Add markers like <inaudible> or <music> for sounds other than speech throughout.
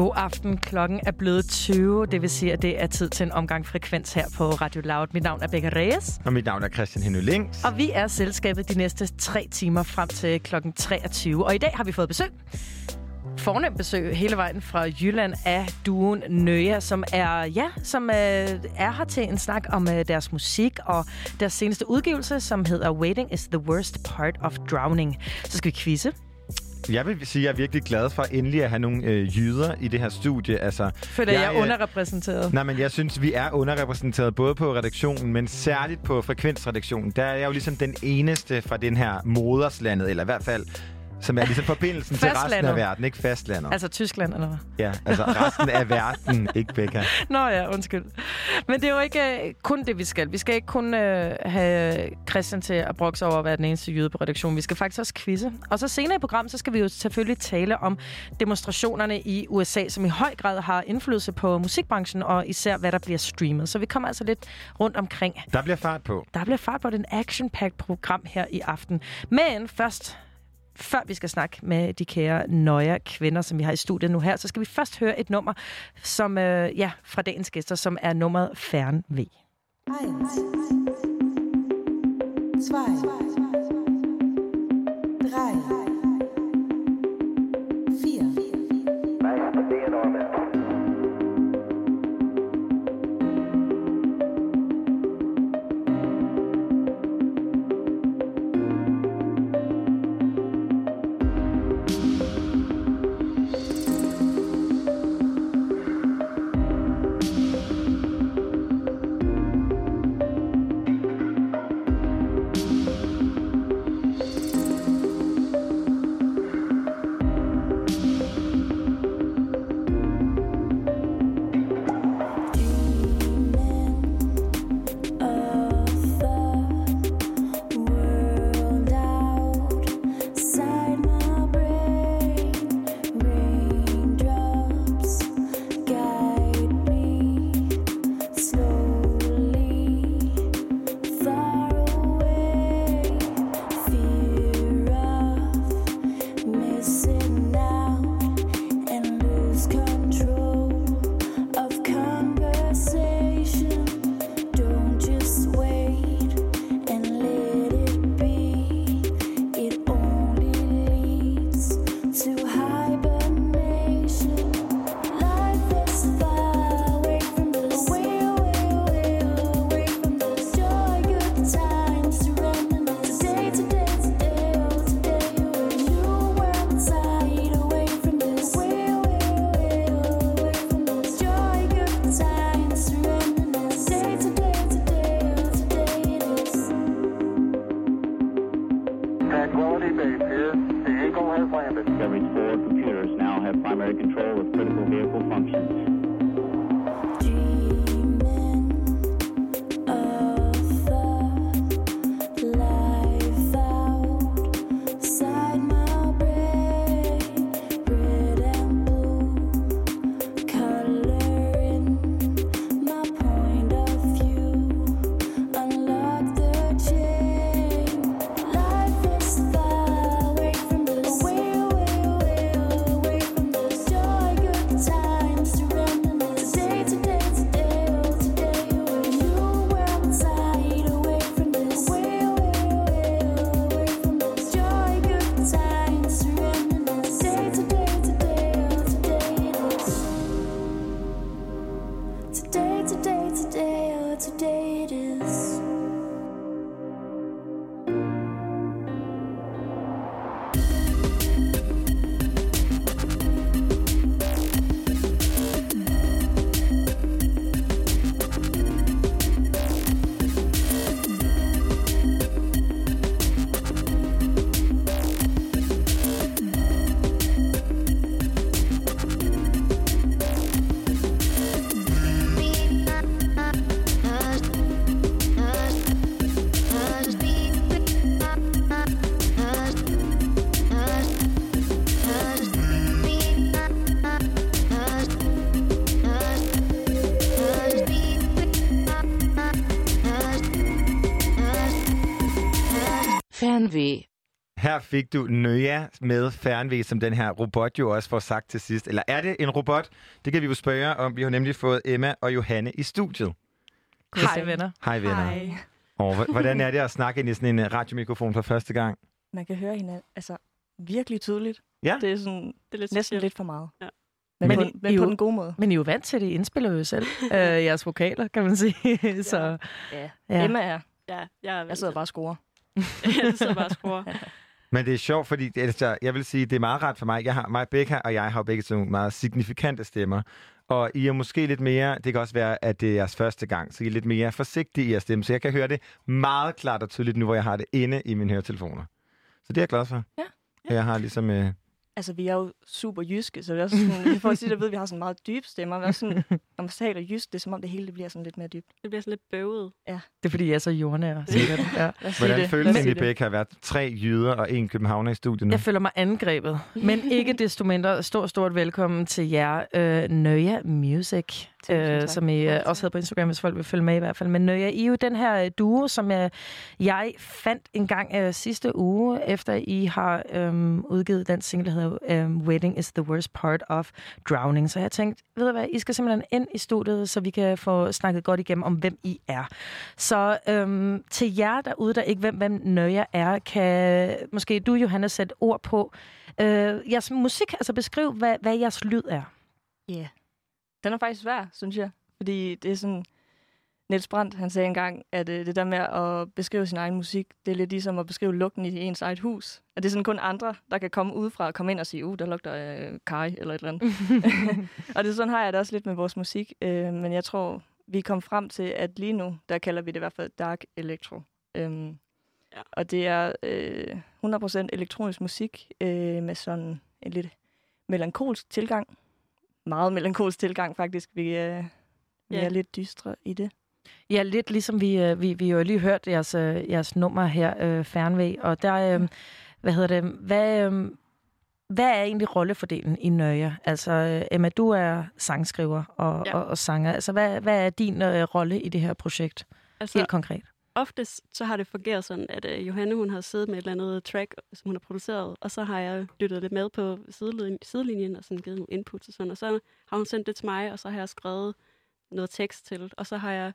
God aften. Klokken er blevet 20. Det vil sige, at det er tid til en omgang frekvens her på Radio Loud. Mit navn er Becca Reyes, Og mit navn er Christian Henny Links. og vi er selskabet de næste tre timer frem til klokken 23. Og i dag har vi fået besøg. Fornemt besøg hele vejen fra Jylland af duen Nøja, som er ja, som øh, er her til en snak om øh, deres musik og deres seneste udgivelse, som hedder Waiting is the worst part of drowning. Så skal vi quizze. Jeg vil sige, at jeg er virkelig glad for endelig at have nogle øh, jyder i det her studie. Altså, Føler jeg, jeg er øh, underrepræsenteret. Nej, men jeg synes, vi er underrepræsenteret både på redaktionen, men særligt på frekvensredaktionen. Der er jeg jo ligesom den eneste fra den her moderslandet, eller i hvert fald som er ligesom forbindelsen til resten af verden, ikke fastlandet. Altså Tyskland, eller hvad? Ja, altså resten af verden, <laughs> ikke Becca. Nå ja, undskyld. Men det er jo ikke øh, kun det, vi skal. Vi skal ikke kun øh, have Christian til at brokse over at være den eneste jøde på redaktionen. Vi skal faktisk også quizze. Og så senere i programmet, så skal vi jo selvfølgelig tale om demonstrationerne i USA, som i høj grad har indflydelse på musikbranchen, og især hvad der bliver streamet. Så vi kommer altså lidt rundt omkring. Der bliver fart på. Der bliver fart på den action-packed program her i aften. Men først, før vi skal snakke med de kære nøje kvinder, som vi har i studiet nu her, så skal vi først høre et nummer som, øh, ja, fra dagens gæster, som er nummeret Fern V. 1, 2, 3, 4. Fernve. Her fik du Nøja med Fernve, som den her robot jo også får sagt til sidst. Eller er det en robot? Det kan vi jo spørge om. Vi har nemlig fået Emma og Johanne i studiet. Hej venner. Hej venner. Hej. Og hvordan er det at snakke ind i sådan en radiomikrofon for første gang? Man kan høre hinanden altså, virkelig tydeligt. Ja. Det er, sådan, Det er lidt næsten specielt. lidt for meget. Ja. Men, Men men, I- på, men I på jo- den gode måde. Men I er jo vant til det. I indspiller jo selv øh, jeres vokaler, kan man sige. <laughs> Så, Ja. Ja. ja. Emma er. Ja, jeg, er Jeg sidder bare og scorer. <laughs> jeg sidder bare og skruer. Men det er sjovt, fordi altså, jeg vil sige, det er meget ret for mig. Jeg har, mig, Becca og jeg har jo begge to meget signifikante stemmer. Og I er måske lidt mere, det kan også være, at det er jeres første gang, så I er lidt mere forsigtige i jeres stemme. Så jeg kan høre det meget klart og tydeligt nu, hvor jeg har det inde i mine høretelefoner. Så det er jeg glad for. Ja. Og jeg har ligesom... Øh, Altså, vi er jo super jyske, så det er også sådan, for at sige det, ved, at vi har sådan meget dybe stemmer. Vi er sådan, når man taler jysk, det er som om det hele det bliver sådan lidt mere dybt. Det bliver sådan lidt bøvet. det er fordi, jeg er så jordnær, sikkert. <laughs> Ja. Hvordan det. føles det egentlig, Becca, at være tre jyder og en københavner i studiet nu? Jeg føler mig angrebet. Men ikke <laughs> desto mindre, stort, stort velkommen til jer, øh, Nøja Music, øh, som I øh, også havde på Instagram, hvis folk vil følge med i hvert fald. Men Nøja, I er jo den her øh, duo, som øh, jeg fandt en gang øh, sidste uge, efter I har øh, udgivet den single, der hedder øh, Wedding is the worst part of drowning. Så jeg tænkte, ved du hvad, I skal simpelthen ind i studiet, så vi kan få snakket godt igennem om, hvem I er. Så øhm, til jer derude, der ikke ved, hvem Nøja er, kan måske du, Johanna, sætte ord på øh, jeres musik, altså beskriv, hvad, hvad jeres lyd er. Ja. Yeah. Den er faktisk svær, synes jeg. Fordi det er sådan... Niels Brandt, han sagde engang, at øh, det der med at beskrive sin egen musik, det er lidt ligesom at beskrive lugten i ens eget hus. At det er sådan kun andre, der kan komme udefra og komme ind og sige, uh, der lugter øh, kaj eller et eller andet. <laughs> og det sådan har jeg det også lidt med vores musik. Øh, men jeg tror, vi kom frem til, at lige nu, der kalder vi det i hvert fald dark electro. Øhm, Ja. Og det er øh, 100% elektronisk musik øh, med sådan en lidt melankolsk tilgang. Meget melankolsk tilgang, faktisk. Vi, øh, vi Ja. er lidt dystre i det. Ja, lidt ligesom vi, øh, vi, vi jo lige hørt jeres, øh, jeres nummer her, øh, Fernvæg, og der, øh, hvad hedder det, hvad, øh, hvad er egentlig rollefordelen i Nøje? Altså, øh, Emma, du er sangskriver og, Ja. og, og sanger. Altså, hvad, hvad er din øh, rolle i det her projekt, Altså, helt konkret? Oftest så har det fungeret sådan, at øh, Johanne hun har siddet med et eller andet track, som hun har produceret, og så har jeg lyttet lidt med på sidelinjen, sidelinjen og sådan givet nogle inputs og sådan, og så har hun sendt det til mig, og så har jeg skrevet noget tekst til, og så har jeg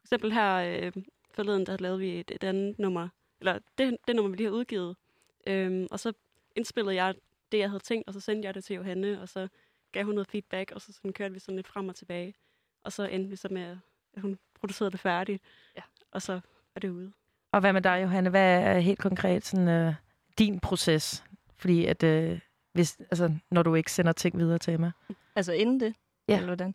for eksempel her øh, forleden, der lavede vi et, et andet nummer, eller det, det nummer, vi lige har udgivet, øhm, og så indspillede jeg det, jeg havde tænkt, og så sendte jeg det til Johanne, og så gav hun noget feedback, og så sådan kørte vi sådan lidt frem og tilbage, og så endte vi så med, at hun producerede det færdigt, Ja. og så er det ude. Og hvad med dig, Johanne? Hvad er helt konkret sådan, øh, din proces? Fordi at, øh, hvis, altså, når du ikke sender ting videre til Emma. Altså inden det? Ja. Eller hvordan?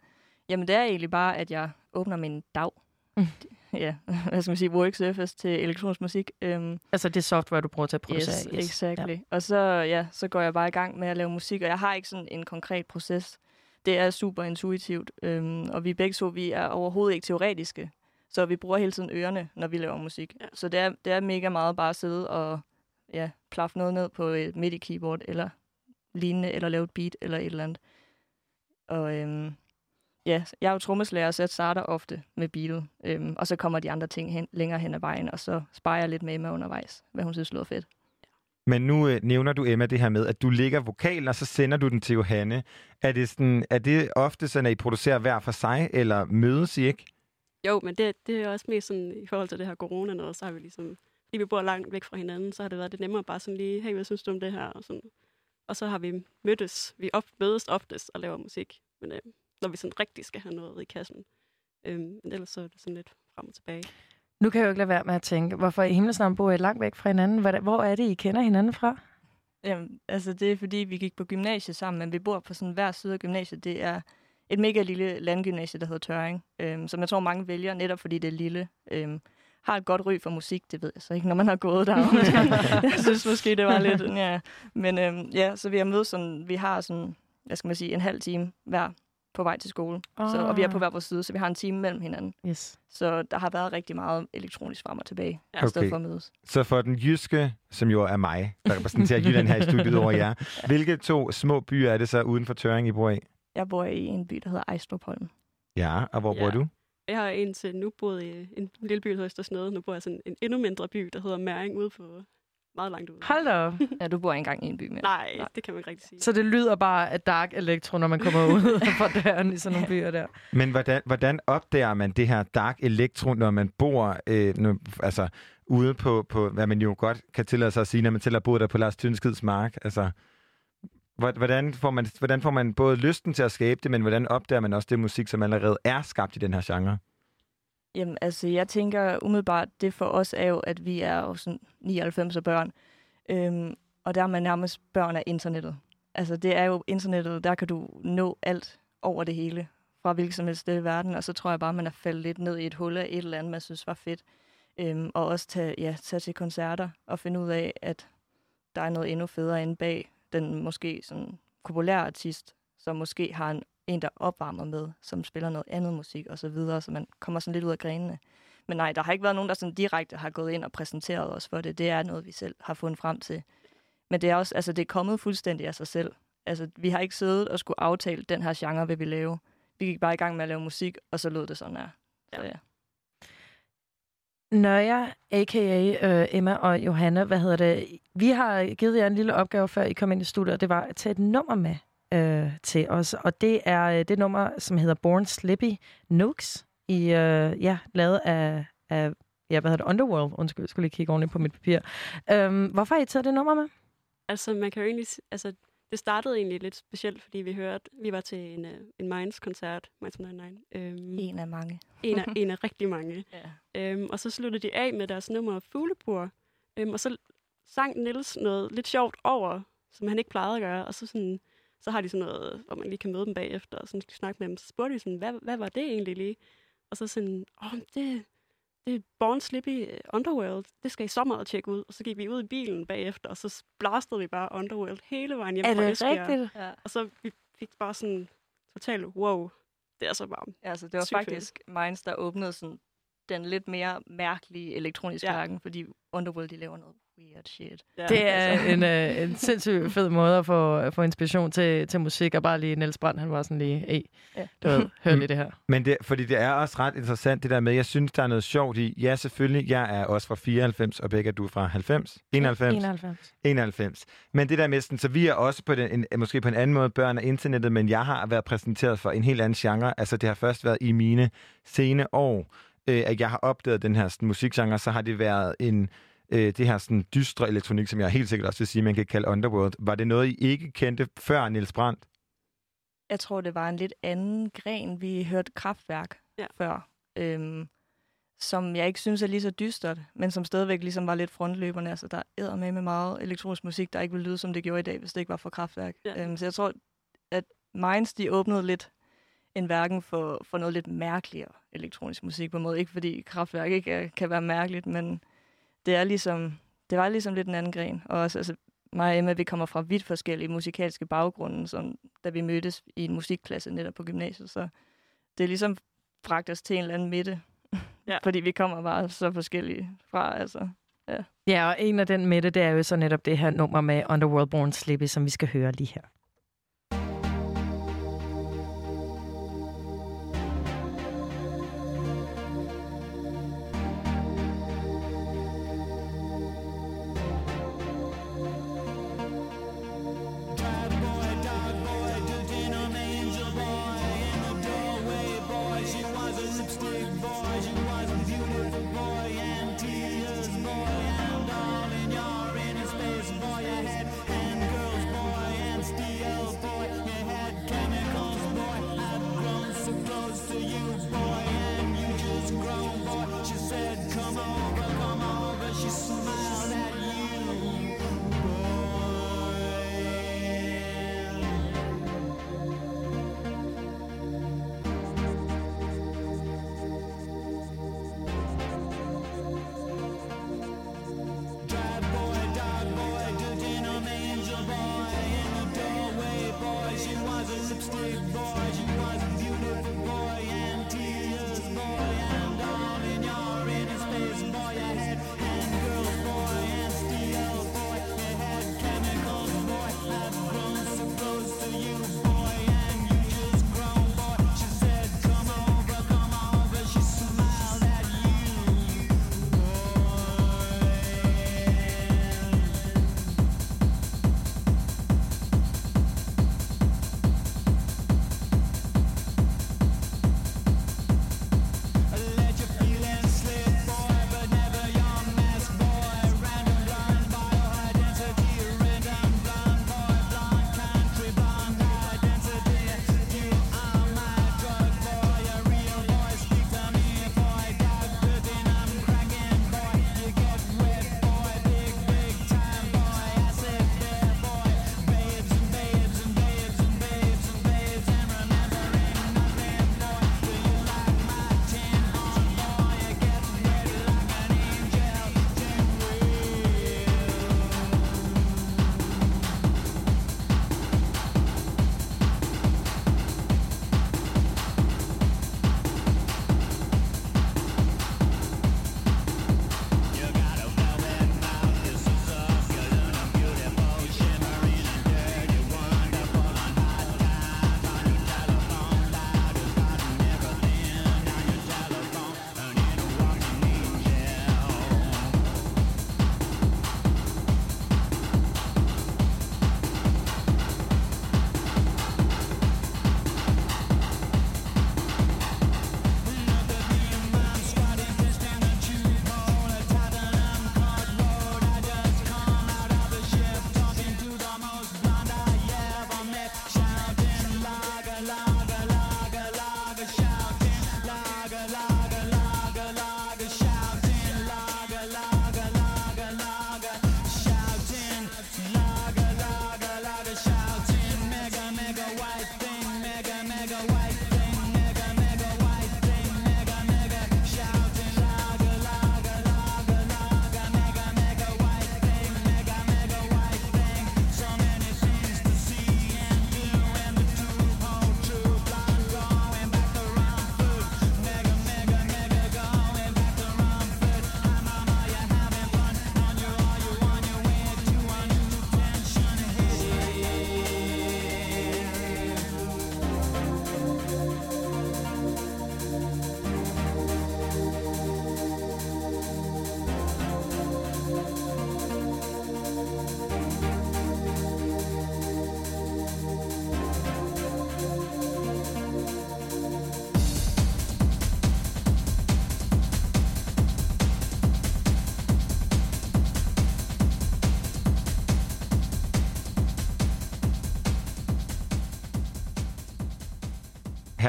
Jamen, det er egentlig bare, at jeg åbner min dag. Mm. <laughs> ja, hvad skal man sige, worksurface til elektronisk musik. Øhm, Altså det software, du bruger til at producere. Yes, exactly. Ja. Og så, ja, så går jeg bare i gang med at lave musik, og jeg har ikke sådan en konkret proces. Det er super intuitivt, øhm, og vi begge to, vi er overhovedet ikke teoretiske, så vi bruger hele tiden ørerne, når vi laver musik. Ja. Så det er, det er mega meget bare at sidde og ja, plaffe noget ned på et MIDI-keyboard, eller lignende, eller lave et beat, eller et eller andet. Og øhm, ja, jeg er jo trommeslager, så jeg starter ofte med beatet, øhm, og så kommer de andre ting hen, længere hen ad vejen, og så sparer jeg lidt med Emma undervejs, hvad hun synes lyder fedt. Men nu øh, nævner du, Emma, det her med, at du lægger vokalen, og så sender du den til Johanne. Er det, sådan, er det ofte sådan, at I producerer hver for sig, eller mødes I ikke? Jo, men det, det er også mest sådan, i forhold til det her corona noget, så har vi ligesom, fordi vi bor langt væk fra hinanden, så har det været lidt nemmere bare sådan lige, hey, hvad synes du om det her? Og, sådan. og så har vi mødtes, vi op, mødes oftest og laver musik, men øh, når vi sådan rigtig skal have noget i kassen. Øhm, men ellers så er det sådan lidt frem og tilbage. Nu kan jeg jo ikke lade være med at tænke, hvorfor i himlens navn bor I langt væk fra hinanden? Hvad- Hvor er det, I kender hinanden fra? Jamen, altså det er fordi, vi gik på gymnasiet sammen, men vi bor på sådan hver side af gymnasiet. Det er et mega lille landgymnasie, der hedder Tøring, øhm, som jeg tror mange vælger, netop fordi det er lille. Øhm, har et godt ry for musik, det ved jeg så ikke, når man har gået der. <laughs> <laughs> jeg synes måske, det var lidt, ja. Men øhm, ja, så vi har mødt sådan, vi har sådan, hvad skal man sige, en halv time hver på vej til skole. Så, og vi er på hver vores side, så vi har en time mellem hinanden. Yes. Så der har været rigtig meget elektronisk frem og tilbage, Ja. ja. i stedet Okay. for at mødes. Så for den jyske, som jo er mig, der repræsenterer Jylland her i studiet over jer, <laughs> hvilke to små byer er det så uden for Tøring, I bor i? Jeg bor i en by, der hedder Ejstrupholm. Ja, og hvor Ja. bor du? Jeg har indtil nu boet i en lille by, der hedder Østersnede. Nu bor jeg i sådan en endnu mindre by, der hedder Mæring, ude på meget langt ude. Hold da op. <laughs> Ja, du bor ikke engang i en by mere. Nej, Nej. det kan man ikke rigtig sige. Så det lyder bare af dark electro, når man kommer ud <laughs> fra døren i sådan nogle byer der. Men hvordan, hvordan opdager man det her dark elektro, når man bor øh, nu, altså, ude på, på, hvad man jo godt kan tillade sig at sige, når man til at bo der på Lars Tynskids mark? Altså, hvordan får, man, hvordan får man både lysten til at skabe det, men hvordan opdager man også det musik, som allerede er skabt i den her genre? Jamen, altså, jeg tænker umiddelbart, det for os er jo, at vi er jo sådan 99 af børn. Øhm, og der er man nærmest børn af internettet. Altså, det er jo internettet, der kan du nå alt over det hele, fra hvilket som helst sted i verden. Og så tror jeg bare, man er faldet lidt ned i et hul af et eller andet, man synes var fedt. Øhm, og også tage, ja, tage til koncerter og finde ud af, at der er noget endnu federe inde bag den måske sådan populære artist, som måske har en, en der opvarmer med, som spiller noget andet musik og så videre, så man kommer sådan lidt ud af grenene. Men nej, der har ikke været nogen, der sådan direkte har gået ind og præsenteret os for det. Det er noget, vi selv har fundet frem til. Men det er også, altså det er kommet fuldstændig af sig selv. Altså, vi har ikke siddet og skulle aftale, den her genre vil vi lave. Vi gik bare i gang med at lave musik, og så lød det sådan her. Så ja. Nøja, a.k.a. Øh, Emma og Johanna, hvad hedder det? Vi har givet jer en lille opgave, før I kom ind i studiet, og det var at tage et nummer med øh, til os. Og det er øh, det nummer, som hedder Born Slippy Nooks, i, øh, ja, lavet af, af ja, hvad hedder det? Underworld. Undskyld, jeg skulle lige kigge ordentligt på mit papir. Øhm, hvorfor har I taget det nummer med? Altså, man kan jo egentlig... Altså, det startede egentlig lidt specielt, fordi vi hørte... Vi var til en, uh, en Minds-koncert, Minds 99. Øhm, En af mange. en, af, <laughs> en af rigtig mange. Ja. Øhm, og så sluttede de af med deres nummer Fuglebur. Øhm, og så sang Nils noget lidt sjovt over, som han ikke plejede at gøre. Og så, sådan, så har de sådan noget, hvor man lige kan møde dem bagefter og sådan skal snakke med dem. Så spurgte de sådan, hvad, hvad var det egentlig lige? Og så sådan, åh, det, det er Born Slippy øh, Underworld. Det skal I så meget tjekke ud. Og så gik vi ud i bilen bagefter, og så blastede vi bare Underworld hele vejen hjem er fra det Esbjerg. rigtigt? Ja. Og så vi fik bare sådan totalt, wow, det er så varmt. Altså, det var Sygt fedt. faktisk Minds, der åbnede sådan den lidt mere mærkelige elektroniske Ja. ja. verden, fordi Underworld, de laver noget weird shit. Ja, Det er altså. en, øh, en sindssygt fed måde at få, få inspiration til, til musik, og bare lige Niels Brandt, han var sådan lige, hey, Ja. du ved, hør lige det her. Men det, fordi det er også ret interessant, det der med, jeg synes, der er noget sjovt i. Ja, selvfølgelig, jeg er også fra 94, og begge er du fra 90? 91? 91. 91. Men det der med, sådan, så vi er også på den, en, måske på en anden måde børn af internettet, men jeg har været præsenteret for en helt anden genre. Altså, det har først været i mine sene år, øh, at jeg har opdaget den her sådan, musikgenre, så har det været en øh, det her sådan, dystre elektronik, som jeg helt sikkert også vil sige, man kan kalde Underworld. Var det noget, I ikke kendte før Niels Brandt? Jeg tror, det var en lidt anden gren. Vi hørte Kraftværk Ja. før, øhm, som jeg ikke synes er lige så dystert, men som stadigvæk ligesom var lidt frontløberne. Altså, der er med med meget elektronisk musik, der ikke ville lyde, som det gjorde i dag, hvis det ikke var for Kraftværk. Ja. Øhm, så jeg tror, at Minds, de åbnede lidt en verden for, for noget lidt mærkeligere elektronisk musik på en måde. Ikke fordi kraftværk ikke er, kan være mærkeligt, men det er ligesom, det var ligesom lidt en anden gren. Og også, altså, mig og Emma, vi kommer fra vidt forskellige musikalske baggrunde, som, da vi mødtes i en musikklasse netop på gymnasiet. Så det er ligesom bragt os til en eller anden midte. <laughs> Ja. Fordi vi kommer bare så forskellige fra, altså. Ja, og en af den midte, det er jo så netop det her nummer med Underworld Born Slippy, som vi skal høre lige her.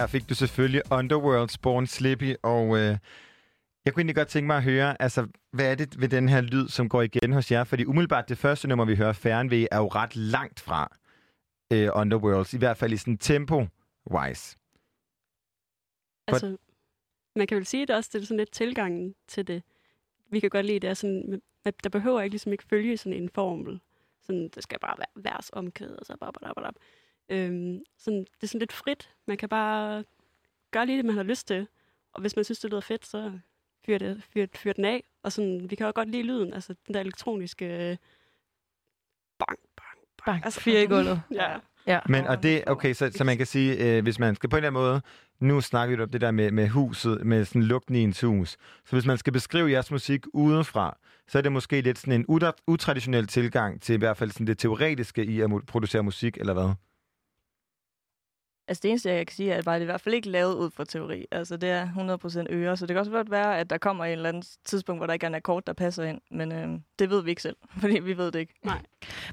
Her fik du selvfølgelig Underworld's Born Slippy, og øh, jeg kunne egentlig godt tænke mig at høre, altså, hvad er det ved den her lyd, som går igen hos jer? Fordi umiddelbart det første nummer, vi hører, Fernweh, er jo ret langt fra øh, Underworlds, i hvert fald i sådan tempo-wise. Altså, man kan vel sige, at det også det er sådan lidt tilgangen til det. Vi kan godt lide, det er sådan, at der behøver ikke ligesom ikke følge sådan en formel. Sådan, det skal bare være vers omkæde, og så bare, bare, bare, bare. Øhm, sådan, det er sådan lidt frit. Man kan bare gøre lige det, man har lyst til. Og hvis man synes, det lyder fedt, så fyr, det, fyr, fyr den af. Og sådan, vi kan jo godt lide lyden, altså den der elektroniske øh, bang, bang, Bang, Altså, fire i gulvet. Ja. Ja. Men, og det, okay, så, så man kan sige, øh, hvis man skal på en eller anden måde, nu snakker vi om det der med, med huset, med sådan lugten i ens hus. Så hvis man skal beskrive jeres musik udenfra, så er det måske lidt sådan en utra- utraditionel tilgang til i hvert fald sådan det teoretiske i at producere musik, eller hvad? Altså det eneste, jeg kan sige, er, at bare, det er i hvert fald ikke lavet ud fra teori. Altså det er 100% øre, så det kan også godt være, at der kommer et eller andet tidspunkt, hvor der ikke er en akkord, der passer ind. Men øh, det ved vi ikke selv, <laughs> fordi vi ved det ikke. Nej.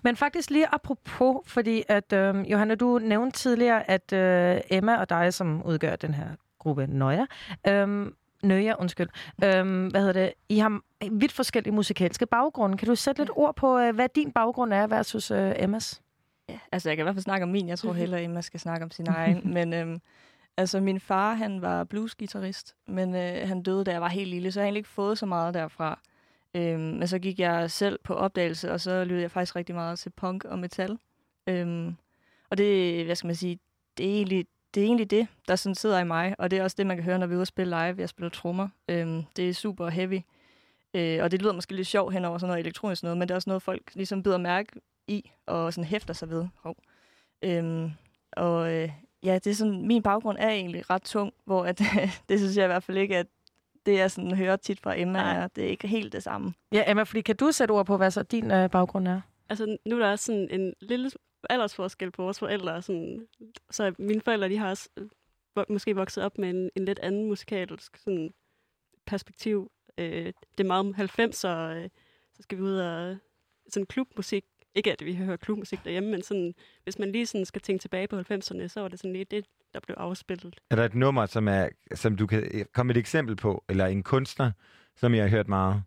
Men faktisk lige apropos, fordi at, øh, Johanna, du nævnte tidligere, at øh, Emma og dig, som udgør den her gruppe Nøja, øh, Nøja, undskyld, øh, hvad hedder det, I har vidt forskellige musikalske baggrunde. Kan du sætte lidt ord på, øh, hvad din baggrund er versus øh, Emmas? Ja, altså jeg kan i hvert fald snakke om min. Jeg tror <laughs> hellere, Emma skal snakke om sin egen. <laughs> Men øhm, altså min far, han var bluesgitarrist, men øh, han døde, da jeg var helt lille, så jeg har egentlig ikke fået så meget derfra. Øhm, men så gik jeg selv på opdagelse, og så lyttede jeg faktisk rigtig meget til punk og metal. Øhm, og det, hvad skal man sige, det er egentlig det, er egentlig det der sådan sidder i mig, og det er også det, man kan høre, når vi er ude og spille live. Jeg spiller trommer. Øhm, det er super heavy. Øh, og det lyder måske lidt sjovt hen over sådan noget elektronisk noget, men det er også noget, folk ligesom bider mærke i, og sådan hæfter sig ved. Hov. Øhm, og øh, ja, det er sådan, min baggrund er egentlig ret tung, hvor at, <laughs> det synes jeg i hvert fald ikke, at det jeg sådan hører tit fra Emma, Nej. er, det er ikke helt det samme. Ja, Emma, fordi kan du sætte ord på, hvad så din øh, baggrund er? Altså, nu er der også sådan en lille aldersforskel på vores forældre. Sådan, så mine forældre, de har også øh, måske vokset op med en, en lidt anden musikalsk sådan, perspektiv. Øh, det er meget 90'er, øh, så skal vi ud og sådan klubmusik. Ikke at vi hører klubmusik derhjemme, men sådan, hvis man lige sådan skal tænke tilbage på 90'erne, så var det sådan lige det, der blev afspillet. Er der et nummer, som, er, som du kan komme med et eksempel på, eller en kunstner, som jeg har hørt meget?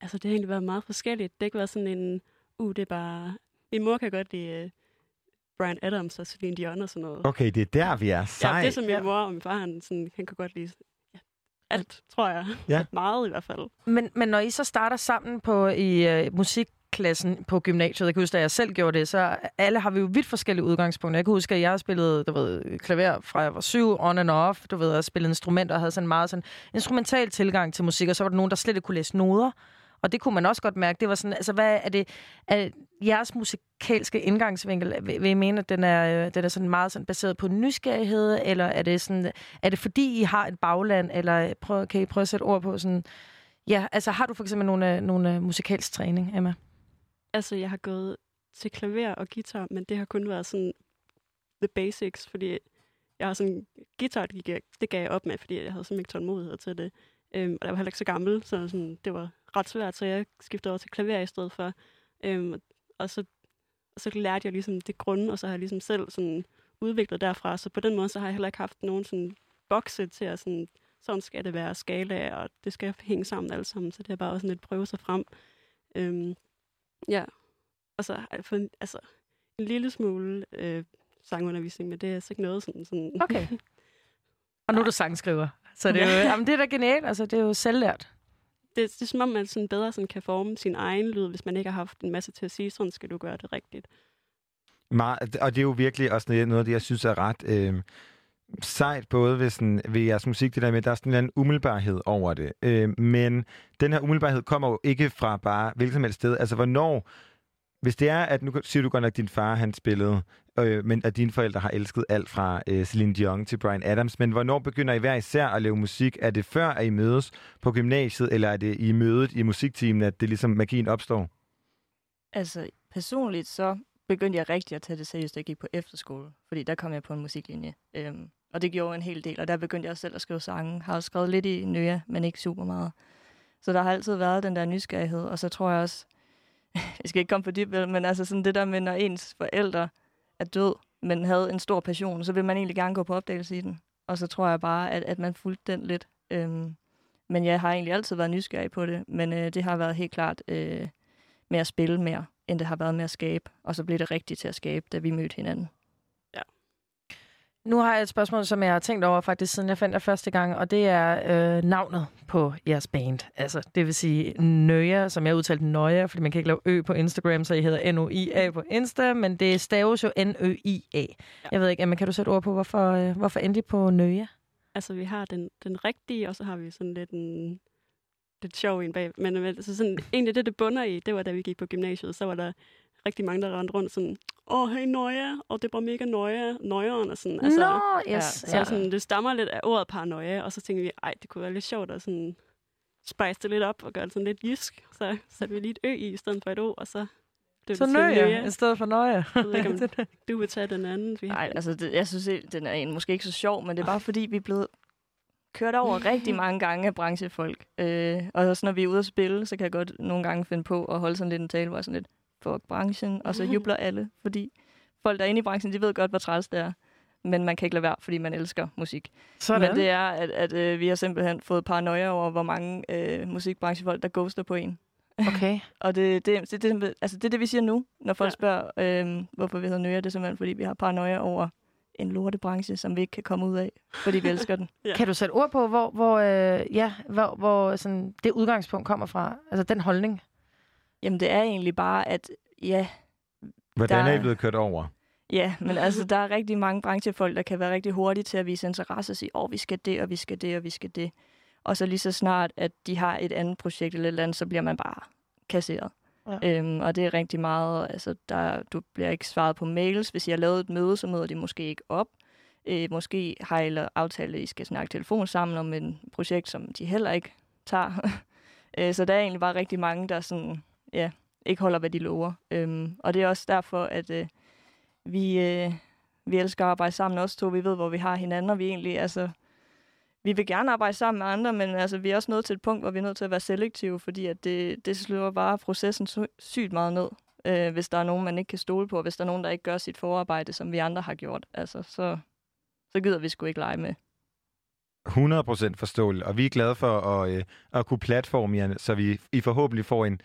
Altså, det har egentlig været meget forskelligt. Det har ikke været sådan en, uh, det er bare... Min mor kan godt lide uh, Brian Adams og Celine Dion og sådan noget. Okay, det er der, vi er. Sej. Ja, det er som min mor og min far, han, sådan, han kan godt lide ja, alt, tror jeg. Ja. <laughs> Meget i hvert fald. Men, men når I så starter sammen på i øh, klassen på gymnasiet, jeg kan huske, da jeg selv gjorde det, så alle har vi jo vidt forskellige udgangspunkter. Jeg kan huske, at jeg spillede, du ved, klaver fra jeg var syv, on and off, du ved, at spillede instrumenter og havde sådan meget sådan instrumental tilgang til musik, og så var der nogen, der slet ikke kunne læse noder. Og det kunne man også godt mærke. Det var sådan, altså hvad er det, er jeres musikalske indgangsvinkel, vil, vil I mene, at den er, øh, den er sådan meget sådan baseret på nysgerrighed, eller er det sådan, er det fordi I har et bagland, eller prøv, kan I prøve at sætte ord på sådan, Ja, altså har du for eksempel nogle, øh, nogle øh, musikalsk træning, Emma? Altså, jeg har gået til klaver og guitar, men det har kun været sådan the basics, fordi jeg har sådan, guitar, det, gik jeg, det gav jeg op med, fordi jeg havde simpelthen ikke tålmodighed til det. Øhm, og jeg var heller ikke så gammel, så sådan, det var ret svært, så jeg skiftede over til klaver i stedet for. Øhm, og, så, og så lærte jeg ligesom det grunde, og så har jeg ligesom selv sådan udviklet derfra. Så på den måde, så har jeg heller ikke haft nogen sådan bokse til at sådan, sådan skal det være skala, og det skal hænge sammen alt sammen. Så det er bare også sådan lidt prøve sig frem. Øhm, ja, og så har jeg fået altså, en lille smule øh, sangundervisning, men det er altså ikke noget sådan... sådan Okay. <laughs> Og nu er du sangskriver. Så det er jo, jamen, det er da genialt. Altså, det er jo selvlært. det, det er som om, man sådan bedre sådan kan forme sin egen lyd, hvis man ikke har haft en masse til at sige, sådan skal du gøre det rigtigt. Meget, og det er jo virkelig også noget noget af det, jeg synes er ret øh, sejt, både ved, sådan, ved jeres musik, det der med, at der er sådan en eller anden umiddelbarhed over det. Øh, men den her umiddelbarhed kommer jo ikke fra bare hvilket som helst sted. Altså, hvornår, hvis det er, at nu siger du godt nok, at din far han spillede, øh, men at dine forældre har elsket alt fra øh, Celine Dion til Brian Adams, men hvornår begynder I hver især at lave musik? Er det før, at I mødes på gymnasiet, eller er det i mødet i musikteamen, at det ligesom magien opstår? Altså, personligt så begyndte jeg rigtig at tage det seriøst, da jeg gik på efterskole. Fordi der kom jeg på en musiklinje. Øhm, og det gjorde en hel del, og der begyndte jeg selv at skrive sange. Har også skrevet lidt i nye, men ikke super meget. Så der har altid været den der nysgerrighed, og så tror jeg også, <laughs> jeg skal ikke komme for dybt, men altså sådan det der med, når ens forældre er død, men havde en stor passion, så vil man egentlig gerne gå på opdagelse i den. Og så tror jeg bare, at, at man fulgte den lidt. Øhm, men jeg har egentlig altid været nysgerrig på det, men øh, det har været helt klart øh, med at spille mere, end det har været med at skabe. Og så blev det rigtigt til at skabe, da vi mødte hinanden. Nu har jeg et spørgsmål, som jeg har tænkt over faktisk, siden jeg fandt jer første gang, og det er øh, navnet på jeres band. Altså, det vil sige Nøja, som jeg udtalte Nøja, fordi man kan ikke lave Ø på Instagram, så I hedder N-O-I-A på Insta, men det staves jo N-Ø-I-A. Ja. Jeg ved ikke, men kan du sætte ord på, hvorfor, øh, hvorfor endte I på Nøja? Altså, vi har den, den rigtige, og så har vi sådan lidt en lidt sjov en bag. Men, men altså sådan, egentlig det, det bunder i, det var da vi gik på gymnasiet, så var der rigtig mange, der rendte rundt sådan, åh, hey, nøje, og det var mega nøje, nøjeren, og sådan. Altså, Nå, yes. Ja, så ja. Sådan, det stammer lidt af ordet paranoia, og så tænkte vi, ej, det kunne være lidt sjovt at sådan spice det lidt op og gøre det sådan lidt jysk. Så satte vi lige et ø i, i stedet for et o, og så det så nøje, i stedet for nøje. Jeg ved ikke, om <laughs> du vil tage den anden. Nej, altså, det, jeg synes, den er en, måske ikke så sjov, men det er bare fordi, vi er blevet kørt over <laughs> rigtig mange gange af branchefolk. Øh, og også når vi er ude at spille, så kan jeg godt nogle gange finde på at holde sådan lidt en tale, hvor jeg sådan lidt, fuck branchen, og så jubler alle, fordi folk, der er inde i branchen, de ved godt, hvor træls det er. Men man kan ikke lade være, fordi man elsker musik. Sådan. Men det er, at, at øh, vi har simpelthen fået paranoia over, hvor mange øh, musikbranchefolk, der ghoster på en. <laughs> Okay. og det, det, det, det, altså det er det, vi siger nu, når folk ja. spørger, øh, hvorfor vi hedder Nøje. Det er simpelthen, fordi vi har paranoia over en lortebranche, som vi ikke kan komme ud af, fordi vi elsker den. <laughs> ja. Kan du sætte ord på, hvor, hvor, øh, ja, hvor, hvor sådan, det udgangspunkt kommer fra? Altså den holdning? Jamen det er egentlig bare, at ja... Hvordan der, er I blevet kørt over? Ja, men altså, der er rigtig mange branchefolk, der kan være rigtig hurtige til at vise interesse og sige, åh, oh, vi skal det, og vi skal det, og vi skal det. Og så lige så snart, at de har et andet projekt eller et eller andet, så bliver man bare kasseret. Ja. Øhm, og det er rigtig meget, altså, der, du bliver ikke svaret på mails. Hvis I har lavet et møde, så møder de måske ikke op. Øh, måske har I aftalt, at I skal snakke telefon sammen om et projekt, som de heller ikke tager. <laughs> øh, så der er egentlig bare rigtig mange, der sådan, ja, ikke holder, hvad de lover. Øhm, og det er også derfor, at øh, vi, øh, vi elsker at arbejde sammen også to. Vi ved, hvor vi har hinanden, og vi egentlig, altså, vi vil gerne arbejde sammen med andre, men altså, vi er også nået til et punkt, hvor vi er nødt til at være selektive, fordi at det, det slår bare processen sygt meget ned, øh, hvis der er nogen, man ikke kan stole på, og hvis der er nogen, der ikke gør sit forarbejde, som vi andre har gjort. Altså, så, så gider vi sgu ikke lege med. 100% forståeligt, og vi er glade for at, øh, at kunne platforme jer, så vi I forhåbentlig får en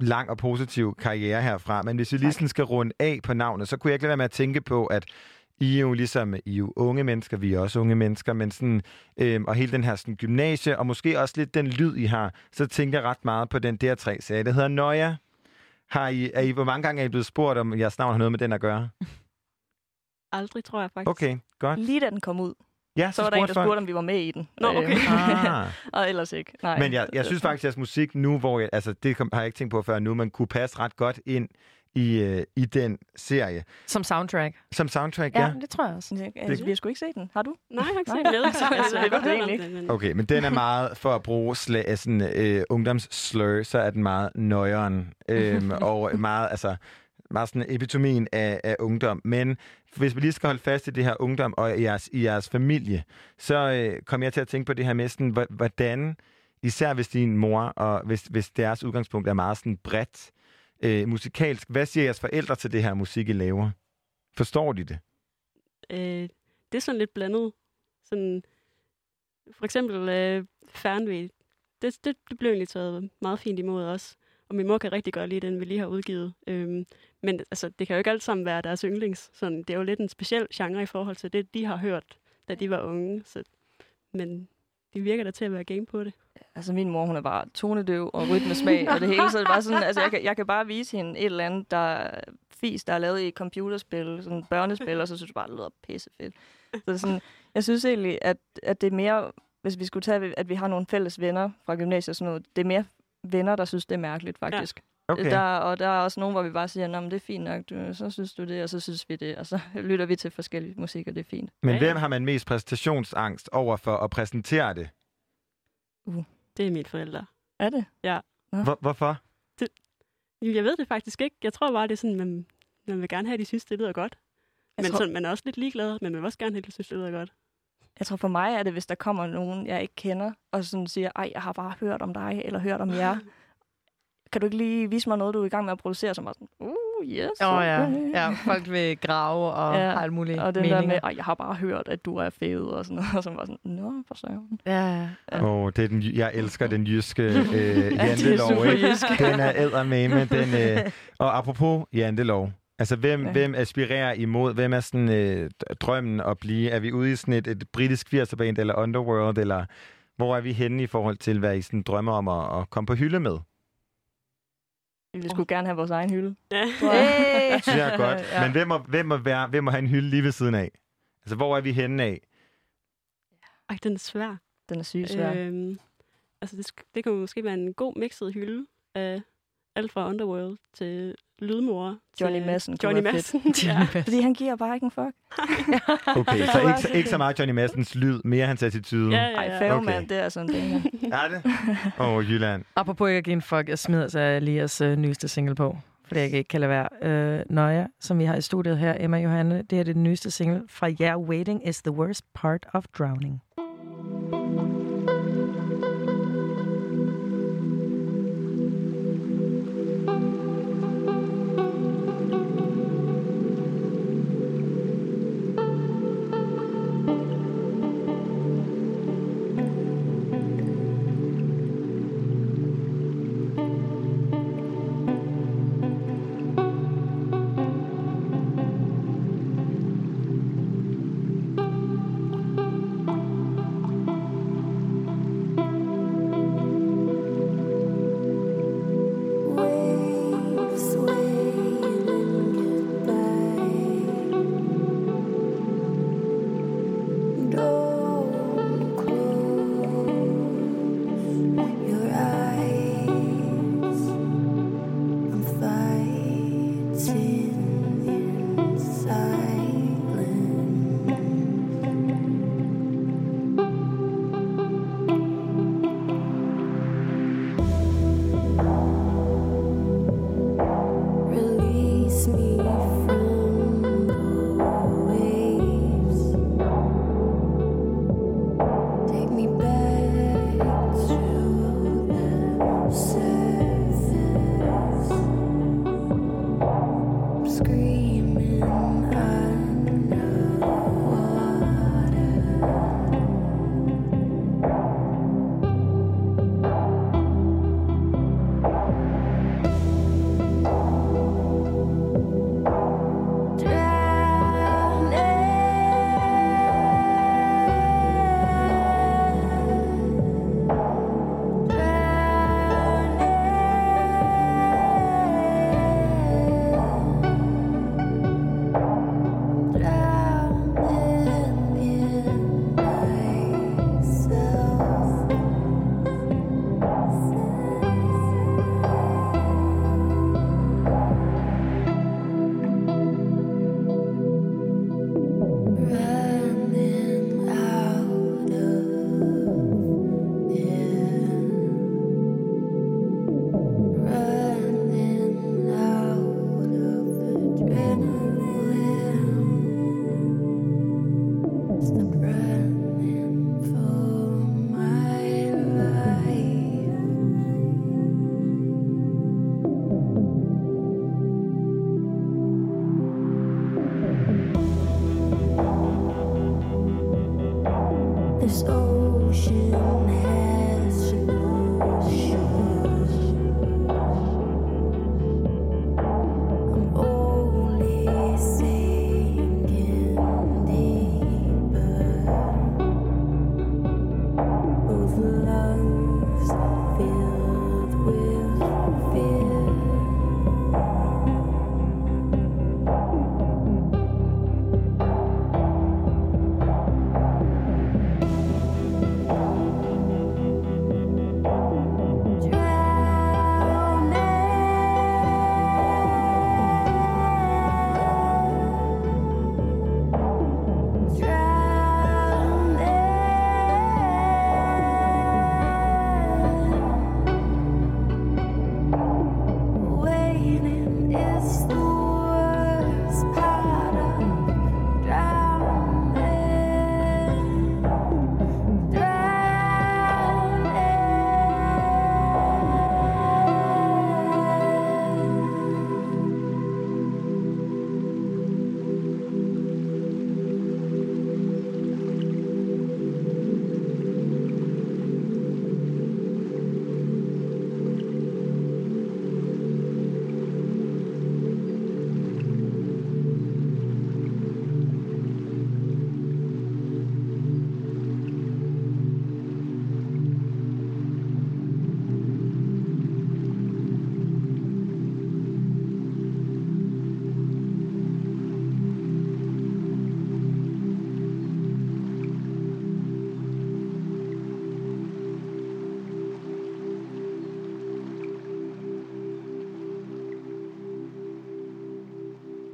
lang og positiv karriere herfra. Men hvis vi lige sådan skal runde af på navnet, så kunne jeg ikke lade være med at tænke på, at i er jo ligesom, I er jo unge mennesker, vi er også unge mennesker, men sådan, øh, og hele den her sådan, gymnasie, og måske også lidt den lyd, I har, så tænker jeg ret meget på den der tre serie. Det hedder Nøja. Har I, er I, hvor mange gange er I blevet spurgt, om jeres navn har noget med den at gøre? <laughs> Aldrig, tror jeg faktisk. Okay, godt. Lige da den kom ud. Ja, så, så var der en, der spurgte, om vi var med i den. Nå, okay. ah. <laughs> og ellers ikke. Nej. Men jeg, jeg synes faktisk, at jeres musik nu, hvor jeg, altså det har jeg ikke tænkt på før nu, men kunne passe ret godt ind i, øh, i den serie. Som soundtrack? Som soundtrack, ja. Ja, det tror jeg også. Det, altså, vi har sgu ikke set den. Har du? Nej, jeg har ikke set den. <laughs> Jeg altså, det var det egentlig ikke. Okay, men den er meget, for at bruge sla, sådan, øh, ungdomsslur, så er den meget nøjeren. Øhm, <laughs> og meget, altså, meget sådan epitomien af, af ungdom. Men hvis vi lige skal holde fast i det her ungdom og i jeres, i jeres familie, så øh, kommer jeg til at tænke på det her med sådan, hvordan, især hvis din mor og hvis, hvis deres udgangspunkt er meget sådan bredt, øh, musikalsk. Hvad siger jeres forældre til det her musik, I laver? Forstår de det? Øh, det er sådan lidt blandet. Sådan, for eksempel øh, Fernweh, det, det, det blev egentlig taget meget fint imod os. Og min mor kan rigtig godt lide den, vi lige har udgivet. Øhm, men altså, det kan jo ikke alt sammen være deres yndlings. Sådan, det er jo lidt en speciel genre i forhold til det, de har hørt, da de var unge. Så, men de virker da til at være game på det. Altså min mor, hun er bare tonedøv og rytmesmag og det hele. Så det er bare sådan, altså jeg kan, jeg kan bare vise hende et eller andet, der fis, der er lavet i computerspil, sådan børnespil, og så synes jeg bare, det lyder pissefedt. Så det er sådan, jeg synes egentlig, at, at det er mere, hvis vi skulle tage, at vi har nogle fælles venner fra gymnasiet og sådan noget, det er mere venner, der synes, det er mærkeligt faktisk. Ja. Okay. Der, og der er også nogen, hvor vi bare siger, at det er fint nok, du, så synes du det, og så synes vi det, og så <laughs> lytter vi til forskellige musik, og det er fint. Men ja, ja. hvem har man mest præstationsangst over for at præsentere det? Uh. Det er mine forældre. Er det? Ja. Hvor, hvorfor? Det, jeg ved det faktisk ikke. Jeg tror bare, det er sådan, man, man vil gerne have, at de synes, det lyder godt. Jeg men tror... sådan, man er også lidt ligeglad, men man vil også gerne have, at de synes, det lyder godt. Jeg tror for mig er det, hvis der kommer nogen, jeg ikke kender, og sådan siger, ej, jeg har bare hørt om dig, eller hørt om jer. <laughs> kan du ikke lige vise mig noget, du er i gang med at producere, som er sådan, uh, yes. Åh oh, ja. ja, folk vil grave og ja. har alt muligt Og meninger. der med, jeg har bare hørt, at du er fed og sådan noget, <laughs> og så var sådan, nå, for søren. Ja, ja. Oh, det er den, jeg elsker den jyske <laughs> øh, jantelov. ja, jysk. Den er eddermame. Den, øh, og apropos jantelov, Altså, hvem, Ja. hvem aspirerer imod? Hvem er sådan øh, drømmen at blive? Er vi ude i sådan et, et britisk 80'er-band eller Underworld, eller hvor er vi henne i forhold til, hvad I sådan drømmer om at, at komme på hylde med? Vi sgu gerne have vores egen hylde. Ja. Hey! Det synes jeg er godt. <laughs> Ja. Men hvem må, hvem, må være, hvem må have en hylde lige ved siden af? Altså, hvor er vi henne af? Ej, den er svær. Den er sygt svær. Øh, Øhm, altså, det, det kan måske være en god mixet hylde af alt fra Underworld til Lydmor. Johnny Madsen <laughs> Johnny Madsen. Ja. Fordi han giver bare ikke en fuck. <laughs> Okay, så ikke, så ikke så meget Johnny Madsens lyd, mere hans attitude. Ja, ja, Ej, ja. færgemand, Okay. det er sådan ting. <laughs> Er det? Åh, oh, Jylland. Apropos ikke at give en fuck, jeg smider så Elias øh, nyeste single på. Fordi jeg ikke kan lade være. Øh, Nøja, som vi har i studiet her, Emma Johanne, det er det nyeste single fra Yeah, Waiting is the Worst Part of Drowning.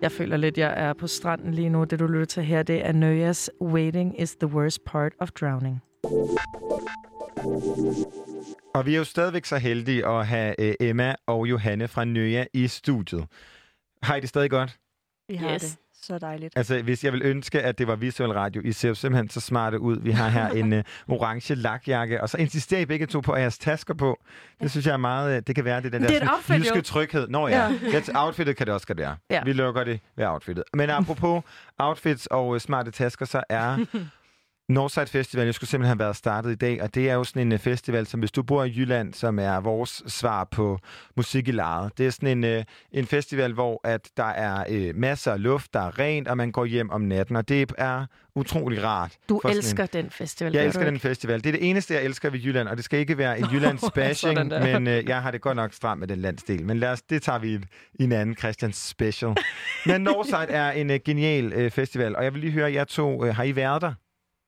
Jeg føler lidt, jeg er på stranden lige nu. Det, du lytter til her, det er Nøjas Waiting is the worst part of drowning. Og vi er jo stadigvæk så heldige at have øh, Emma og Johanne fra Nøja i studiet. Har I det stadig godt? Vi har Yes. det så dejligt. Altså, hvis jeg vil ønske, at det var visuel radio, I ser jo simpelthen så smarte ud. Vi har her <laughs> en øh, orange lakjakke, og så insisterer I begge to på at jeres tasker på. Det synes jeg er meget... Øh, det kan være, det den Det der er outfit, jyske tryghed. Nå ja, ja. outfittet kan det også godt være. Ja. Vi lukker det ved outfittet. Men apropos outfits og øh, smarte tasker, så er <laughs> Northside Festival, jeg skulle simpelthen have været startet i dag, og det er jo sådan en øh, festival, som hvis du bor i Jylland, som er vores svar på musik i lejet. Det er sådan en, øh, en festival, hvor at der er øh, masser af luft, der er rent, og man går hjem om natten, og det er utrolig rart. Du sådan en- elsker den festival. jeg elsker den festival. Det er det eneste, jeg elsker ved Jylland, og det skal ikke være en Jyllands <laughs> bashing, men øh, jeg har det godt nok stramt med den landsdel. Men lad os, det tager vi i en anden Christians special. <laughs> men Northside er en øh, genial øh, festival, og jeg vil lige høre jer to, øh, har I været der?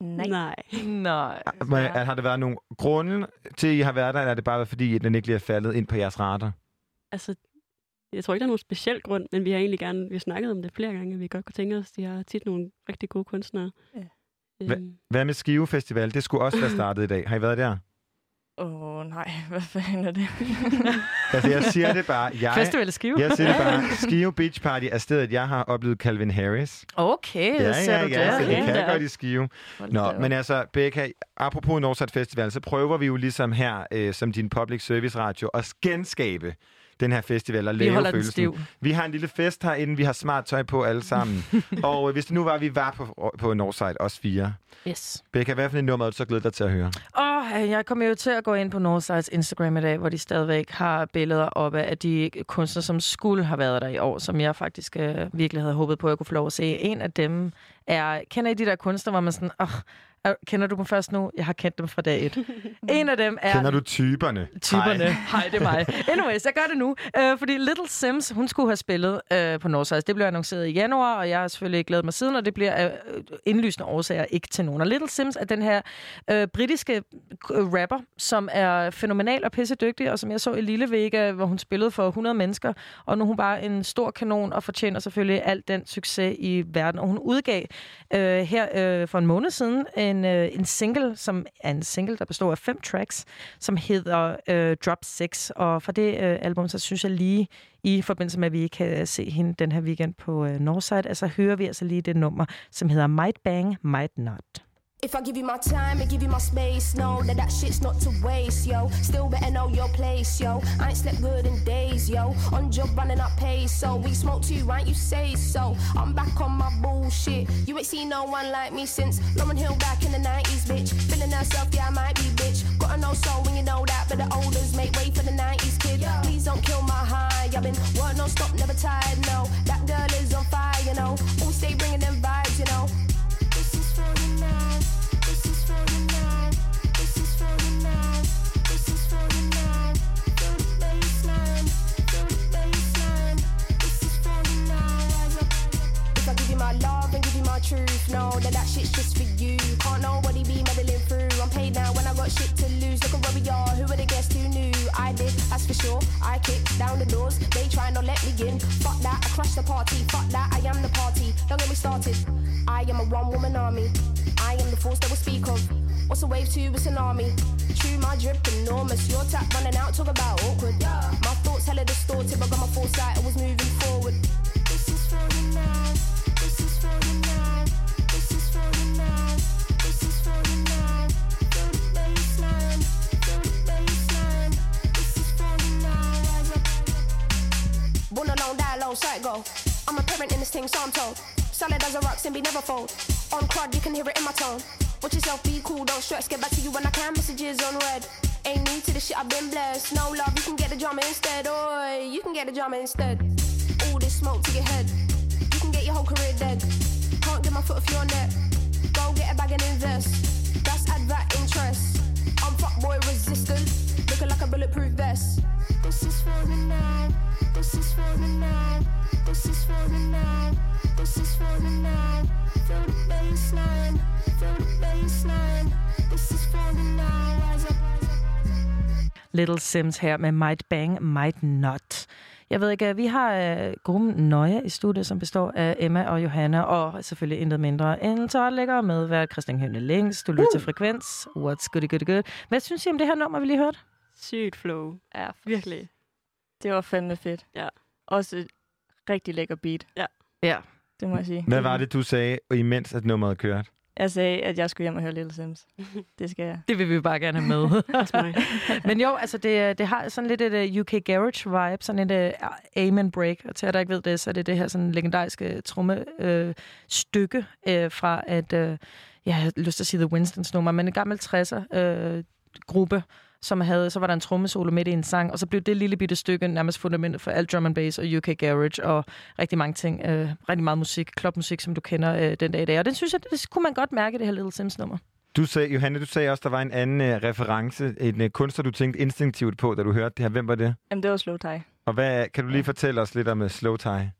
Nej. Nej. Nej. Men, har der været nogle grunde til, at I har været der, eller er det bare fordi, at den ikke lige er faldet ind på jeres radar? Altså, jeg tror ikke, der er nogen speciel grund, men vi har egentlig gerne, vi har snakket om det flere gange, at vi godt kunne tænke os, de har tit nogle rigtig gode kunstnere. Ja. Øhm, Hvad med Skive Festival? Det skulle også være startet i dag. Har I været der? Åh, oh, nej. <laughs> Hvad fanden er det? <laughs> Altså, jeg siger det bare. Jeg, Festival Skive? jeg siger det bare. <laughs> Skive Beach Party er stedet, jeg har oplevet Calvin Harris. Okay, Ja, ser ja, du ja, der. så det kan Ja. godt i Skive. Nå, men altså, Becca, apropos Northside Festival, så prøver vi jo ligesom her, øh, som din public service radio, at genskabe den her festival og Vi lave den følelsen. stiv. Vi har en lille fest herinde, vi har smart tøj på alle sammen. <laughs> og øh, hvis det nu var, at vi var på, på Northside, os fire. Yes. Becca, hvad for en nummer er du så glædet dig til at høre? Åh, jeg kommer jo til at gå ind på Northsides Instagram i dag, hvor de stadigvæk har billeder op af de kunstnere, som skulle have været der i år, som jeg faktisk øh, virkelig havde håbet på, at jeg kunne få lov at se. En af dem er, kender I de der kunstnere, hvor man sådan, åh, er- kender du dem først nu? Jeg har kendt dem fra dag et. <laughs> en af dem er... Kender du typerne? Typerne. Hej. Hej, det er mig. Anyways, jeg gør det nu. Øh, fordi Little Sims, hun skulle have spillet øh, på Northside. Det blev annonceret i januar, og jeg har selvfølgelig glædet mig siden, og det bliver øh, indlysende årsager ikke til nogen. Og Little Sims er den her øh, britiske øh, rapper, som er fænomenal og pissedygtig, og som jeg så i Lille Vega, hvor hun spillede for 100 mennesker, og nu er hun bare en stor kanon og fortjener selvfølgelig alt den succes i verden. Og hun udgav øh, her øh, for en måned siden en, øh, en single, som er en single, der består af fem tracks, som hedder øh, Drop 6. Og for det øh, album, så synes jeg lige, i forbindelse med, at vi ikke kan øh, se hende den her weekend på øh, Northside, altså hører vi altså lige det nummer, som hedder Might Bang, Might Not. If I give you my time and give you my space, know that that shit's not to waste, yo. Still better know your place, yo. I ain't slept good in days, yo. On job running up pace, so we smoke too, right? You say so. I'm back on my bullshit. You ain't seen no one like me since Lauren Hill back in the 90s, bitch. Feeling herself, yeah, I might be, bitch. Gotta know soul when you know that, but the olders make way for the 90s kid. Please don't kill my high. I've been work non stop, never tired, no. That girl is on fire, you know. Always stay bringing them vibes, you know. My truth, No, that that shit's just for you. Can't nobody be meddling through. I'm paid now when I got shit to lose. Look at where we are. Who would have guessed who knew? I did, that's for sure. I kicked down the doors. They try not let me in. Fuck that, I crushed the party. Fuck that, I am the party. Don't get me started. I am a one woman army. I am the force that we speak of. What's a wave to a tsunami? True, my drip enormous. Your tap running out, talk about awkward. My thoughts hella distorted, but got my foresight. I was moving forward. This is for you now. Born alone, die alone, sight go. I'm a parent in this thing, so I'm told. Solid as a rock, and be never fold. On crud, you can hear it in my tone. Watch yourself, be cool, don't stress. Get back to you when I can. Messages on red. Ain't new to the shit, I've been blessed. No love, you can get the drama instead. Oi, you can get the drama instead. All this smoke to your head. You can get your whole career dead. Can't get my foot off your neck. Go get a bag and invest. That's add that interest. I'm fuckboy resistant. Looking like a bulletproof vest. This is for the now. This is for you now. This is for you now. This is for you now. Feel the baseline. Feel the baseline. This is for you now. Rise up. Little Sims her med Might Bang, Might Not. Jeg ved ikke, vi har øh, gruppen Nøje i studiet, som består af Emma og Johanna, og selvfølgelig intet mindre end tilrettelægger med hvad Christian Hønne Længst. Du lytter til Frekvens. What's goody goody good. Hvad synes I om det her nummer, vi lige hørte? Sygt flow. Ja, Virkelig. Det var fandme fedt. Ja. Også et rigtig lækker beat, Ja. det må jeg sige. Hvad var det, du sagde, imens at nummeret kørte? Jeg sagde, at jeg skulle hjem og høre Little Sims. <laughs> Det skal jeg. Det vil vi bare gerne have med. <laughs> <laughs> Men jo, altså det, det har sådan lidt et uh, UK Garage vibe, sådan et uh, aim and break. Og til at der ikke ved det, så er det det her sådan legendariske tromme uh, stykke uh, fra uh, ja, jeg har lyst til at sige The Winstons nummer, men en gammel 60'er uh, gruppe, som havde, så var der en trommesolo midt i en sang, og så blev det lille bitte stykke nærmest fundamentet for alt drum and bass og UK Garage og rigtig mange ting, uh, rigtig meget musik, klubmusik, som du kender uh, den dag i dag. Og den synes jeg, det, det kunne man godt mærke, det her Little Sims nummer. Du sagde, Johanne, du sagde også, der var en anden uh, reference, en uh, kunstner, du tænkte instinktivt på, da du hørte det her. Hvem var det? Jamen, det var Slow Tie. Og hvad, kan du lige fortælle os lidt om uh, Slow Tie?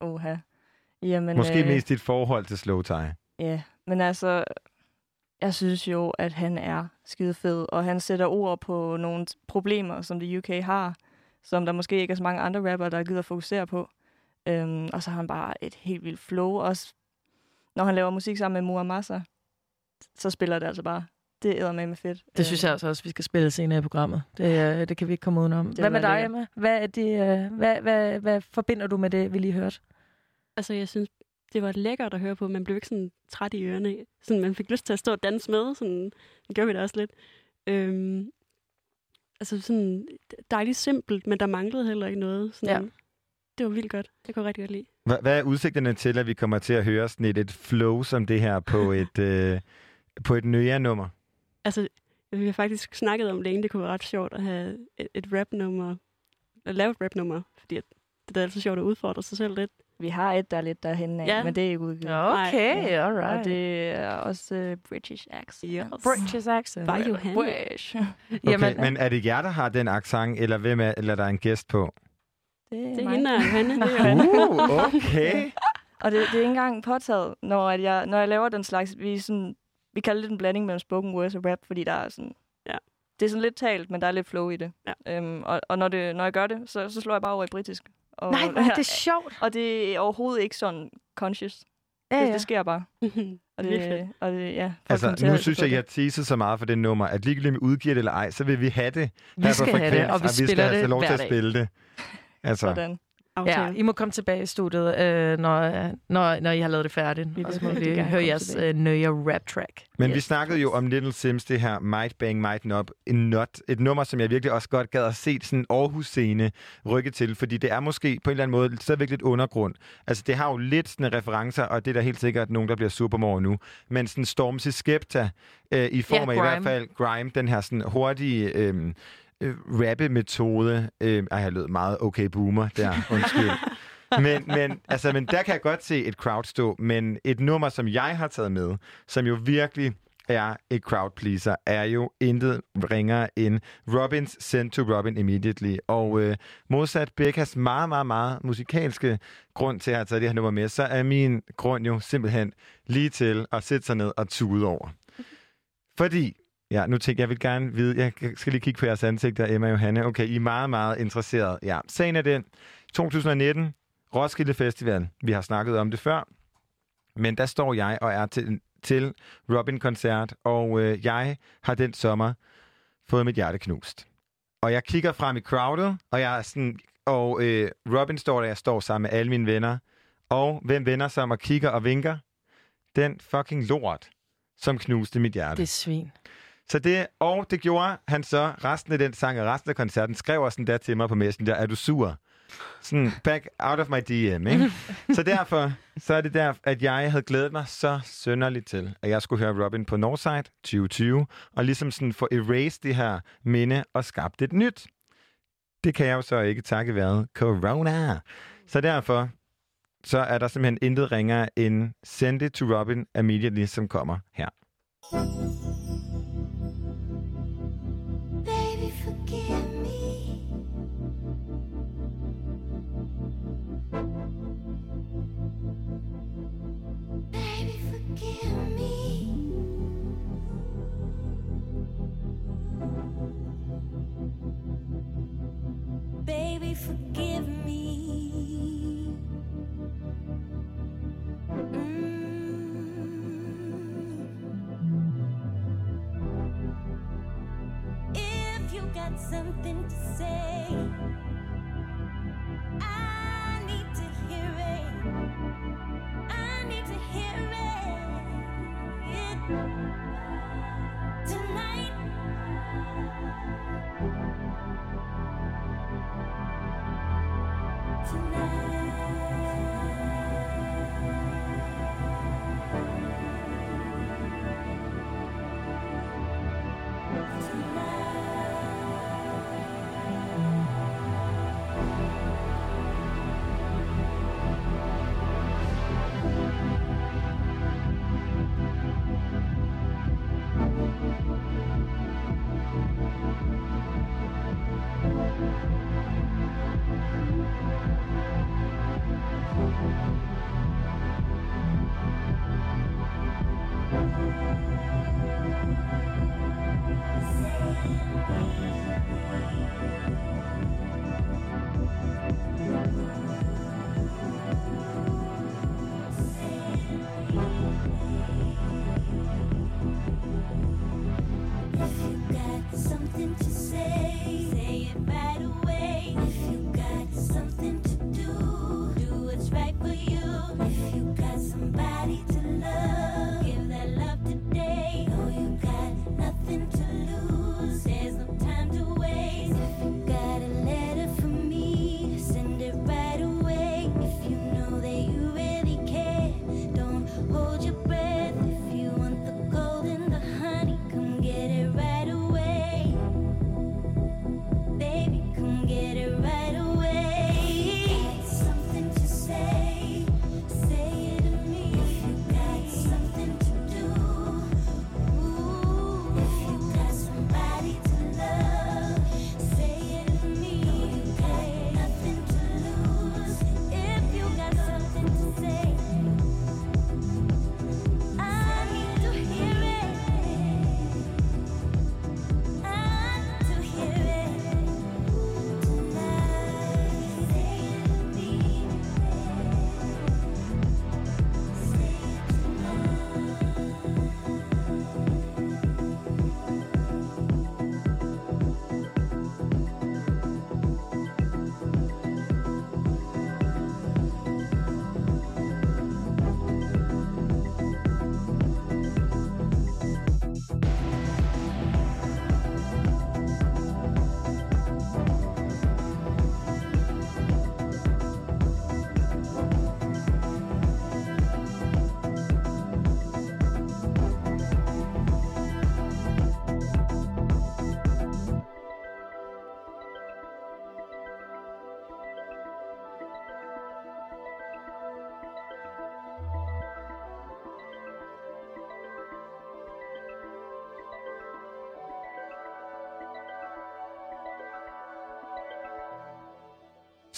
Oha. Jamen, Måske øh, mest dit forhold til Slow Tie. Ja, men altså, jeg synes jo, at han er skide fed, og han sætter ord på nogle problemer, som det UK har, som der måske ikke er så mange andre rapper, der gider fokusere på. Øhm, og så har han bare et helt vildt flow. Også når han laver musik sammen med Muamasa, så spiller det altså bare. Det æder med med fedt. Det synes jeg altså også, vi skal spille senere i programmet. Det, øh, det kan vi ikke komme udenom. Det Hvad med dig, Emma? Hvad, er det, øh, hvad, hvad, hvad forbinder du med det, vi lige hørte? Altså, jeg synes, det var lækkert at høre på. Man blev ikke sådan træt i ørerne. Sådan, man fik lyst til at stå og danse med. Sådan, det gjorde vi da også lidt. Øhm, altså sådan dejligt simpelt, men der manglede heller ikke noget. Sådan, Ja. Det var vildt godt. Det kunne jeg rigtig godt lide. Hva- Hvad er udsigterne til, at vi kommer til at høre sådan et, et flow som det her på <laughs> et, øh, på et Nøja-nummer? Altså, vi har faktisk snakket om længe, det kunne være ret sjovt at have et, et rap-nummer, at lave et rap-nummer, fordi at det er altid sjovt at udfordre sig selv lidt. Vi har et, der er lidt derhen af, Ja. men det er ikke udgivet. Okay, Nej, alright. Og det er også uh, British accent. Yes. British accent. Bare Johanne. British. <laughs> Okay, Jamen, men er det jer, der har den accent, eller hvem er, eller er der en gæst på? Det er, Det er hende og Johanne. Er. <laughs> Uh, okay. Og det, det er ikke engang påtaget, når, at jeg, når jeg laver den slags, vi, er sådan, vi kalder det en blanding mellem spoken words og rap, fordi der er sådan, Ja. det er sådan lidt talt, men der er lidt flow i det. Ja. Øhm, og og når, det, når jeg gør det, så, så slår jeg bare over i britisk. Og, Nej, hvor er det <laughs> sjovt. Og det er overhovedet ikke sådan conscious. Ja, Det, ja. det sker bare. <laughs> Og det, og det, ja, Altså, nu at synes jeg, det. jeg teaser så meget for det nummer, at ligegyldigt om vi udgiver det eller ej, så vil vi have det Vi skal have det, og vi vi skal spiller have det lov hver til at dag. spille det. <laughs> Altså, Sådan. Aftale. Ja, I må komme tilbage i studiet, øh, når, når, når I har lavet det færdigt. Vi og vil så må vi gerne høre jeres øh, nøje rap track. Men yes. vi snakkede jo om Little Sims, det her Might Bang, Might Not, en not, et nummer, som jeg virkelig også godt gad at se sådan en Aarhus-scene rykke til, fordi det er måske på en eller anden måde stadigvæk lidt undergrund. Altså, det har jo lidt sådan referencer, og det er der helt sikkert nogen, der bliver supermor nu, men sådan Stormzy Skepta, øh, i form Ja, af i hvert grime. fald grime, den her sådan hurtige... Øh, øh, rappe-metode. Øh, ej, jeg lød meget okay boomer der, undskyld. men, men, altså, men der kan jeg godt se et crowd stå, men et nummer, som jeg har taget med, som jo virkelig er et crowd pleaser, er jo intet ringere end Robins Send to Robin Immediately. Og øh, modsat Beckas meget, meget, meget musikalske grund til at have taget det her nummer med, så er min grund jo simpelthen lige til at sætte sig ned og tude over. Fordi Ja, nu tænker jeg, jeg vil gerne vide, jeg skal lige kigge på jeres ansigter, Emma og Johanne. Okay, I er meget, meget interesseret. Ja, sagen er den, 2019, Roskilde Festival. Vi har snakket om det før, men der står jeg og er til, til Robin-koncert, og øh, jeg har den sommer fået mit hjerte knust. Og jeg kigger frem i crowdet, og jeg er sådan, og øh, Robin står der, jeg står sammen med alle mine venner, og hvem vender sig om og kigger og vinker? Den fucking lort, som knuste mit hjerte. Det er svin. Så det, og det gjorde han så resten af den sang og resten af koncerten, skrev også en der til mig på Messenger, er du sur? Sådan, back out of my DM, ikke? så derfor, så er det der, at jeg havde glædet mig så sønderligt til, at jeg skulle høre Robin på Northside 2020, og ligesom sådan få erased det her minde og skabt et nyt. Det kan jeg jo så ikke takke være corona. Så derfor, så er der simpelthen intet ringere end Send It to Robin Immediately, som kommer her.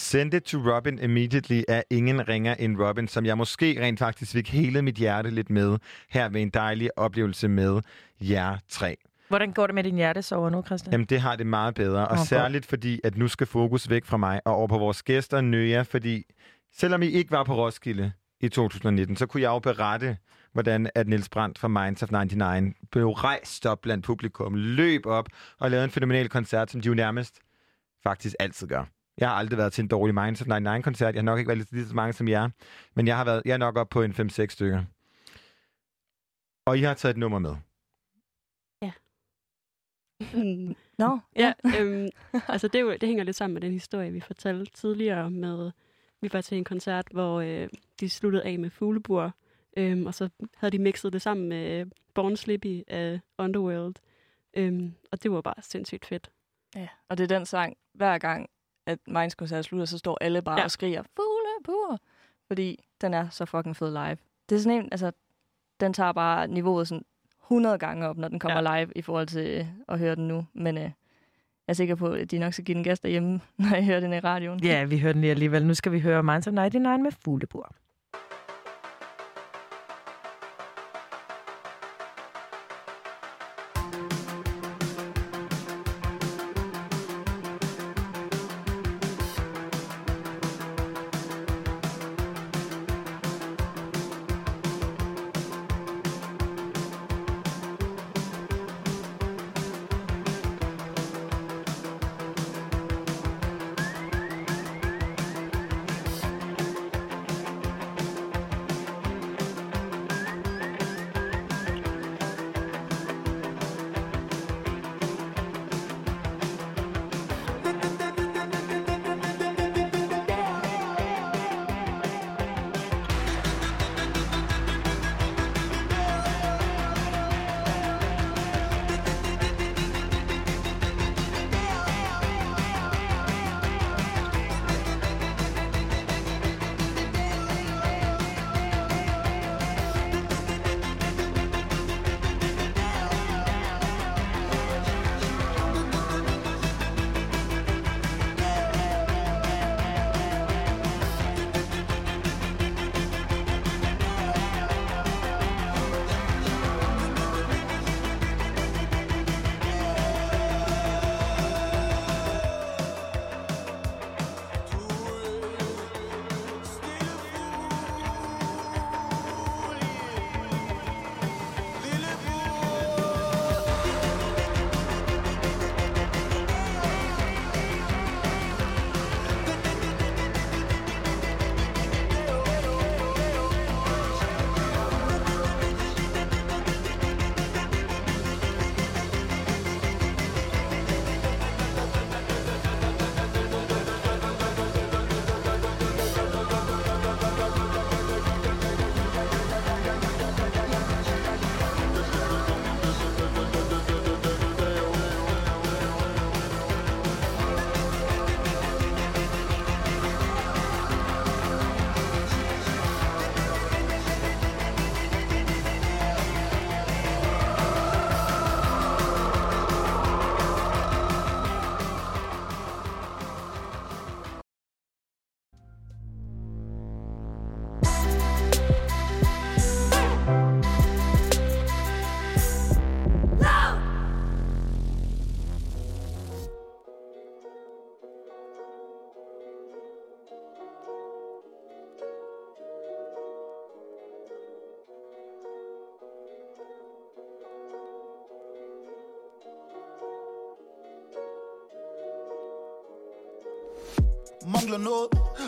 Send it to Robin immediately er ingen ringer end Robin, som jeg måske rent faktisk fik hele mit hjerte lidt med her ved en dejlig oplevelse med jer tre. Hvordan går det med din hjertesover nu, Christian? Jamen, det har det meget bedre, og godt. særligt fordi, at nu skal fokus væk fra mig og over på vores gæster, Nøja, fordi selvom I ikke var på Roskilde i 2019, så kunne jeg jo berette, hvordan at Niels Brandt fra Minds of 99 blev rejst op blandt publikum, løb op og lavede en fænomenal koncert, som de jo nærmest faktisk altid gør. Jeg har aldrig været til en dårlig Minds of 99-koncert. Jeg har nok ikke været lige så mange som jer, men jeg har været, jeg er nok op på en 5-6 stykker. Og I har taget et nummer med. Nå, Ja, øhm, altså det, jo, det hænger lidt sammen med den historie, vi fortalte tidligere med, vi var til en koncert, hvor øh, de sluttede af med fuglebur, øhm, og så havde de mixet det sammen med Born Slippy af Underworld, øhm, og det var bare sindssygt fedt. Ja, og det er den sang, hver gang, at Minds koncert slutter, så står alle bare Ja. og skriger, fugle, Fordi den er så fucking fed live. Det er sådan en, altså, den tager bare niveauet sådan 100 gange op, når den kommer ja. live, i forhold til øh, at høre den nu. Men øh, jeg er sikker på, at de nok skal give den gas derhjemme, <laughs> når jeg hører den i radioen. Ja, vi hører den lige alligevel. Nu skal vi høre Minds of 99 med Fuglebur.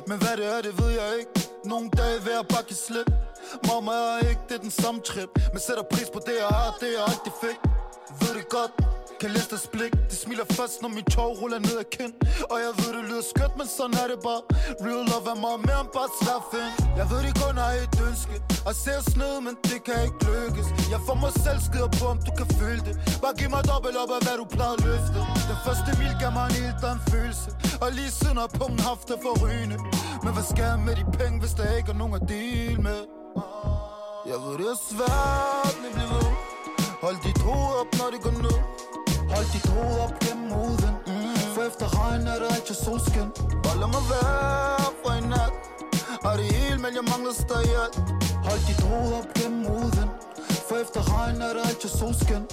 Men hvad det er, det ved jeg ikke. Nogle dage vil jeg bare give slip. Mamma er ikke, det er den samme trip. Men sætter pris på det, jeg har, det jeg altid fik Ved det godt, kan læse deres blik De smiler først, når min tår ruller ned ad kind. Og jeg ved, det lyder skønt, men sådan er det bare. Real love er meget mere end bare svær Jeg ved, de kun har et ønske. Og ser sned, men det kan ikke lykkes. Jeg får mig selv skider på, om du kan føle det. Bare giv mig dobbelt op af, hvad du plejede at løfte. Den første mil gav mig en helt anden følelse. Og lige siden har pungen haft det for rygende Men hvad skal jeg med de penge, hvis der ikke er nogen at dele med? Jeg ved, det er svært, men bliv ved Hold dit hoved op, når det går ned. Hold dit hoved op gennem huden mm. For efter regn er der altid solskin. Bare lad mig være for en nat. Har det hele, men jeg mangler stadig alt. Hold dit hoved op gennem huden For efter regn er der altid solskin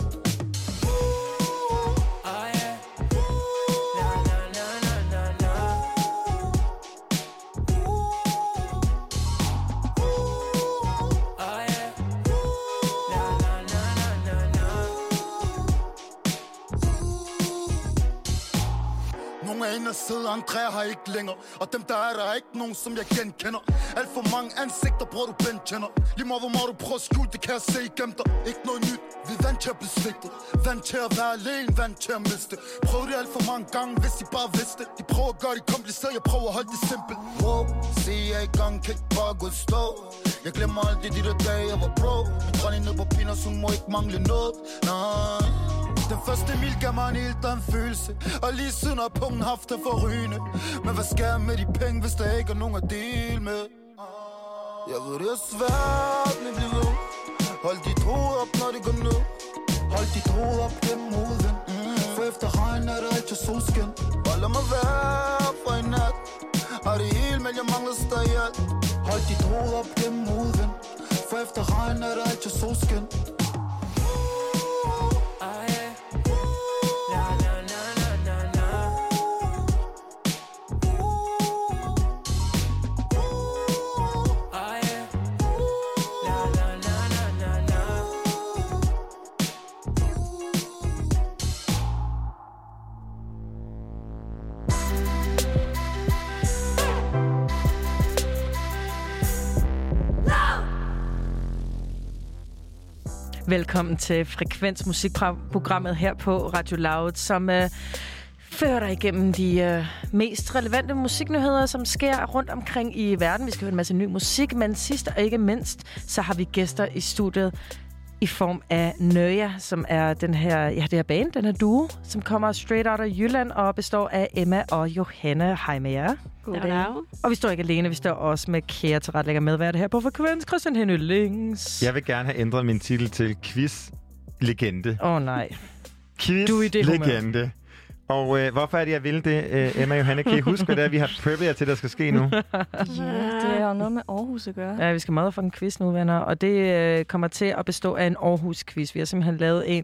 ene side, andre har ikke længere. Og dem der er der er ikke nogen, som jeg genkender. Alt for mange ansigter, bror du bentjener. Lige meget hvor meget du prøver at skjule, det kan jeg se igennem dig. Ikke noget nyt, vi er vant til at blive svigtet. Vant til at være alene, vant til at miste. Prøv det alt for mange gange, hvis de bare vidste. De prøver at gøre det kompliceret, jeg prøver at holde det simpelt. Wow, se jeg i gang, kan ikke bare gå stå. Jeg glemmer aldrig de der dage, jeg var bro. Min dronning ned på pinus, hun må ikke mangle noget. Nej den første mil gav mig en helt anden følelse. Og lige siden har pungen haft det for rygende Men hvad skal jeg med de penge, hvis der ikke er nogen at dele med? Jeg ved, det er svært, men bliv ved. Hold dit hoved op, når det går ned. Hold dit hoved op gennem hovedet. Mm. For efter regn er der altid solskin. Bare lad mig være for en nat. Har det hele, men jeg mangler stadig alt. Hold dit hoved op gennem hovedet. For efter regn er der altid solskin. Velkommen til Frekvens Musikprogrammet her på Radio Loud, som øh, fører dig igennem de øh, mest relevante musiknyheder, som sker rundt omkring i verden. Vi skal høre en masse ny musik, men sidst og ikke mindst, så har vi gæster i studiet i form af Nøja, som er den her, ja, det her band, den her duo, som kommer straight out af Jylland og består af Emma og Johanne. Hej med jer. Goddag. Og vi står ikke alene, vi står også med Kære til ret lægger medvært her på Frekvens. Christian Henny Lings. Jeg vil gerne have ændret min titel til quiz-legende. Åh oh, nej. Du er i det humør. Og øh, hvorfor er det, jeg vil det, øh, Emma Johanne? Kan I huske, hvad det er, vi har preppet jer til, der skal ske nu? <laughs> Ja, det er jo noget med Aarhus at gøre. Ja, vi skal meget for en quiz nu, venner. Og det øh, kommer til at bestå af en Aarhus-quiz. Vi har simpelthen lavet en.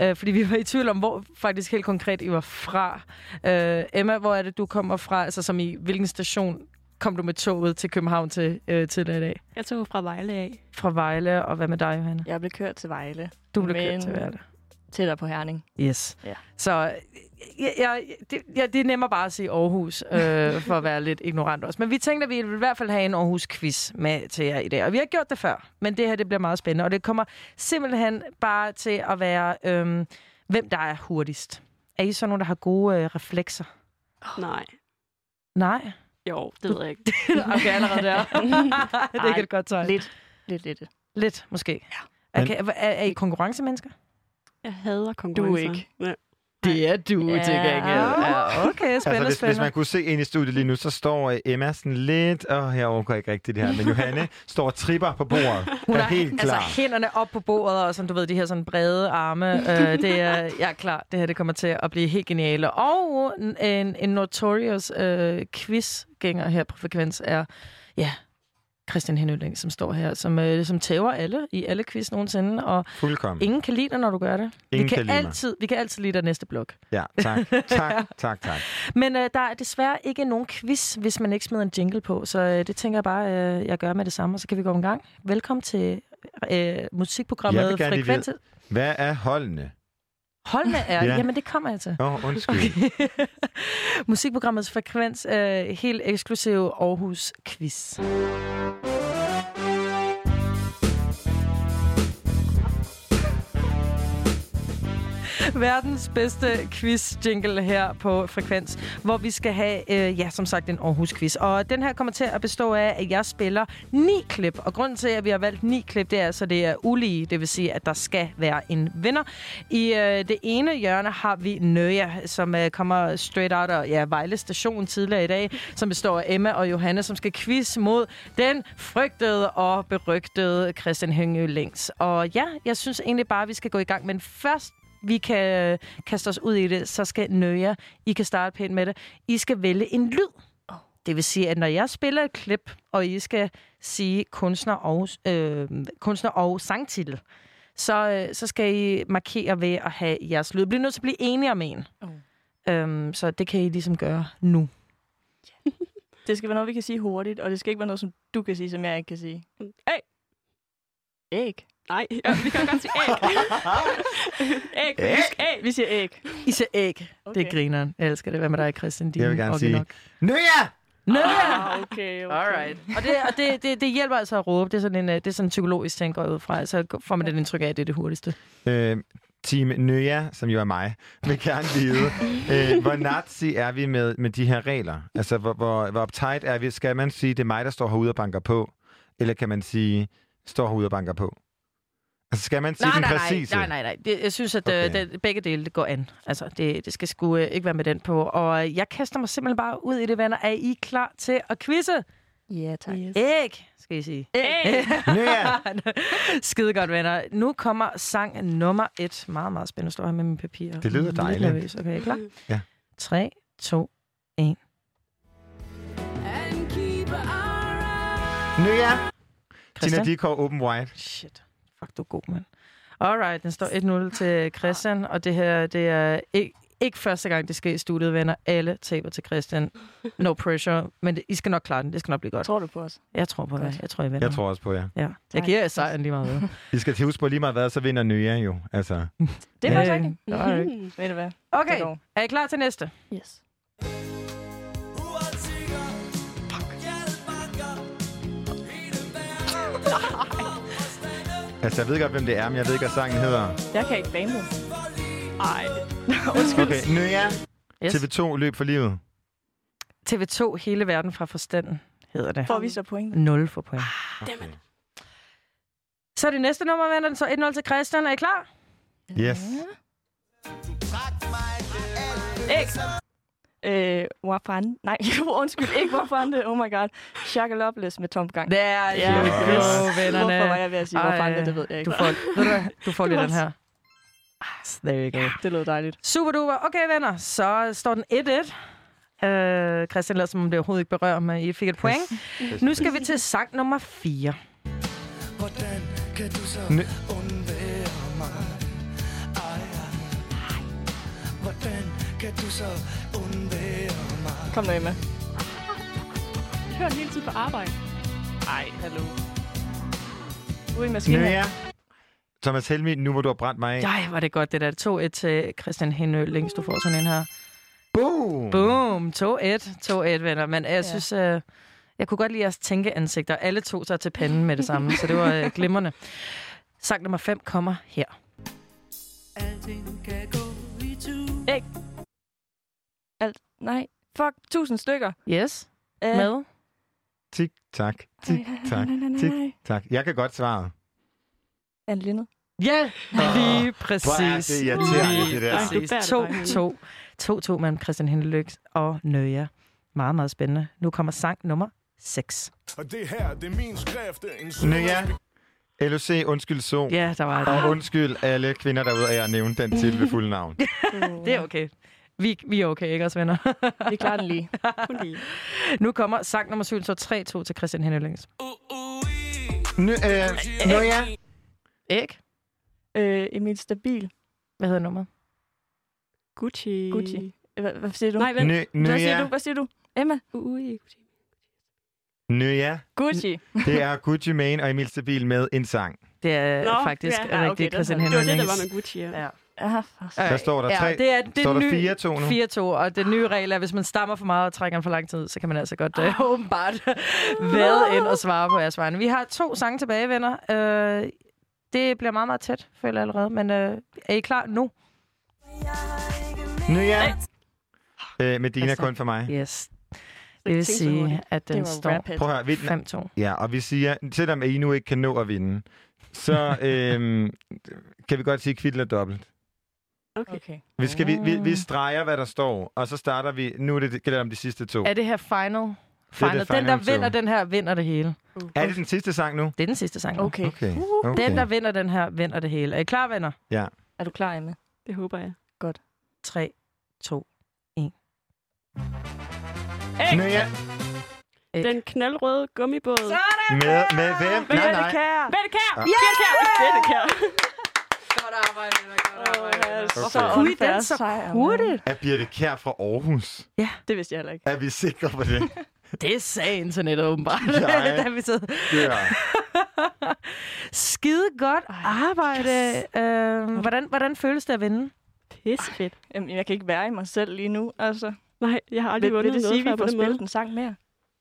Øh, fordi vi var i tvivl om, hvor faktisk helt konkret I var fra. Øh, Emma, hvor er det, du kommer fra? Altså som i hvilken station kom du med toget til København til, øh, til i dag? Jeg tog fra Vejle af. Fra Vejle, og hvad med dig, Johanne? Jeg blev kørt til Vejle. Du blev men kørt til Vejle. Tættere på Herning. Yes. Ja. Så ja, ja, det, ja, det er nemmere bare at sige Aarhus, øh, <laughs> for at være lidt ignorant også. Men vi tænkte, at vi vil i hvert fald have en Aarhus-quiz med til jer i dag. Og vi har gjort det før, men det her det bliver meget spændende. Og det kommer simpelthen bare til at være, øh, hvem der er hurtigst. Er I så nogen, der har gode øh, reflekser? Nej. Nej? Jo, det ved jeg ikke. <laughs> okay, allerede der. <laughs> det er ikke et godt tegn. Lidt, lidt, lidt. Lidt, måske. Ja. Okay, er, er I konkurrencemennesker? Jeg hader konkurrencer. ikke. Ja. Det er du Ja. til gengæld. Ja, okay, spændende, altså, hvis, hvis man kunne se ind i studiet lige nu, så står Emma sådan lidt... Åh, oh, jeg overgår ikke rigtigt det her. Men Johanne <laughs> står og tripper på bordet. Hun er har helt klar. altså hænderne op på bordet, og sådan, du ved, de her sådan brede arme. øh, <laughs> det er, jeg er klar, det her det kommer til at blive helt geniale. Og en, en notorious øh, quizgænger her på Frekvens er, ja, Christian Henøling, som står her, som, øh, som tæver alle i alle quiz nogensinde, og Fuldkommen. ingen kan lide dig, når du gør det. Ingen vi, kan kan altid, vi kan altid lide dig næste blok. Ja, tak. <laughs> Tak, tak, tak. Men øh, der er desværre ikke nogen quiz, hvis man ikke smider en jingle på, så øh, det tænker jeg bare, øh, jeg gør med det samme, og så kan vi gå i gang. Velkommen til øh, musikprogrammet Jeg vil gerne lige Frekvens. Hvad er holdene? Holdene er... Ja. Jamen, det kommer jeg til. Åh, oh, undskyld. Okay. <laughs> Musikprogrammets frekvens, øh, helt eksklusiv Aarhus Quiz. <laughs> Verdens bedste quiz-jingle her på Frekvens, hvor vi skal have, øh, ja, som sagt, en Aarhus-quiz. Og den her kommer til at bestå af, at jeg spiller ni klip. Og grunden til, at vi har valgt ni klip, det er altså, det er ulige. Det vil sige, at der skal være en vinder. I øh, det ene hjørne har vi Nøja, som øh, kommer straight out af ja, Vejle Station tidligere i dag, som består af Emma og Johanne, som skal quiz mod den frygtede og berygtede Christian Høngø Længs. Og ja, jeg synes egentlig bare, at vi skal gå i gang. Men først vi kan øh, kaste os ud i det, så skal Nøja, I kan starte pænt med det, I skal vælge en lyd. Det vil sige, at når jeg spiller et klip, og I skal sige kunstner og, øh, kunstner og sangtitel, så, øh, så skal I markere ved at have jeres lyd. Bliv nødt til at blive enige om en. Oh. Øhm, så det kan I ligesom gøre nu. <laughs> Det skal være noget, vi kan sige hurtigt, og det skal ikke være noget, som du kan sige, som jeg ikke kan sige. Æg! Æg. Nej, <laughs> ja, vi kan godt sige æg. <laughs> Æg. æg. Vi, skal, æg. vi siger æg. I siger æg. Okay. Det er grineren. Jeg elsker det. Hvad med dig, Christian? Din Jeg vil gerne sige, Nøja! Nøja! Ah, okay, okay. Alright. Og, det, og det, det, det hjælper altså at råbe. Det er sådan en, øh, det er sådan en psykologisk ting, går ud fra. Så får man det indtryk af, at det er det hurtigste. Øh, Team Nøja, som jo er mig, vil gerne vide, <laughs> øh, hvor nazi er vi med, med de her regler? Altså, hvor, hvor, hvor uptight er vi? Skal man sige, det er mig, der står herude og banker på? Eller kan man sige, står herude og banker på? Altså, skal man sige Nej, den nej, præcise? nej, nej, nej. Det, jeg synes, at Okay. okay. det, begge dele det går an. Altså, det, det skal sgu øh, ikke være med den på. Og øh, jeg kaster mig simpelthen bare ud i det, venner. Er I klar til at quizze? Ja, tak. Yes. Æg, skal I sige. Æg. <laughs> <laughs> Skide godt, venner. Nu kommer sang nummer et. Meget, meget spændende. Står her med mine papirer. Det lyder Lidt dejligt. nervøs. Okay, er I klar? Ja. 3, 2, 1. Nøja! Tina Christian? Dikov, Open Wide. Shit. Fuck, du er god, mand. Alright, den står 1-0 til Christian, og det her, det er ikke, ikke første gang, det sker i studiet, venner. Alle taber til Christian. No pressure, men det, I skal nok klare den. Det skal nok blive godt. Tror du på os? Jeg tror på det. Jeg tror, I vinder. Jeg tror også på jer. Ja. Jeg giver jer sejren lige meget. ved. <laughs> I skal til huske på lige meget hvad, så vinder Nøja jo. Altså, Det er faktisk rigtigt. <laughs> Ved du hvad? Okay, er I klar til næste? Yes. Altså, jeg ved godt, hvem det er, men jeg ved ikke, hvad sangen hedder. Jeg kan ikke bandet. Ej. <laughs> Okay, Nøja. Yes. TV2 løb for livet. TV2, hele verden fra forstanden, hedder det. Får vi så point? 0 for point. Dammit. Så er det næste nummer, venner. Så 1-0 til Christian. Er I klar? Yes. Æg. Øh, Wafan. Nej, <laughs> undskyld, ikke Wafande. Oh my god. Shakalopolis med Tom Gang. Der er Ja. go, Yes. vennerne. Hvorfor var jeg ved at sige Ej, Wafande? Det ved jeg ikke. Du får, ved du, du får lige den her. Ah, There you go. Det lød dejligt. Super duper. Okay, venner. Så står den 1-1. Øh, Christian lader som om det overhovedet ikke berører mig. I fik et point. Nu skal vi til sang nummer 4. Hvordan kan du så undvære mig? Ej, ej. Hvordan kan du så? Kom nu, Emma. Jeg hører den hele tiden på arbejde. Ej, hallo. Du er i maskinen. Nøja. Thomas Helmi, nu hvor du har brændt mig af. Ej, var det godt, det der. 2-1 til Christian Henø. Længst du får sådan en her. Boom! Boom. 2-1. 2-1, venner. Men jeg Ja. synes, øh, jeg kunne godt lide jeres tænkeansigter. Alle to sig til panden med det samme, så det var øh, glimrende. Sang nummer 5 kommer her. Alting kan gå Nej. Fuck. Tusind stykker. Yes. Øh, Med. Tik, tak, tik, tak, tik, tak. Jeg kan godt svare. Anne Lindet. Ja, lige præcis. Hvor er det irriterende, Lige det der. præcis. Bærer det 2-2. 2-2 mellem Christian Hindelyk og Nøja. Meget, meget spændende. Nu kommer sang nummer 6. Og det her, det er min skrift. En Nøja. LOC, undskyld så. Ja, der var Og det. undskyld alle kvinder derude, at jeg nævnte den til ved fuld navn. <laughs> Det er okay. Vi, vi er okay, ikke også, venner? Vi klarer den lige. <laughs> Kun lige. nu kommer sang nummer 7, så 3-2 til Christian Hindelyk. Nø, øh, Nøja. Æg. Øh, Emil Stabil. Hvad hedder nummeret? Gucci. Gucci. Hvad, hvad siger du? Nej, vent. Nø, Hvad siger du? Hvad siger du? Emma? Ui, Gucci. Nøja. Gucci. <laughs> Det er Gucci Mane og Emil Stabil med en sang. Det er Nå, faktisk ja. ja, Ja, okay, Christian havde- Det var det, der var med Gucci, ja. Ja. Ja, for Der står der tre. Ja, det er, det står er der ny, 4-2 nu? 4-2, og den nye regel er, at hvis man stammer for meget og trækker den for lang tid, så kan man altså godt øh, åbenbart <laughs> vade ind og svare på jeres vegne. Vi har to sange tilbage, venner. Øh, det bliver meget, meget tæt, føler jeg allerede. Men øh, er I klar nu? Nu ja. Øh, Medina Altså, kun for mig. Yes. Det vil sige, at den står rap Prøv at høre, vi, 5-2. ja, og vi siger, selvom I nu ikke kan nå at vinde, så <laughs> øhm, kan vi godt sige kvit eller dobbelt. Okay. Okay. Vi, skal, vi, vi, vi streger, hvad der står, og så starter vi... Nu er det, gælder det om de sidste to. Er det her final? final? det den, der vinder den her, vinder det hele. Er det den sidste sang nu? Det er den sidste sang. nu. Okay. Okay. okay. Den, der vinder den her, vinder det hele. Er I klar, venner? Ja. Er du klar, Emma? Det håber jeg. 3, 2, Nu ja. Æg. Den knaldrøde gummibåd. Med, med hvem? Nej, nej. Bette Kær! Ja. Bette Kær! Godt arbejde, godt arbejde. Okay. Så Ui, unfair den så hurtigt. Er Birte Kær fra Aarhus? Det vidste jeg heller ikke. Er vi sikre på det? <laughs> Det sagde internettet åbenbart, Ja. <laughs> da vi sad. <laughs> Ja. Skide godt arbejde. Øh, hvordan, hvordan føles det at vinde? Pisse fedt. Jamen, jeg kan ikke være i mig selv lige nu. Altså, Nej, jeg har aldrig vil, vil vundet det noget sige, at vi får spillet en sang mere?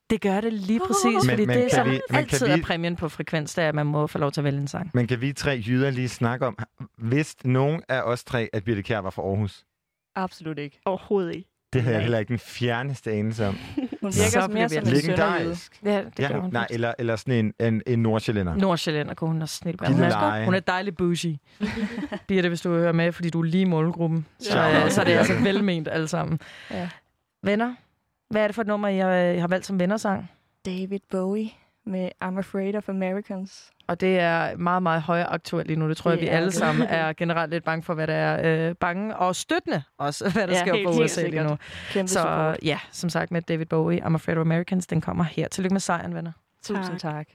Det gør det lige præcis, Men- fordi men det, kan som vi- altid vi- er præmien på frekvens, det er, at man må få lov til at vælge en sang. Men kan vi tre jyder lige snakke om, vidste nogen af os tre, at Birte Kær var fra Aarhus? Absolut ikke. Overhovedet ikke. Det havde jeg heller ikke den fjerneste anelse om. <laughs> Hun Så virker bliver mere som en. Legendarisk. Ja, det Ja, hun. nej, eller, eller sådan en, en, en nordsjællænder. Nordsjælland, og hun er snit. Hun Gilleleje. er, hun er dejlig bougie. <laughs> Birte, hvis du hører med, fordi du er lige i målgruppen. Så, Ja. så er det altså velment alle sammen. Ja. Venner, hvad er det for et nummer, jeg, har valgt som vennersang? David Bowie med I'm Afraid of Americans. Og det er meget, meget højaktuelt lige nu. Det tror Det jeg, vi alle det. sammen <laughs> er generelt lidt bange for, hvad der er. Øh, bange og støttende også, hvad der Ja, sker helt- på USA lige sikkert. nu. Kæmpe Så support. ja, som sagt med David Bowie, I'm Afraid of Americans, den kommer her. Tillykke med sejren, venner. Tusind tak.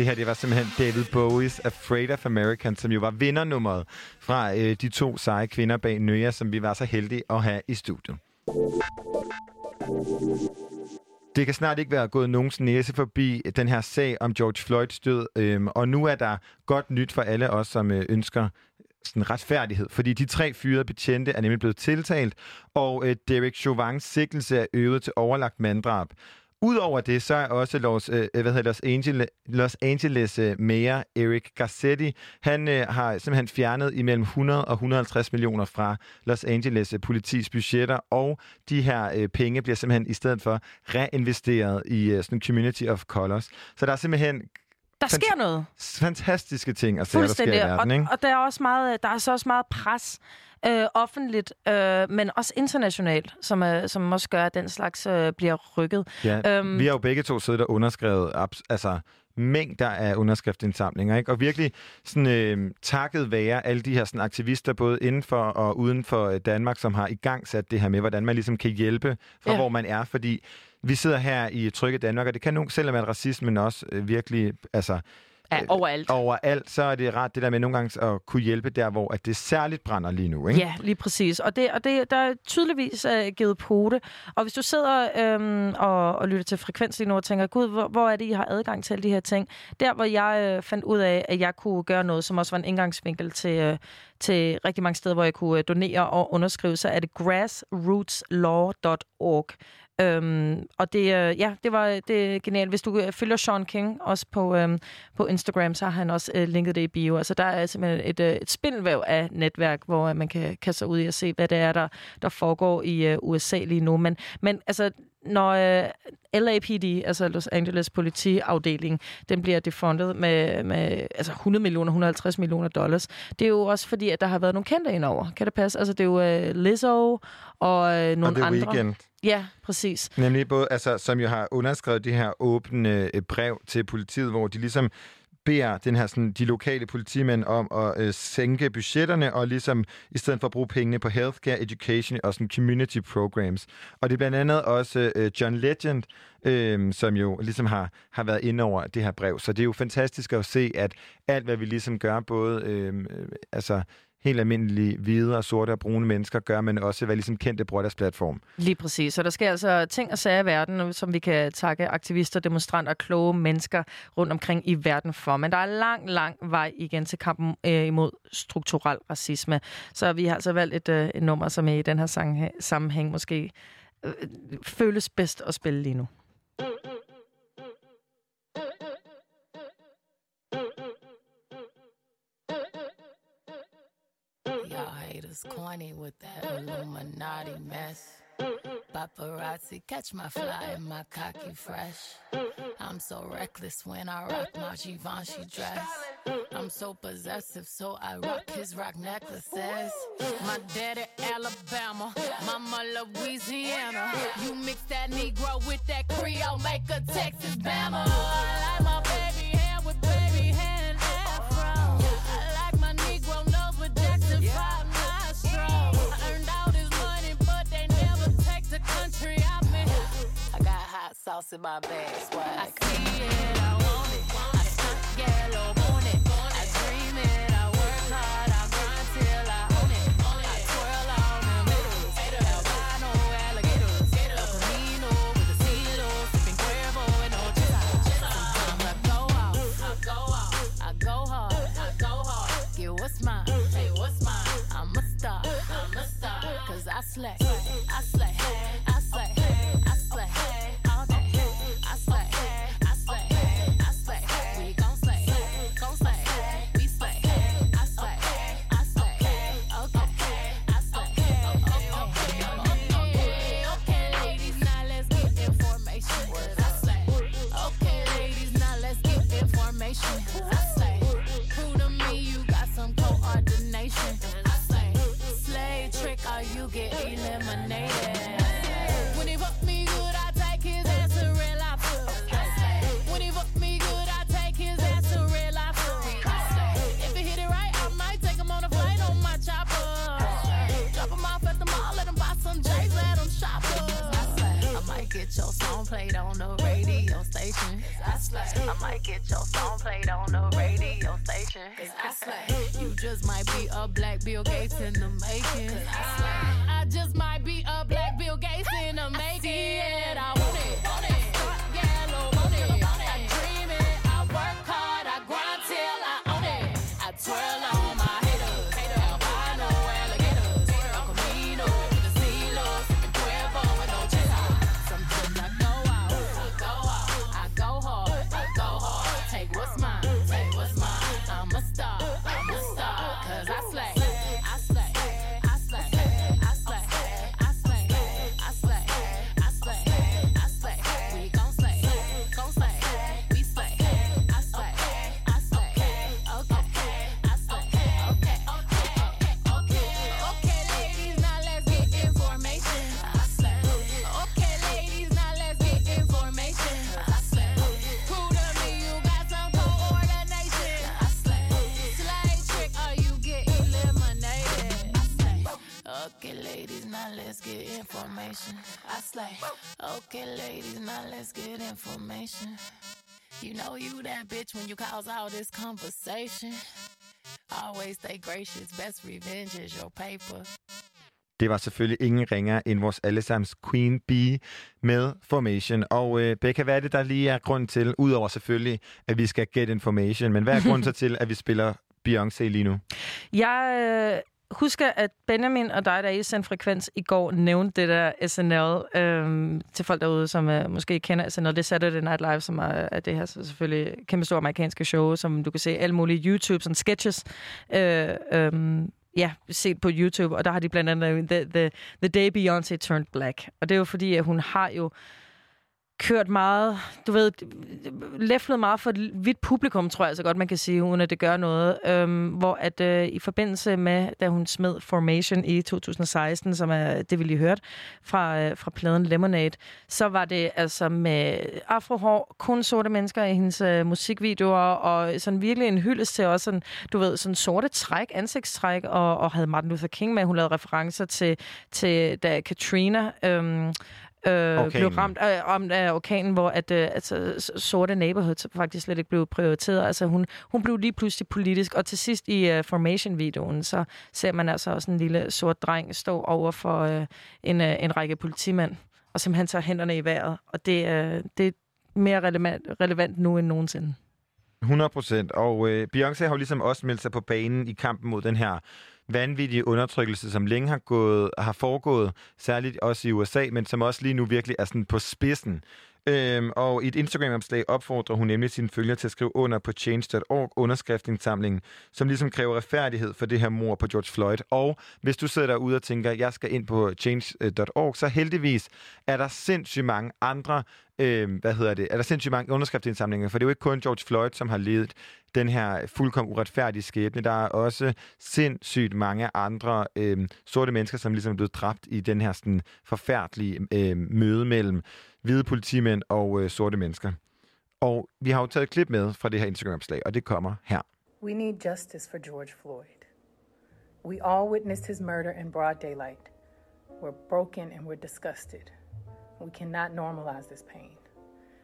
Det her, det var simpelthen David Bowies Afraid of American, som jo var vindernummeret fra øh, de to seje kvinder bag Nøya, som vi var så heldige at have i studiet. Det kan snart ikke være gået nogens næse forbi den her sag om George Floyds død, øhm, og nu er der godt nyt for alle os, som øh, ønsker sådan retfærdighed, fordi de tre fyrede betjente er nemlig blevet tiltalt, og øh, Derek Chauvins sigtelse er øvet til overlagt manddrab. Udover det, så er også Los, øh, øh, hvad hedder, Los, Angeles, Los Angeles øh, mayor Eric Garcetti, han øh, har simpelthen fjernet imellem 100 og 150 millioner fra Los Angeles øh, politis budgetter, og de her øh, penge bliver simpelthen i stedet for reinvesteret i øh, sådan community of colors. Så der er simpelthen der sker noget. fantastiske ting at se, der sker i verden, ikke? Og, og der er også meget, der er så også meget pres øh, offentligt, øh, men også internationalt, som, øh, som også gør, at den slags øh, bliver rykket. Ja, Øhm. vi har jo begge to siddet og underskrevet abs- altså, mængder af underskriftsindsamlinger, ikke? Og virkelig sådan, øh, takket være alle de her sådan, aktivister, både inden for og uden for øh, Danmark, som har i gang sat det her med, hvordan man ligesom kan hjælpe fra, ja. hvor man er. Fordi vi sidder her i Trygge Danmark, og det kan nogen, selvom at racismen også øh, virkelig, altså Ja, overalt. overalt, så er det ret det der med nogle gange at kunne hjælpe der, hvor at det særligt brænder lige nu, ikke? Ja, lige præcis. Og, det, og det, der er tydeligvis uh, givet pote. Og hvis du sidder øhm, og, og lytter til frekvens lige nu og tænker, gud, hvor, hvor er det, I har adgang til alle de her ting? Der, hvor jeg øh, fandt ud af, at jeg kunne gøre noget, som også var en indgangsvinkel til, øh, til rigtig mange steder, hvor jeg kunne øh, donere og underskrive, så er det grassrootslaw.org. Øhm, og det, øh, ja, det var det er genialt. Hvis du øh, følger Sean King også på, øhm, på Instagram, så har han også øh, linket det i bio. Altså, der er simpelthen et, øh, et spindelvæv af netværk, hvor øh, man kan kaste sig ud i at se, hvad det er, der, der foregår i øh, USA lige nu. Men, men altså, når øh, LAPD, altså Los Angeles politiafdeling, den bliver defundet med, med altså 100 millioner, 150 millioner dollars, det er jo også fordi, at der har været nogle kendte indover. Kan det passe? Altså, det er jo øh, Lizzo og øh, nogle og The andre. Weeknd. Ja, præcis. Nemlig både, altså, som jo har underskrevet det her åbne øh, brev til politiet, hvor de ligesom beder den her, sådan, de lokale politimænd om at øh, sænke budgetterne og ligesom i stedet for at bruge pengene på healthcare, education og sådan community programs. Og det er blandt andet også øh, John Legend, øh, som jo ligesom har, har været inde over det her brev. Så det er jo fantastisk at se, at alt, hvad vi ligesom gør, både øhm, øh, altså helt almindelige hvide og sorte og brune mennesker gør, men også hvad ligesom kendte bruger deres platform. Lige præcis. Så der sker altså ting og sager i verden, som vi kan takke aktivister, demonstranter og kloge mennesker rundt omkring i verden for. Men der er lang, lang vej igen til kampen øh, imod strukturel racisme. Så vi har altså valgt et, øh, et nummer, som i den her sang, sammenhæng måske øh, føles bedst at spille lige nu. Haters corny with that Illuminati mess. Paparazzi catch my fly and my cocky fresh. I'm so reckless when I rock my Givenchy dress. I'm so possessive, so I rock his rock necklaces. My daddy Alabama, mama Louisiana. You mix that Negro with that Creole, make a Texas Bama. I like my sauce in my bag, swag. I see it, I want it. I stunt yellow, want it. I dream it, I work hard, I grind till I own it. I twirl on them haters, albino alligators. El Camino with the CeeLo, sipping Cuervo and Ochesa. Sometimes I go out, I go out, I go hard, I go hard. Get what's mine, hey, what's mine? I'm a star, I'm a star. Cause I slay, bitch when you cause all this conversation. Always stay gracious. Best revenge is your paper. Det var selvfølgelig ingen ringer end vores allesammens Queen Bee med Formation. Og øh, Becca, hvad er det, der lige er grund til, udover selvfølgelig, at vi skal get information, men hvad er grunden så <laughs> til, at vi spiller Beyoncé lige nu? Jeg øh, husker, at Benjamin og dig, der er i Send Frekvens i går, nævnte det der SNL øhm, til folk derude, som øh, måske ikke kender SNL. Det er Saturday Night Live, som er, er det her så selvfølgelig kæmpe store amerikanske show, som du kan se alle mulige YouTube, sådan sketches. Øh, øhm, ja, set på YouTube, og der har de blandt andet The, the, the Day Beyoncé Turned Black. Og det er jo fordi, at hun har jo kørt meget, du ved, læflet meget for et vidt publikum, tror jeg så godt, man kan sige, uden at det gør noget. Øhm, hvor at øh, i forbindelse med, da hun smed Formation i 2016, som er det, vi lige hørte fra, øh, fra pladen Lemonade, så var det altså med afrohår, kun sorte mennesker i hendes øh, musikvideoer, og sådan virkelig en hyldest til også sådan, du ved, sådan sorte træk, ansigtstræk, og, og havde Martin Luther King med. Hun lavede referencer til, til da Katrina Øh, øh, Orkanen. blev ramt af, ramt af orkanen, hvor at, øh, altså, sorte neighborhoods faktisk slet ikke blev prioriteret. Altså, hun, hun blev lige pludselig politisk, og til sidst i uh, Formation-videoen, så ser man altså også en lille sort dreng stå over for uh, en, uh, en række politimænd, og simpelthen tager hænderne i vejret. Og det, uh, det er mere relevant, relevant nu end nogensinde. 100 procent. Og øh, Beyoncé har jo ligesom også meldt sig på banen i kampen mod den her vanvittige undertrykkelse, som længe har, gået, har foregået, særligt også i USA, men som også lige nu virkelig er sådan på spidsen. Øhm, og i et Instagram-opslag opfordrer hun nemlig sine følgere til at skrive under på change.org underskriftsindsamlingen, som ligesom kræver retfærdighed for det her mor på George Floyd. Og hvis du sidder derude og tænker, jeg skal ind på change.org, så heldigvis er der sindssygt mange andre øh, hvad hedder det, er der sindssygt mange underskriftsindsamlinger, for det er jo ikke kun George Floyd, som har ledet den her fuldkommen uretfærdige skæbne. Der er også sindssygt mange andre øh, sorte mennesker, som ligesom er blevet dræbt i den her sådan, forfærdelige øh, møde mellem hvide politimænd og øh, sorte mennesker. Og vi har jo taget et klip med fra det her Instagram-slag, og det kommer her. We need justice for George Floyd. We all witnessed his murder in broad daylight. We're broken and we're disgusted. We cannot normalize this pain.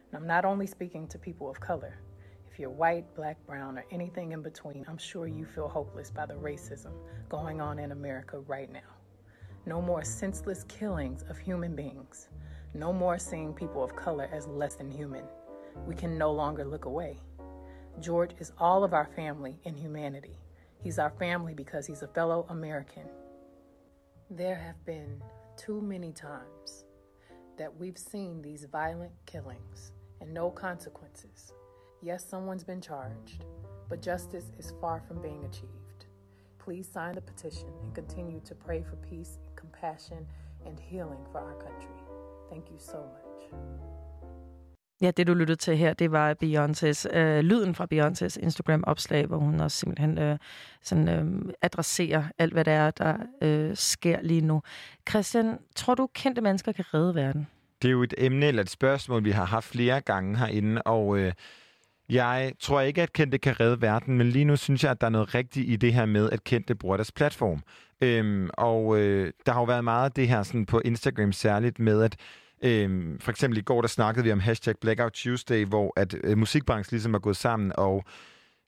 And I'm not only speaking to people of color. If you're white, black, brown, or anything in between, I'm sure you feel hopeless by the racism going on in America right now. No more senseless killings of human beings. No more seeing people of color as less than human. We can no longer look away. George is all of our family in humanity. He's our family because he's a fellow American. There have been too many times that we've seen these violent killings and no consequences. Yes, someone's been charged, but justice is far from being achieved. Please sign the petition and continue to pray for peace, compassion, and healing for our country. Thank you so much. Ja, det du lyttede til her, det var Beyoncé's, øh, lyden fra Beyoncés Instagram-opslag, hvor hun også simpelthen øh, sådan, øh, adresserer alt, hvad det er, der øh, sker lige nu. Christian, tror du, kendte mennesker kan redde verden? Det er jo et emne eller et spørgsmål, vi har haft flere gange herinde, og øh, jeg tror ikke, at kendte kan redde verden, men lige nu synes jeg, at der er noget rigtigt i det her med, at kendte bruger deres platform. Øhm, og øh, der har jo været meget af det her sådan på Instagram særligt med, at Øhm, for eksempel i går, der snakkede vi om hashtag Blackout Tuesday, hvor at øh, musikbranchen ligesom er gået sammen, og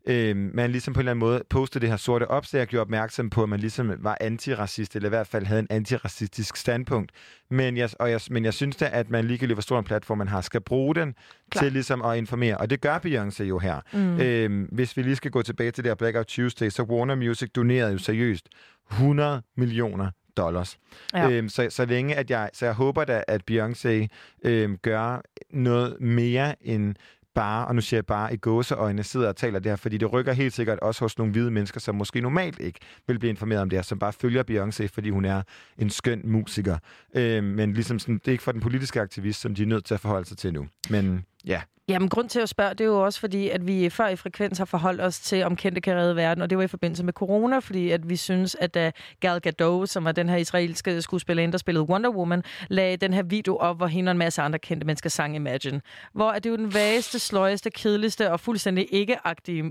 øh, man ligesom på en eller anden måde postede det her sorte opslag og gjorde opmærksom på, at man ligesom var antiracist, eller i hvert fald havde en antiracistisk standpunkt. Men jeg, og jeg, men jeg synes da, at man ligegyldigt, hvor stor en platform man har, skal bruge den Klar. til ligesom at informere. Og det gør Beyoncé jo her. Mm. Øhm, hvis vi lige skal gå tilbage til det her Blackout Tuesday, så Warner Music donerede jo seriøst 100 millioner dollars. Ja. Øhm, så, så længe at jeg, så jeg håber da, at Beyoncé øhm, gør noget mere end bare, og nu siger jeg bare i gåseøjne, sidder og taler det her, fordi det rykker helt sikkert også hos nogle hvide mennesker, som måske normalt ikke vil blive informeret om det her, som bare følger Beyoncé, fordi hun er en skøn musiker. Øh, men ligesom sådan, det er ikke for den politiske aktivist, som de er nødt til at forholde sig til nu. Men ja, Jamen, grund til at spørge, det er jo også fordi, at vi før i Frekvens har forholdt os til, om kendte kan redde verden, og det var i forbindelse med corona, fordi at vi synes, at da Gal Gadot, som var den her israelske skuespillerinde, der spillede Wonder Woman, lagde den her video op, hvor hende og en masse andre kendte mennesker sang Imagine. Hvor er det jo den vageste, sløjeste, kedeligste og fuldstændig ikke-agtige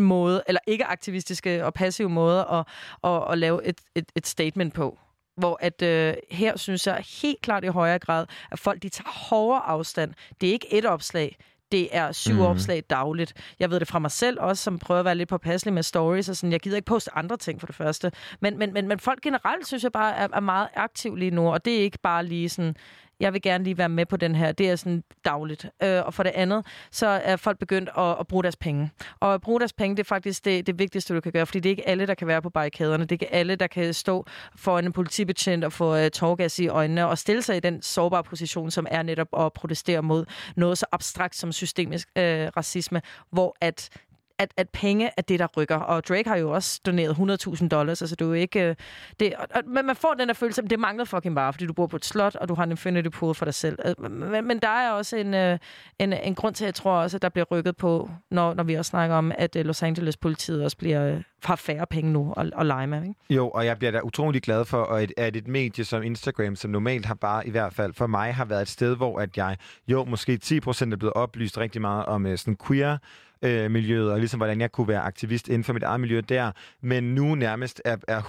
måde, eller ikke-aktivistiske og passive måde at, at, at lave et, et, et statement på hvor at øh, her synes jeg helt klart i højere grad, at folk de tager hårdere afstand. Det er ikke et opslag, det er syv mm. opslag dagligt. Jeg ved det fra mig selv også, som prøver at være lidt påpasselig med stories, og sådan, jeg gider ikke poste andre ting for det første. Men, men, men, men folk generelt, synes jeg bare, er, er meget aktive lige nu, og det er ikke bare lige sådan, jeg vil gerne lige være med på den her. Det er sådan dagligt. Øh, og for det andet, så er folk begyndt at, at bruge deres penge. Og at bruge deres penge, det er faktisk det, det vigtigste, du kan gøre, fordi det er ikke alle, der kan være på barrikaderne. Det er ikke alle, der kan stå foran en politibetjent og få øh, tårgas i øjnene og stille sig i den sårbare position, som er netop at protestere mod noget så abstrakt som systemisk øh, racisme, hvor at at, at penge er det, der rykker. Og Drake har jo også doneret 100.000 dollars, altså det er jo ikke... Øh, det, og, men man får den der følelse, at det mangler fucking bare, fordi du bor på et slot, og du har en infinity pool for dig selv. Øh, men, men der er også en, øh, en, en grund til, at jeg tror også, at der bliver rykket på, når, når vi også snakker om, at Los Angeles-politiet også bliver, har færre penge nu at, at lege med. Ikke? Jo, og jeg bliver da utrolig glad for, at, at et medie som Instagram, som normalt har bare, i hvert fald for mig, har været et sted, hvor at jeg, jo, måske 10% er blevet oplyst rigtig meget om sådan queer øh, miljøet, og ligesom hvordan jeg kunne være aktivist inden for mit eget miljø der, men nu nærmest er, er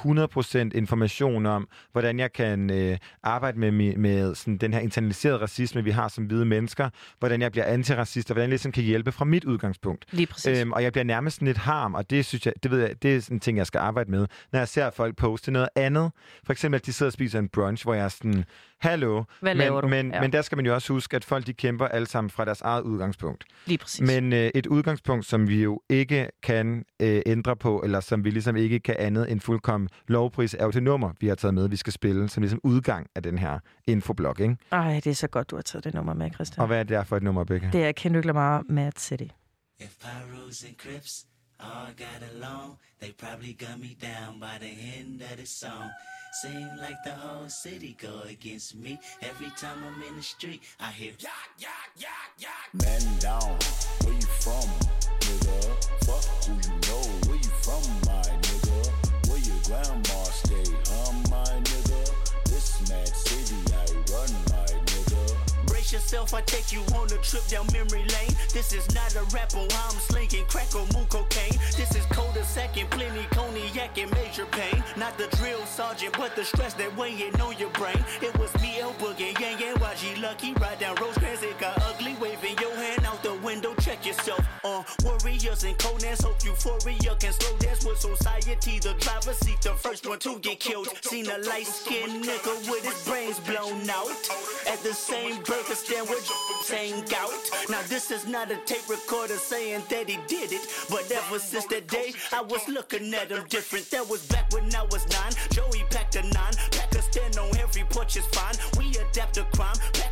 100% information om, hvordan jeg kan øh, arbejde med, med sådan, den her internaliserede racisme, vi har som hvide mennesker, hvordan jeg bliver antiracist, og hvordan jeg ligesom kan hjælpe fra mit udgangspunkt. Lige præcis. Øhm, og jeg bliver nærmest sådan lidt harm, og det synes jeg, det ved jeg, det er sådan en ting, jeg skal arbejde med, når jeg ser folk poste noget andet. For eksempel, at de sidder og spiser en brunch, hvor jeg er sådan, hallo, Hvad men, laver du? men, Ja. men der skal man jo også huske, at folk de kæmper alle sammen fra deres eget udgangspunkt. Lige præcis. Men øh, et udgangspunkt, som vi jo ikke kan øh, ændre på, eller som vi ligesom ikke kan andet end fuldkommen lovpris, er jo det nummer, vi har taget med, vi skal spille, som ligesom udgang af den her infoblog, ikke? Ej, det er så godt, du har taget det nummer med, Christian. Og hvad er det der for et nummer, Becca? Det er Kendrick Lamar, Mad City. If Pyrus and Crips all got along, they probably gun me down by the end of the song. Seem like the whole city go against me. Every time I'm in the street, I hear yak, yak, yak, yak. Man down, where you from, nigga? Fuck who you know, where you from, my nigga? Where your grandma stay, huh, my nigga? This mad city I run, my nigga. Brace yourself, I take you on a trip down memory lane. This is not a rapper, I'm slinking crack or moon coda second, plenty cognac and major pain. Not the drill sergeant, but the stress that weighing on your brain. It was me, El Boogie, Yang Yang, YG Lucky. Ride down Rosecrans, it uh, got yourself. Uh, warriors and Conan's hope euphoria can slow dance with society. The driver seat, the first one to get killed. Seen a light skinned nigga with his brains blown out. At the same burger stand with saying out. Now this is not a tape recorder saying that he did it. But ever since that day, I was looking at him different. That was back when I was nine. Joey packed a nine. Pack a stand on every porch is fine. We adapt to crime. Pack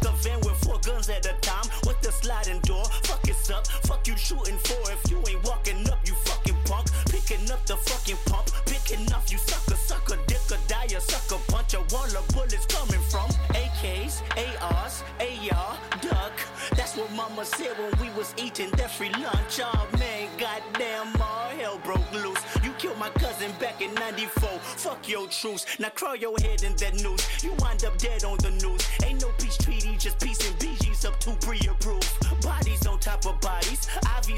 shooting for. If you ain't walking up, you fucking punk. Picking up the fucking pump. Picking off you sucker, sucker, dick or die, a sucker punch. A wall of bullets coming from AKs, ARs, AR, duck. That's what mama said when we was eating that free lunch. Oh man, goddamn, all hell broke loose. You killed my cousin back in 94. Fuck your truce. Now crawl your head in that noose. You wind up dead on the news. Ain't no peace treaty, just peace and BG's up to pre-approved. Bodies on top of bodies,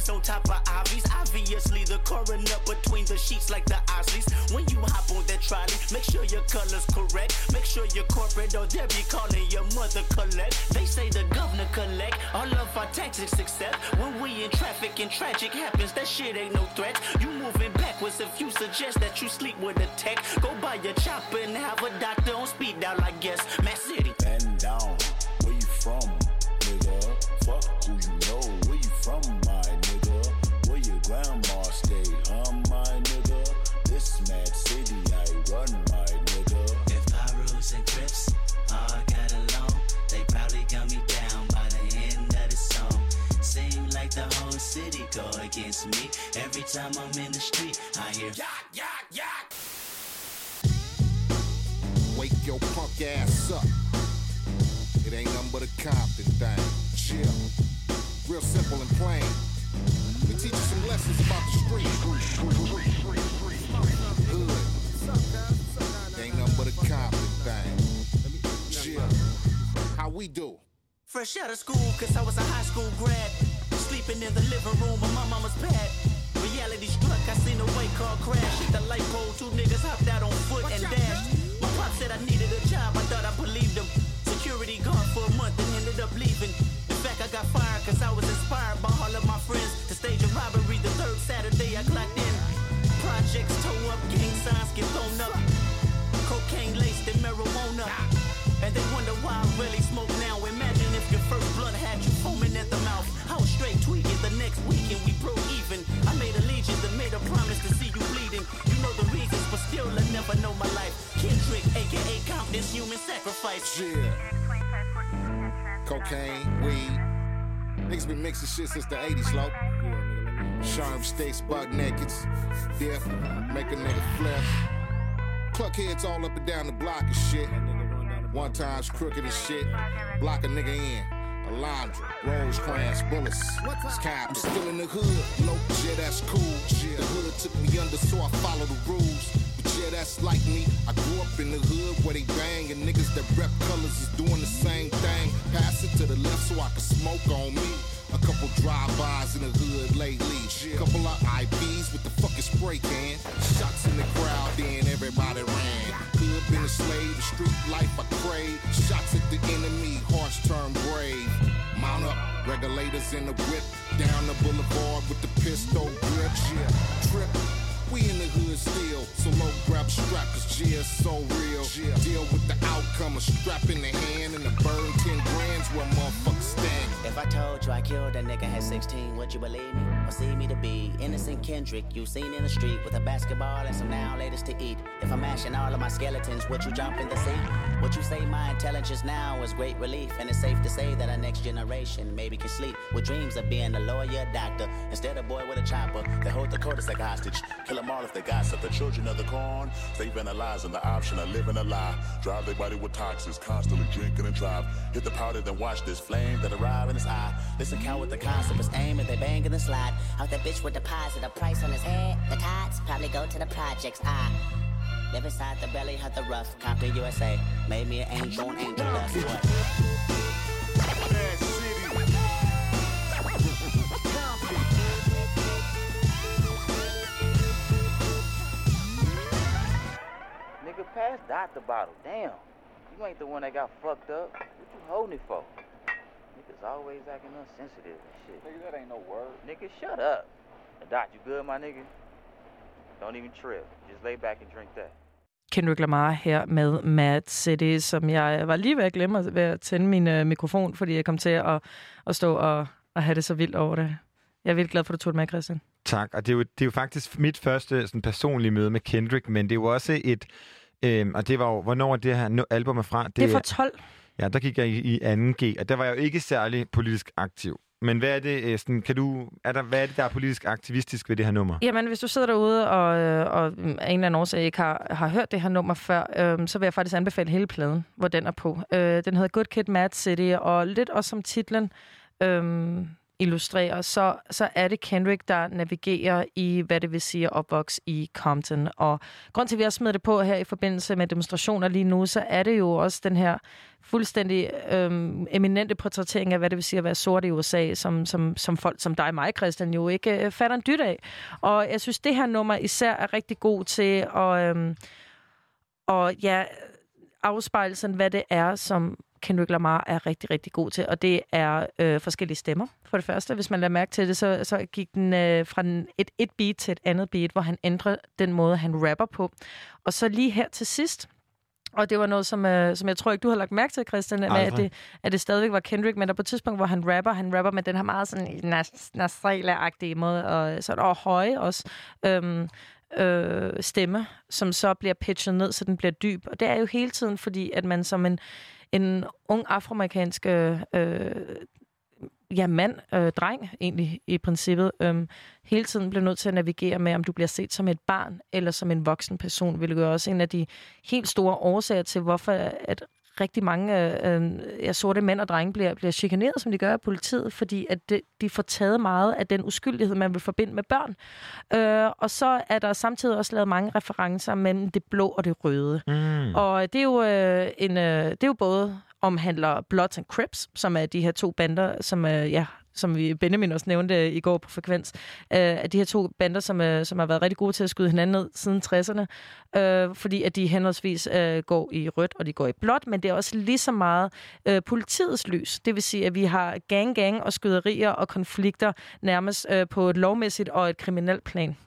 on top of Ivy's. Obviously, the coroner between the sheets like the Osleys. When you hop on that trolley, make sure your color's correct. Make sure you're corporate or they'll be calling your mother collect. They say the governor collect all of our taxes except when we in traffic and tragic happens. That shit ain't no threat. You moving backwards if you suggest that you sleep with a tech. Go buy your chopper and have a doctor on speed dial, I guess. Matt City. Go against me. Every time I'm in the street, I hear yak, yak, yak. Wake your punk ass up. It ain't nothing but a Compton thing. Chill. Real simple and plain. We teach you some lessons about the street. Hood. It ain't nothing but a Compton thing. Chill. How we do? Fresh out of school, cause I was a high school grad. Sleeping in the living room of my mama's pad. Reality struck, I seen a white car crash. Hit the light pole, two niggas hopped out on foot and dashed. My pop said I needed a job, I thought I believed him. Security guard for a month and ended up leaving. In fact, I got fired cause I was inspired by all of my friends to stage a robbery the third Saturday I clocked in. Projects tow up, gang signs get thrown up. Compton's human sacrifice. Yeah. Cocaine, weed. Niggas been mixing shit since the 80s, low. Sharp stakes, buck nakeds. Death, make a nigga flip. Cluck heads all up and down the block and shit. One time's crooked as shit. Block a nigga in. Alondra, Rosecrans, bullets. Sky, I'm still in the hood. Low, yeah, that's cool. Yeah. The hood took me under, so I follow the rules. But yeah, that's like me. I grew up in the hood where they bang, and niggas that rep colors is doing the same thing. Pass it to the left so I can smoke on me. A couple drive-bys in the hood lately. Couple of IPs with the fucking spray can. Shots in the crowd, then everybody ran. Been a slave, street life I crave. Shots at the enemy, hearts turn brave. Mount up, regulators in the whip. Down the boulevard with the pistol grip. Yeah, trip. We in the hood still, so low grab strap, cause yeah, it's so real. Deal with the outcome, a strap in the hand and a burn 10 grands where motherfuckers stand. If I told you I killed a nigga at 16, would you believe me? Or see me to be innocent Kendrick you seen in the street with a basketball and some now latest to eat? If I'm mashing all of my skeletons, would you jump in the sea? Would you say my intelligence now is great relief? And it's safe to say that our next generation maybe can sleep with dreams of being a lawyer, doctor, instead of boy with a chopper that hold the coders like hostage. Kill them all if they gossip. The children of the corn, they vandalizing the option of living a lie. Drive their body with toxins, constantly drinking and drive. Hit the powder, then watch this flame that arrive in his eye. Listen, count with the concept is aim and they bang in the slide. Out that bitch would deposit a price on his head. The tots probably go to the projects. I live inside the belly of the rough. Compton, USA. Made me an angel on angel dust. Pass Dot the bottle. Damn. You ain't the one that got fucked up. What you holding it for? Niggas always acting unsensitive and shit. Nigga, that ain't no word. Nigga, shut up. Dot, you good, my nigga? Don't even trip. Just lay back and drink that. Kendrick Lamar her med Mad City, som jeg var lige ved at glemme ved at tænde min uh, mikrofon, fordi jeg kom til at, at stå og, og have det så vildt over det. Jeg er vildt glad for, at du tog det med, Christian. Tak, og det er, jo, det er jo faktisk mit første sådan, personlige møde med Kendrick, men det er jo også et... Øhm, og det var jo, hvornår er det her album er fra? Det er fra 12. Ja, der gik jeg i, i 2G, og der var jeg jo ikke særlig politisk aktiv. Men hvad er det, øh, sådan, kan du, er der, hvad er det, der er politisk aktivistisk ved det her nummer? Jamen, hvis du sidder derude og, øh, og af en eller anden årsag ikke har, har hørt det her nummer før, øh, så vil jeg faktisk anbefale hele pladen, hvor den er på. Øh, den hedder Good Kid, Mad City, og lidt også som titlen, øh, illustrerer, så, så er det Kendrick, der navigerer i, hvad det vil sige at opvokse i Compton. Og grund til, at vi har smidt det på her i forbindelse med demonstrationer lige nu, så er det jo også den her fuldstændig øhm, eminente portrættering af, hvad det vil sige at være sort i USA, som, som, som folk som dig og mig, Christian, jo ikke øh, fatter en dyt af. Og jeg synes, det her nummer især er rigtig god til at øhm, og, ja, afspejle sådan, hvad det er, som Kendrick Lamar er rigtig, rigtig god til, og det er øh, forskellige stemmer. For det første, hvis man lader mærke til det, så, så gik den øh, fra den, et, et beat til et andet beat, hvor han ændrer den måde, han rapper på. Og så lige her til sidst, og det var noget, som, øh, som jeg tror ikke, du har lagt mærke til, Christian, med, at det, at det stadigvæk var Kendrick, men der på et tidspunkt, hvor han rapper, han rapper med den her meget sådan nas- nasala-agtige måde, og sådan og høje også. Øhm, øh, stemme, som så bliver pitchet ned, så den bliver dyb. Og det er jo hele tiden, fordi at man som en, en ung afroamerikansk øh, ja, mand, øh, dreng egentlig i princippet, øh, hele tiden bliver nødt til at navigere med, om du bliver set som et barn eller som en voksen person, hvilket er også en af de helt store årsager til, hvorfor at rigtig mange øh, ja, sorte mænd og drenge bliver, bliver chikaneret, som de gør af politiet, fordi at de, de får taget meget af den uskyldighed, man vil forbinde med børn. Øh, og så er der samtidig også lavet mange referencer mellem det blå og det røde. Mm. Og det er jo, øh, en, øh, det er jo både omhandler Bloods and Crips, som er de her to bander, som øh, ja, som vi Benjamin også nævnte øh, i går på Frekvens, øh, at de her to bander, som, øh, som har været rigtig gode til at skyde hinanden ned siden 60'erne, øh, fordi at de henholdsvis øh, går i rødt og de går i blåt, men det er også lige så meget øh, politiets lys. Det vil sige, at vi har gang-gang og skyderier og konflikter nærmest øh, på et lovmæssigt og et kriminelt plan.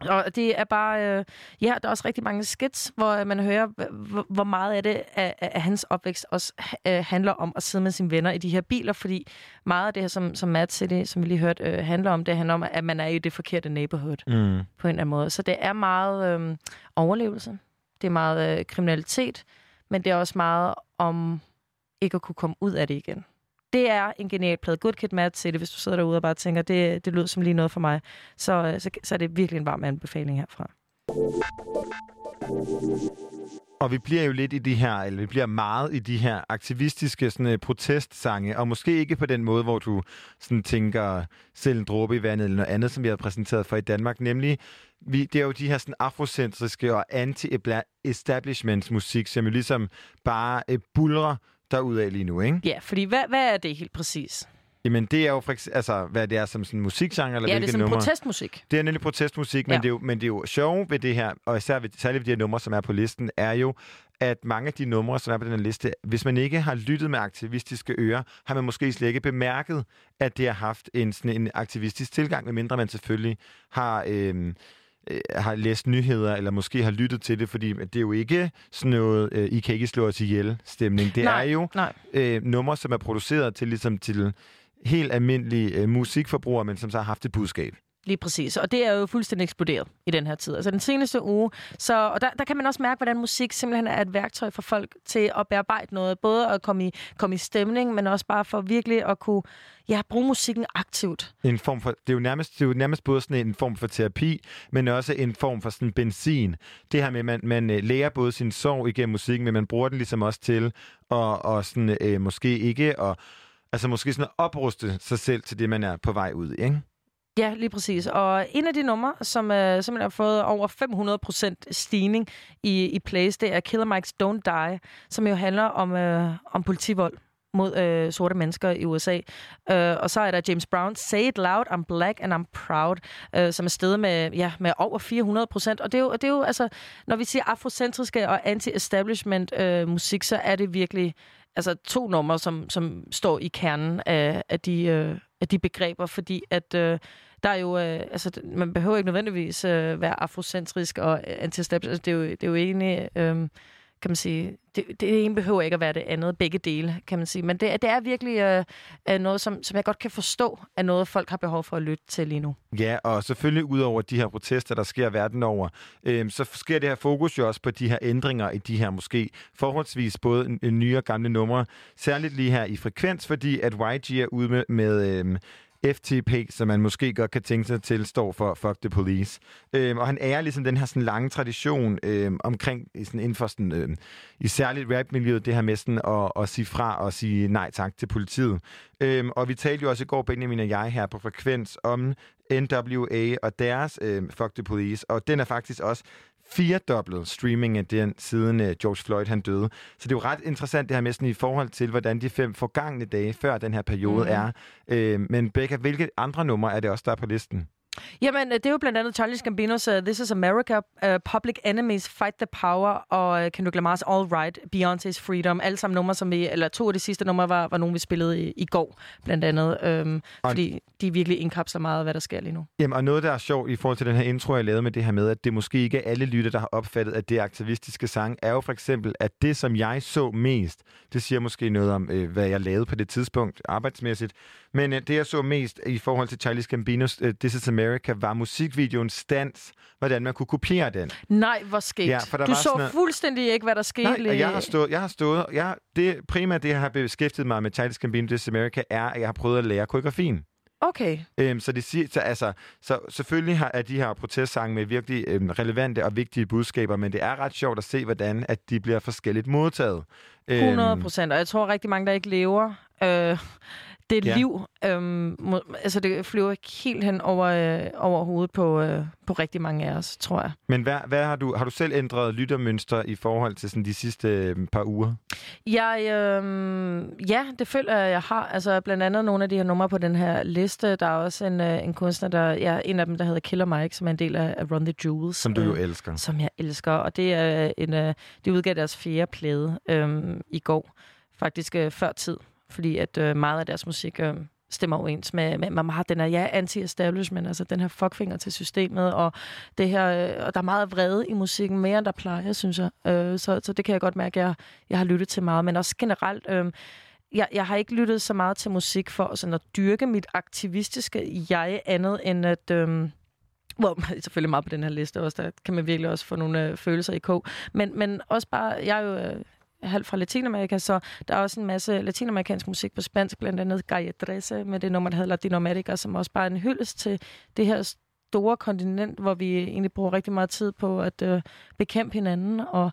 Og det er bare, øh, ja, der er også rigtig mange skits, hvor man hører, hvor, meget af det af, af hans opvækst også øh, handler om at sidde med sine venner i de her biler, fordi meget af det her, som, som Mad City, som vi lige hørte, øh, handler om, det handler om, at man er i det forkerte neighborhood Mm. på en eller anden måde. Så det er meget øh, overlevelse, det er meget øh, kriminalitet, men det er også meget om ikke at kunne komme ud af det igen. Det er en genial plade. Good Kid, Mad City, hvis du sidder derude og bare tænker, det, det lyder som lige noget for mig, så, øh, så, så er det virkelig en varm anbefaling herfra. Og vi bliver jo lidt i de her, eller vi bliver meget i de her aktivistiske sådan, øh, protestsange, og måske ikke på den måde, hvor du sådan tænker selv en dråbe i vandet eller noget andet, som vi har præsenteret for i Danmark, nemlig vi, det er jo de her sådan afrocentriske og anti-establishment musik, som jo ligesom bare øh, bulrer derudad lige nu, ikke? Ja, fordi hvad, hvad er det helt præcis? Jamen, det er jo for eksempel, altså, hvad det er som sådan musikgenre, eller ja, det er sådan numre. protestmusik. Det er nemlig protestmusik, men, Ja. det er jo, men det er jo sjove ved det her, og især ved, særligt ved de her numre, som er på listen, er jo, at mange af de numre, som er på den her liste, hvis man ikke har lyttet med aktivistiske ører, har man måske slet ikke bemærket, at det har haft en, sådan en aktivistisk tilgang, medmindre man selvfølgelig har... Øh, øh, har læst nyheder, eller måske har lyttet til det, fordi det er jo ikke sådan noget, øh, I kan ikke slå os ihjel stemning. Det Nej, er jo nej. øh, numre, som er produceret til, ligesom til helt almindelige øh, musikforbrugere, men som så har haft et budskab. Lige præcis. Og det er jo fuldstændig eksploderet i den her tid. Altså den seneste uge. Så, og der, der kan man også mærke, hvordan musik simpelthen er et værktøj for folk til at bearbejde noget. Både at komme i, komme i stemning, men også bare for virkelig at kunne ja, bruge musikken aktivt. En form for, det, er jo nærmest, det er jo nærmest både sådan en form for terapi, men også en form for sådan benzin. Det her med, at man, man øh, lærer både sin sorg igennem musikken, men man bruger den ligesom også til at og sådan, øh, måske ikke at, altså måske sådan at opruste sig selv til det, man er på vej ud i, ikke? Ja, lige præcis. Og en af de numre, som øh, simpelthen har fået over 500% stigning i, i plays, det er Killer Mike's Don't Die, som jo handler om, øh, om politivold mod øh, sorte mennesker i USA. Øh, og så er der James Brown, Say It Loud, I'm Black and I'm Proud, øh, som er stedet med, ja, med over 400 procent. Og det er, jo, det er jo, altså, når vi siger afrocentriske og anti-establishment øh, musik, så er det virkelig altså, to numre, som, som står i kernen af, af, de, øh, af de begreber, fordi at øh, der er jo, øh, altså, man behøver ikke nødvendigvis øh, være afrocentrisk og anti-establishment. Altså, det, er jo, det er jo egentlig... Øh, kan man sige, det, det ene behøver ikke at være det andet, begge dele, kan man sige. Men det, det er virkelig øh, noget, som, som jeg godt kan forstå, er noget, folk har behov for at lytte til lige nu. Ja, og selvfølgelig ud over de her protester, der sker verden over, øh, så sker det her fokus jo også på de her ændringer i de her måske forholdsvis både en- nye og gamle numre. Særligt lige her i frekvens, fordi at YG er ude med, med øh, FTP, som man måske godt kan tænke sig til, står for Fuck the Police. Øhm, og han er ligesom den her sådan lange tradition øhm, omkring sådan inden for sådan, øhm, i særligt rapmiljøet, det her med sådan at, at sige fra og sige nej tak til politiet. Øhm, og vi talte jo også i går, Benjamin og jeg her på Frekvens, om NWA og deres øhm, Fuck the Police, og den er faktisk også firedoblet streaming af den, siden uh, George Floyd han døde. Så det er jo ret interessant det her med sådan i forhold til, hvordan de fem forgangne dage før den her periode mm. er. Øh, men Becca, hvilke andre numre er det også, der er på listen? Jamen, øh, det er jo blandt andet Charlie Gambinos uh, This is America, uh, Public Enemies, Fight the Power og uh, Kendrick Lamar's All Right, Beyoncé's Freedom. Alle sammen numre, som vi, eller to af de sidste numre var, var nogle, vi spillede i, i går, blandt andet. Øhm, Og- fordi de virkelig indkapsler meget af, hvad der sker lige nu. Jamen, og noget, der er sjovt i forhold til den her intro, jeg lavede med det her med, at det måske ikke er alle lytter, der har opfattet, at det aktivistiske sang, er jo for eksempel, at det, som jeg så mest, det siger måske noget om, øh, hvad jeg lavede på det tidspunkt arbejdsmæssigt, men øh, det, jeg så mest i forhold til Charlie Gambinos øh, This is America, var musikvideoen Stans, hvordan man kunne kopiere den. Nej, hvor skægt. Ja, for der du var så noget- fuldstændig ikke, hvad der skete. Nej, og jeg har stået, jeg har stået, jeg, det primært det, jeg har beskæftiget mig med Charlie Gambino This is America, er, at jeg har prøvet at lære koreografien. Okay. Øhm, så, det siger, så, altså, så selvfølgelig har, er de her protestsange med virkelig øhm, relevante og vigtige budskaber, men det er ret sjovt at se, hvordan at de bliver forskelligt modtaget. Øhm, 100 procent, og jeg tror rigtig mange, der ikke lever øh, det Ja. liv. Øhm, må, altså, det flyver helt hen over, øh, over hovedet på, øh, på rigtig mange af os, tror jeg. Men hvad, hvad har, du, har du selv ændret lyttermønster i forhold til sådan, de sidste øhm, par uger? Jeg, øh, ja, det føler jeg, jeg har. Altså, blandt andet nogle af de her numre på den her liste. Der er også en, øh, en kunstner, der, ja, en af dem, der hedder Killer Mike, som er en del af, af Run the Jewels. Som du jo øh, elsker. Som jeg elsker. Og det er en, øh, de udgav deres fjerde plade øh, i går. Faktisk øh, før tid. Fordi at øh, meget af deres musik øh, stemmer overens med, med, med meget den her, ja, anti-establishment, altså den her fuckfinger til systemet, og det her, øh, og der er meget vrede i musikken, mere end der plejer, synes jeg. Øh, så, så det kan jeg godt mærke, at jeg, jeg har lyttet til meget, men også generelt, øh, jeg, jeg har ikke lyttet så meget til musik for sådan at dyrke mit aktivistiske jeg andet end at... Øh, hvor <laughs> selvfølgelig meget på den her liste også, der kan man virkelig også få nogle øh, følelser i kog. Men, men også bare, jeg er jo øh, halv fra Latinamerika, så der er også en masse latinamerikansk musik på spansk, blandt andet Gaia Dresse med det nummer, der hedder Latinoamerica, som også bare er en hyldest til det her store kontinent, hvor vi egentlig bruger rigtig meget tid på at øh, bekæmpe hinanden, og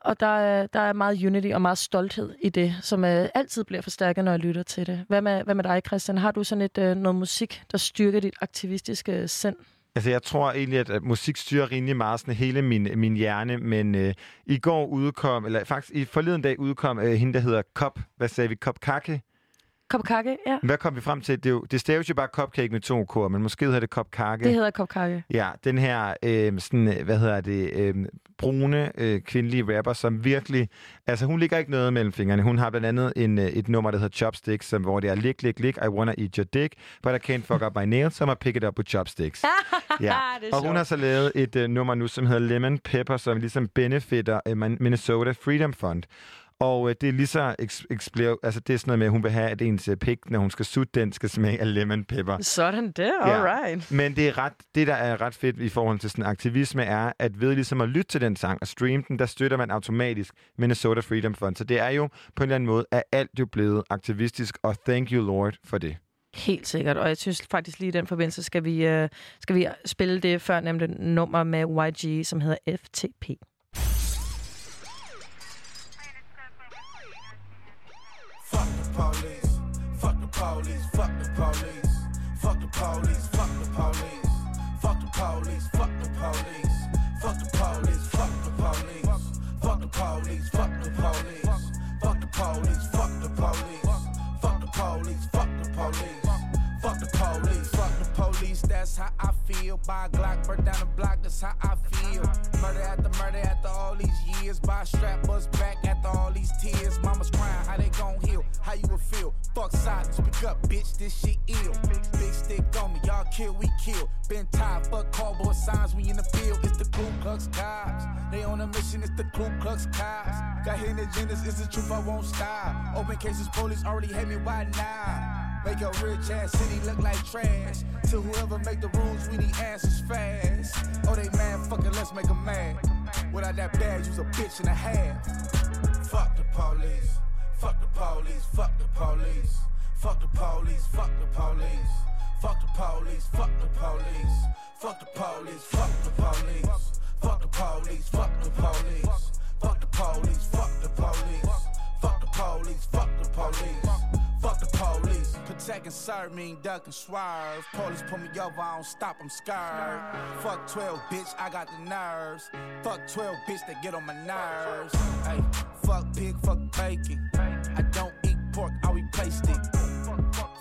og der er, der er meget unity og meget stolthed i det, som øh, altid bliver forstærket, når jeg lytter til det. Hvad med, hvad med dig, Christian? Har du sådan et øh, noget musik, der styrker dit aktivistiske sind? Altså, jeg tror egentlig, at, musik styrer rimelig meget sådan hele min, min hjerne, men øh, i går udkom, eller faktisk i forleden dag udkom øh, hende, der hedder Kop, hvad sagde vi, Kop Kake? Kop kake, ja. Hvad kom vi frem til? Det, er jo, det staves jo bare cupcake med to kår, men måske hedder det Kop Kake. Det hedder kop kake. Ja, den her, øh, sådan, hvad hedder det, øh, brune øh, kvindelige rapper, som virkelig, altså hun ligger ikke noget mellem fingrene. Hun har blandt andet en, øh, et nummer, der hedder Chopsticks, som, hvor det er lig, lig, lig, I wanna eat your dick, but I can't fuck up my nails, so I'm pick it up with chopsticks. <laughs> ja. Og hun sjovt. har så lavet et øh, nummer nu, som hedder Lemon Pepper, som ligesom benefitter øh, Minnesota Freedom Fund. Og øh, det er lige så eks- eksplore, altså det er sådan noget med, at hun vil have, at ens øh, pik, når hun skal sutte den, skal smage af lemon pepper. Sådan det, alright. Men det, er ret, det, der er ret fedt i forhold til sådan aktivisme, er, at ved ligesom at lytte til den sang og streame den, der støtter man automatisk Minnesota Freedom Fund. Så det er jo på en eller anden måde, at alt jo blevet aktivistisk, og thank you Lord for det. Helt sikkert, og jeg synes faktisk lige i den forbindelse, skal vi, øh, skal vi spille det før nemlig nummer med YG, som hedder FTP. Police, fuck the police, fuck the police, fuck the police, fuck the police, fuck the police, fuck the police, fuck the police, fuck the police, fuck the police, fuck the police, fuck the police, fuck the police, fuck the police, fuck the police, fuck the police, fuck the police. That's how I feel. By Glock, burn down the block. That's how I feel. Murder after murder after all these By strap us back after all these tears. Mama's crying, how they gon' heal? How you would feel? Fuck silence, speak up, bitch. This shit ill. Big stick on me, y'all kill, we kill. Been tired, fuck cardboard signs. We in the field. It's the Ku Klux Cops. They on a mission. It's the Ku Klux Cops. Got hidden agendas. It's the truth. I won't stop. Open cases, police already hate me. Why now? Make a rich ass city look like trash. To whoever make the rules, we need answers fast. Oh, they mad, fuck it, let's make them mad. Without that badge, you's a bitch and a half. Fuck the police, fuck the police, fuck the police, fuck the police, fuck the police. Fuck the police, fuck the police. Fuck the police, fuck mean duck and swerve. Police pull me over, I don't stop, I'm scared. Fuck 12, bitch, I got the nerves. Fuck 12, bitch, that get on my nerves. Hey, fuck pig, fuck bacon. I don't eat pork, I replaced it.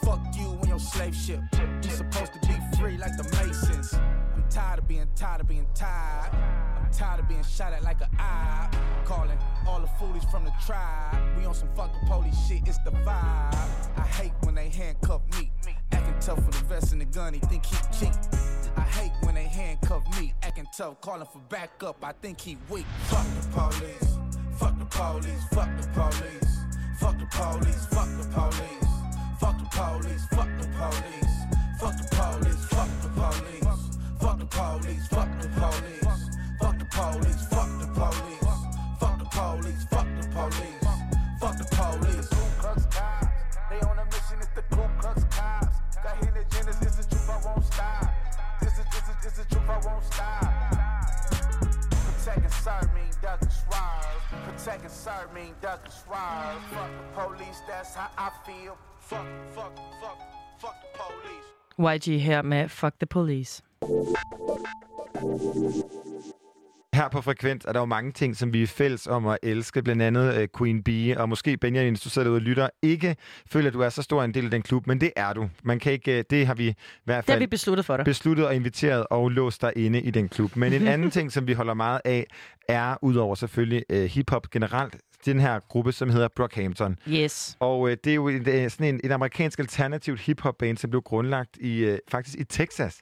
Fuck you and your slave ship. You supposed to be free like the Masons. I'm tired of being tired of being tired. Tired of being shot at like a eye. Calling all the foolies from the tribe. We on some fuck the police shit, it's the vibe. I hate when they handcuff me. Acting tough with the vest and the gun, he think he cheap. I hate when they handcuff me. Acting tough, calling for backup, I think he weak. Fuck the police. Fuck the police. Fuck the police. Fuck the police. Fuck the police. Fuck the police, fuck the police. Fuck the police, fuck the police. Fuck the police, fuck the police. Fuck the police, fuck the police. Fuck the police, fuck the police. Fuck the police. Ku Klux Cops, they on a mission, it's the Ku Klux Cops. Got hidden agendas, it's the truth, I won't stop. This is, this is, this is truth, I won't stop. Protect and serve mean duck and swerve. Protect and serve mean duck and swerve. Fuck the police, that's how I feel. Fuck, fuck, fuck, fuck the police. YG her med Fuck the Police. Her på Frekvens er der jo mange ting, som vi er fælles om at elske. Blandt andet uh, Queen Bee, og måske Benjamin, hvis du sidder derude og lytter, ikke føler, at du er så stor en del af den klub, men det er du. Man kan ikke, uh, det har vi i hvert Det har fald vi besluttet for dig. besluttet og inviteret og låst dig inde i den klub. Men en <laughs> anden ting, som vi holder meget af, er udover selvfølgelig uh, hiphop generelt, den her gruppe, som hedder Brockhampton. Yes. Og uh, det er jo et, uh, sådan en, et amerikansk alternativt hiphop-band, som blev grundlagt i uh, faktisk i Texas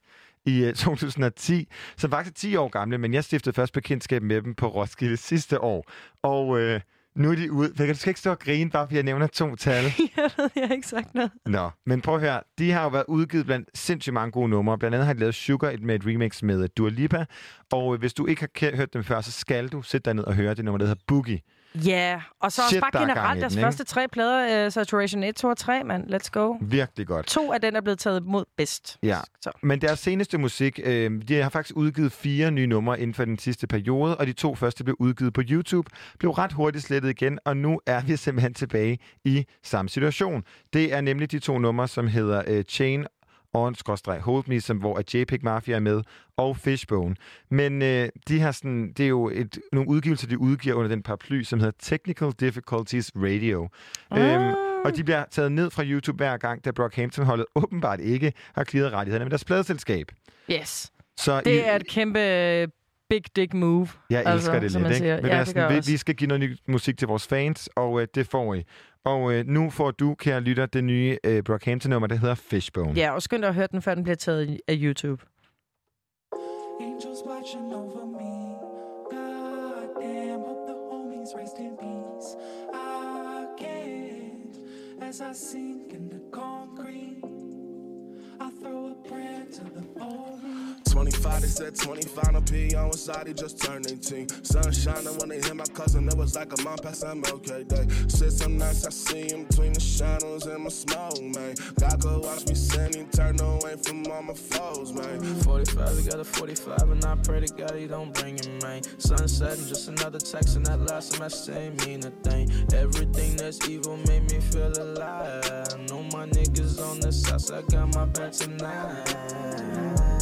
i uh, 2010, som faktisk er 10 år gamle, men jeg stiftede først bekendtskab med dem på Roskilde sidste år. Og uh, nu er de ude. Du skal ikke stå og grine, bare fordi jeg nævner to tal. <laughs> jeg ved, jeg har ikke sagt noget. Nå, men prøv at høre. De har jo været udgivet blandt sindssygt mange gode numre. Blandt andet har de lavet Sugar med et remix med Dua Lipa. Og øh, hvis du ikke har hørt dem før, så skal du sætte dig ned og høre det nummer, der hedder Boogie. Ja, og så også Shit, bare der gang i generelt deres den, første tre plader, uh, Saturation 1, 2 og 3, mand. Let's go. Virkelig godt. To af den er blevet taget imod bedst. Ja, Så. men deres seneste musik, øh, de har faktisk udgivet fire nye numre inden for den sidste periode, og de to første blev udgivet på YouTube, blev ret hurtigt slettet igen, og nu er vi simpelthen tilbage i samme situation. Det er nemlig de to numre, som hedder øh, Chain on Hold Me, som, hvor at JPEG Mafia er med, og Fishbone. Men øh, de har sådan, det er jo et, nogle udgivelser, de udgiver under den paraply, som hedder Technical Difficulties Radio. Ah. Øhm, og de bliver taget ned fra YouTube hver gang, da Brockhampton-holdet åbenbart ikke har clearet rettighederne med deres pladeselskab. Yes. Så Det I, er et kæmpe øh, big dick move. jeg elsker det som lidt, ikke? Men det Ja, det sådan, vi, vi skal give noget ny musik til vores fans, og øh, det får I. Og øh, nu får du, kære lytter, det nye øh, Brockhampton-nummer, der hedder Fishbone. Ja, og skynd dig at høre den, før den bliver taget i- af YouTube. Angels watching over me. God damn, hope the homies rest in peace. I can't, as I sink in the concrete. I throw a prayer to the only. 25, they said 25 on P on side, he just turned 18. Sun shining when they hit my cousin, it was like a mom past MLK day. Shit, some nights I see him between the shadows and my smoke, man. God go watch me sin, he turn away from all my foes, man. 45, we got a 45, and I pray to God he don't bring it, man. Sunset just another text, and that last semester ain't mean a thing. Everything that's evil made me feel alive. I know my niggas on the south side got my back tonight.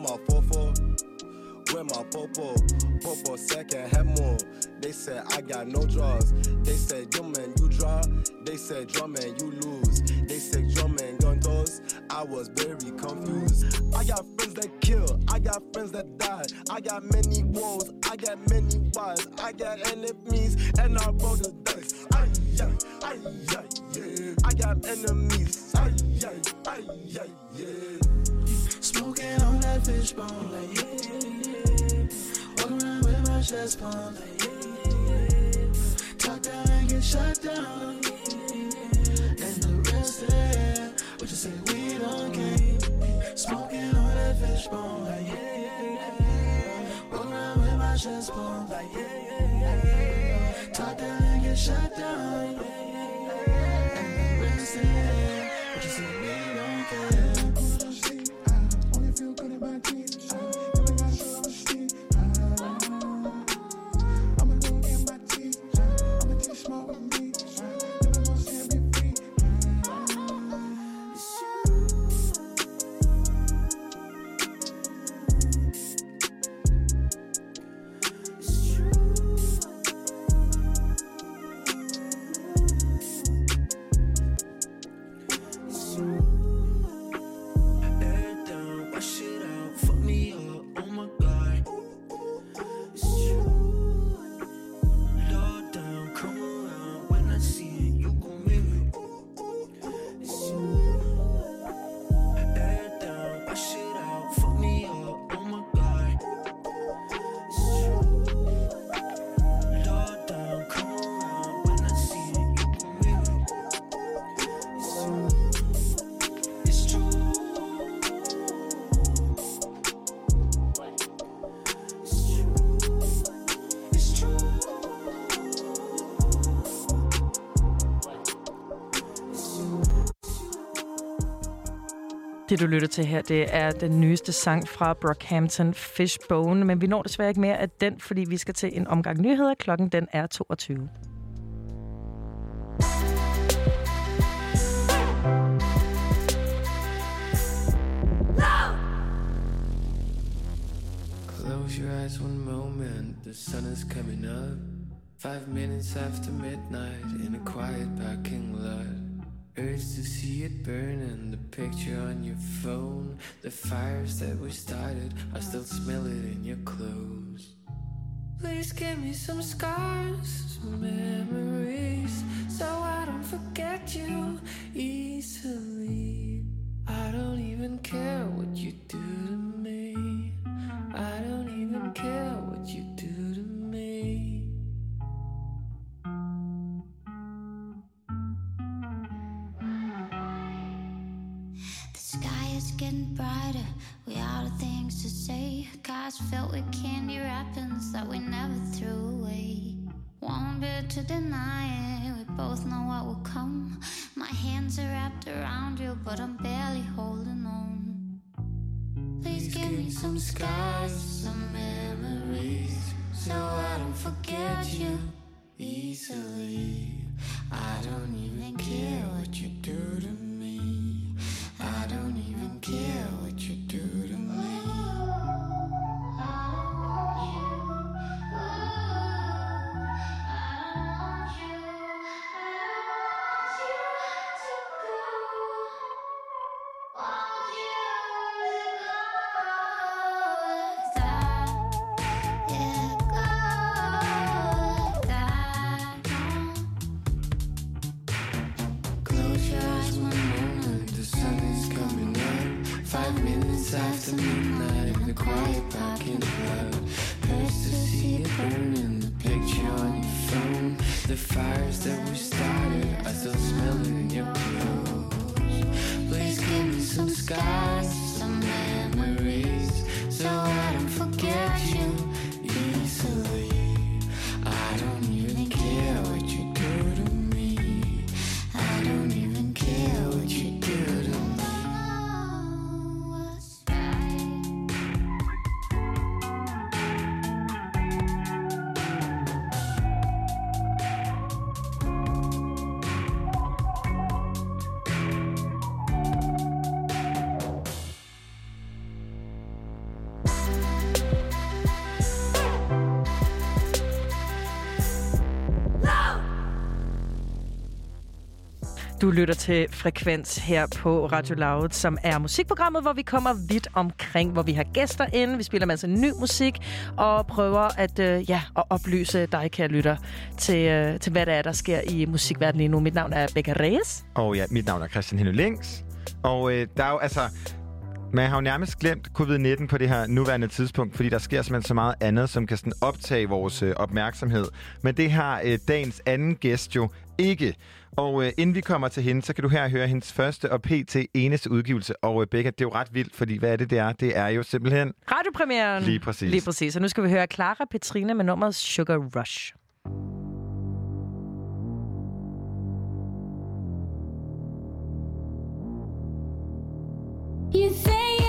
My fofo, with my popo, popo second head more. They said I got no draws. They said yo man you draw. They said drum man you lose. They said drum man gun those. I was very confused. I got friends that kill, I got friends that die. I got many woes, I got many wives. I got enemies, and I roll the dice. Ay, yeah. I got enemies. Yeah. Smoking on that fishbone, like yeah, yeah, yeah. Walk around with my chest pumped, like yeah, yeah, yeah. Talk down and get shut down, yeah, yeah, yeah. And the rest of it, what you say we don't care. Smoking on that fishbone, like yeah, yeah, yeah, yeah. Around with my chest pumped, like yeah, yeah, yeah, yeah. Talk down and get shut down, yeah, yeah, yeah. And the rest of du lytter til her, det er den nyeste sang fra Brockhampton Fishbone, men vi når desværre ikke mere af den, fordi vi skal til en omgang nyheder. Klokken den er 22. Close your eyes one moment, the sun is coming up. Five minutes after midnight in a quiet parking lot. Urge to see it burning, the picture on your phone. The fires that we started, I still smell it in your clothes. Please give me some scars, some memories, so I don't forget you easily. I don't even care what you do to me. I don't even care what you do brighter. We out of things to say. Cars filled with candy wrappings that we never threw away. One bit to deny it. We both know what will come. My hands are wrapped around you, but I'm barely holding on. Please give me some scars, some memories, so I don't forget you easily. I don't even care what you do to me. I don't even care what you do to me. Du lytter til Frekvens her på Radio Loud, som er musikprogrammet, hvor vi kommer vidt omkring, hvor vi har gæster inde, vi spiller masser altså ny musik og prøver at, øh, ja, at oplyse dig, kære lytter, til, øh, til hvad der er, der sker i musikverdenen lige nu. Mit navn er Becca Reyes. Og ja, mit navn er Christian Henning Links. Og øh, der er jo altså... Man har jo nærmest glemt covid-19 på det her nuværende tidspunkt, fordi der sker simpelthen så meget andet, som kan sådan optage vores øh, opmærksomhed. Men det har øh, dagens anden gæst jo ikke. Og øh, inden vi kommer til hende, så kan du her høre hendes første og pt. eneste udgivelse. Og øh, Becca, det er jo ret vildt, fordi hvad er det, det er? Det er jo simpelthen... Radiopremieren. Lige præcis. Lige præcis. Og nu skal vi høre Clara Petrine med nummeret Sugar Rush. You say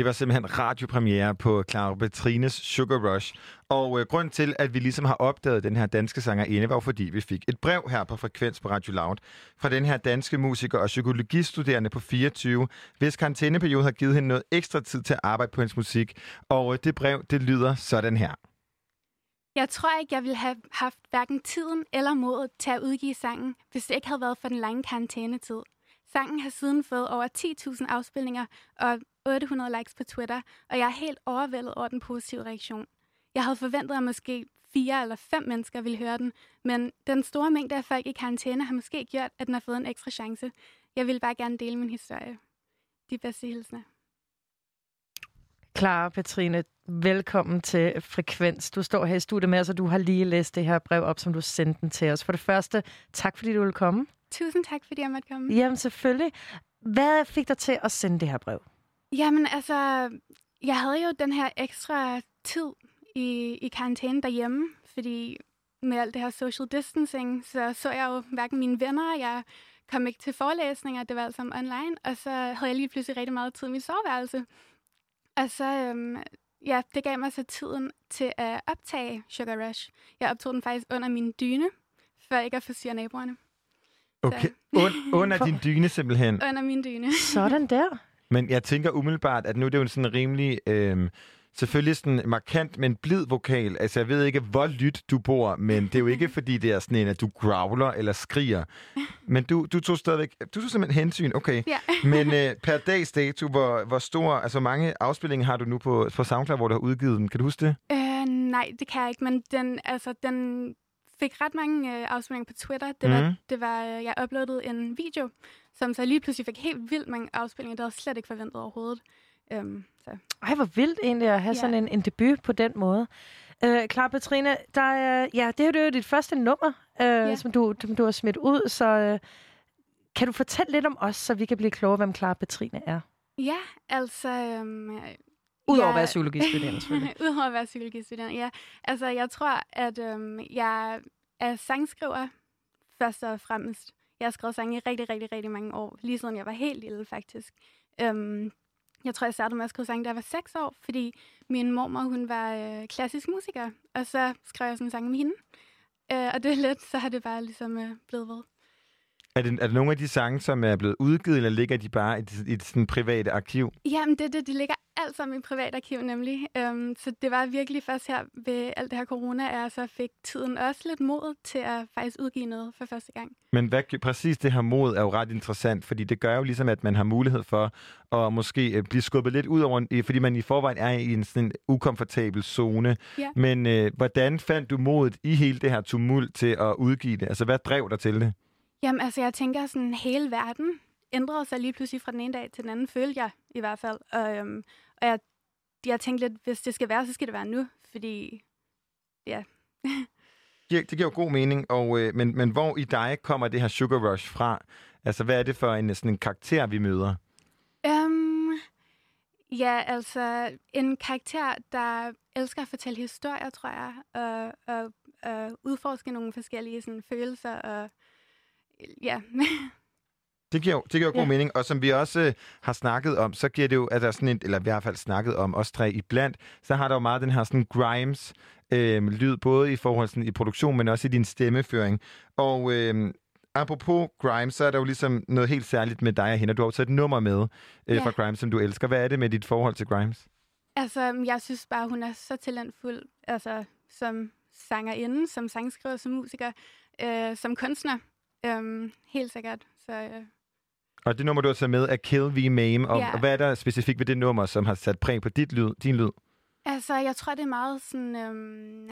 Det var simpelthen radiopremiere på Clara Petrines Sugar Rush. Og øh, grund til, at vi ligesom har opdaget den her danske sangerinde, var jo fordi, vi fik et brev her på Frekvens på Radio Loud fra den her danske musiker og psykologistuderende på 24, hvis karantæneperiode har givet hende noget ekstra tid til at arbejde på hendes musik. Og øh, det brev, det lyder sådan her. Jeg tror ikke, jeg ville have haft hverken tiden eller modet til at udgive sangen, hvis det ikke havde været for den lange karantænetid. Sangen har siden fået over 10.000 afspilninger og 800 likes på Twitter, og jeg er helt overvældet over den positive reaktion. Jeg havde forventet, at måske fire eller fem mennesker ville høre den, men den store mængde af folk i karantæne har måske gjort, at den har fået en ekstra chance. Jeg vil bare gerne dele min historie. De bedste hilsner. Clara Petrine, velkommen til Frekvens. Du står her i studiet med os, og du har lige læst det her brev op, som du sendte den til os. For det første, tak fordi du ville komme. Tusind tak, fordi jeg måtte komme. Jamen selvfølgelig. Hvad fik dig til at sende det her brev? Jamen altså, jeg havde jo den her ekstra tid i, i karantæne derhjemme, fordi med alt det her social distancing, så så jeg jo hverken mine venner, jeg kom ikke til forelæsninger, det var alt sammen online, og så havde jeg lige pludselig rigtig meget tid i mit soveværelse. Og så, øhm, ja, det gav mig så tiden til at optage Sugar Rush. Jeg optog den faktisk under min dyne, for ikke at forstyrre naboerne. Okay, Und, under <laughs> din dyne simpelthen. Under min dyne. Sådan der. Men jeg tænker umiddelbart, at nu er det jo en sådan rimelig øh, selvfølgelig sådan markant, men blid vokal. Altså, jeg ved ikke, hvor lyt du bor, men det er jo ikke, <laughs> fordi det er sådan en, at du growler eller skriger. Men du, du tog stadigvæk, du tog simpelthen hensyn, okay. Ja. <laughs> men øh, per dags dato, hvor, hvor stor, altså mange afspillinger har du nu på, på SoundCloud, hvor du har udgivet den? Kan du huske det? Øh, nej, det kan jeg ikke, men den, altså, den fik ret mange øh, afspilninger på Twitter. Det var, Mhm. det var, øh, jeg uploadede en video, som så lige pludselig fik helt vildt mange afspilninger. Det havde jeg slet ikke forventet overhovedet. Øhm, så. Ej, hvor vildt egentlig at have Ja. sådan en, en debut på den måde. Øh, Clara Petrine, der er, ja, det er jo dit første nummer, øh, ja. som, du, som du har smidt ud, så øh, kan du fortælle lidt om os, så vi kan blive klogere, hvem Clara Petrine er? Ja, altså... Øhm, Udover jeg- at være psykologistuderende, <laughs> selvfølgelig. Udover at være psykologistuderende, ja. Altså, jeg tror, at øhm, jeg er sangskriver først og fremmest. Jeg har skrevet sange i rigtig, rigtig, rigtig mange år. Lige siden jeg var helt lille, faktisk. Øhm, jeg tror, jeg startede med at skrive sange, da jeg var seks år, fordi min mormor, hun var øh, klassisk musiker, og så skrev jeg sådan en sang med hende. Øh, og det er lidt, så har det bare ligesom øh, blevet ved. Er det, er det nogle af de sange, som er blevet udgivet, eller ligger de bare i, et- i et sådan private arkiv? Jamen, det, det, det ligger alt sammen i privatarkiv nemlig. Um, så det var virkelig først her ved alt det her corona, at jeg så fik tiden også lidt mod til at faktisk udgive noget for første gang. Men hvad, præcis det her mod er jo ret interessant, fordi det gør jo ligesom, at man har mulighed for at måske øh, blive skubbet lidt ud over, fordi man i forvejen er i en sådan ukomfortabel zone. Ja. Men øh, hvordan fandt du modet i hele det her tumult til at udgive det? Altså, hvad drev dig til det? Jamen, altså, jeg tænker sådan, hele verden ændrede sig lige pludselig fra den ene dag til den anden, følte jeg i hvert fald. Og, øhm, og jeg, jeg tænkte lidt, hvis det skal være, så skal det være nu, fordi, ja. <laughs> Det, giver jo god mening, og, øh, men, men hvor i dig kommer det her sugar rush fra? Altså, hvad er det for en, sådan en karakter, vi møder? Um, ja, altså en karakter, der elsker at fortælle historier, tror jeg, og, og, og udforske nogle forskellige sådan, følelser, og ja. Det giver, det giver jo god Ja. mening, og som vi også øh, har snakket om, så giver det jo, at der er sådan en, eller i hvert fald snakket om, os tre iblandt, så har der jo meget den her sådan Grimes øh, lyd, både i forhold sådan, i produktion, men også i din stemmeføring. Og øh, apropos Grimes, så er der jo ligesom noget helt særligt med dig og hende, du har jo taget et nummer med øh, Ja. fra Grimes, som du elsker. Hvad er det med dit forhold til Grimes? altså, jeg synes bare, hun er så talentfuld, altså som sangerinde, som sangskriver, som musiker, øh, som kunstner. Um, helt sikkert. Så, øh, Og det nummer, du har taget med, er Kill V. Mame, og, Ja. og hvad er der specifikt ved det nummer, som har sat præg på dit lyd, din lyd? Altså, jeg tror, det er meget sådan, øhm,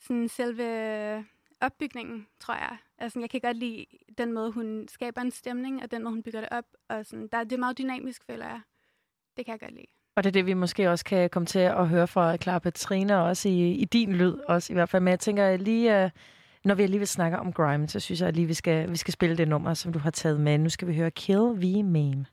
sådan selve opbygningen, tror jeg. Altså, jeg kan godt lide den måde, hun skaber en stemning, og den måde, hun bygger det op. Og sådan, der, det er meget dynamisk, føler jeg. Det kan jeg godt lide. Og det er det, vi måske også kan komme til at høre fra Clara Petrine, og også i, i din lyd, også i hvert fald. Men jeg tænker lige, uh, når vi alligevel snakker om grime, så synes jeg at lige, vi skal, vi skal spille det nummer, som du har taget med. Nu skal vi høre Kill V. Mame.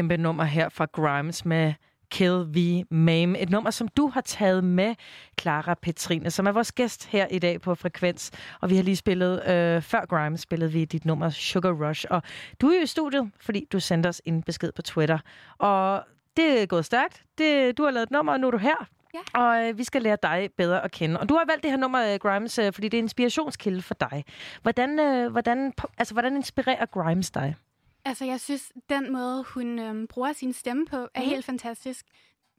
Kæmpe nummer her fra Grimes med Kill V Mame. Et nummer, som du har taget med, Clara Petrine, som er vores gæst her i dag på Frekvens. Og vi har lige spillet, øh, før Grimes spillede vi dit nummer Sugar Rush. Og du er jo i studiet, fordi du sendte os en besked på Twitter. Og det er gået stærkt. Det, du har lavet et nummer, og nu er du her. Ja. Og øh, vi skal lære dig bedre at kende. Og du har valgt det her nummer, øh, Grimes, øh, fordi det er en inspirationskilde for dig. Hvordan, øh, hvordan, altså, hvordan inspirerer Grimes dig? Altså, jeg synes, den måde, hun øhm, bruger sin stemme på, er Mhm. helt fantastisk.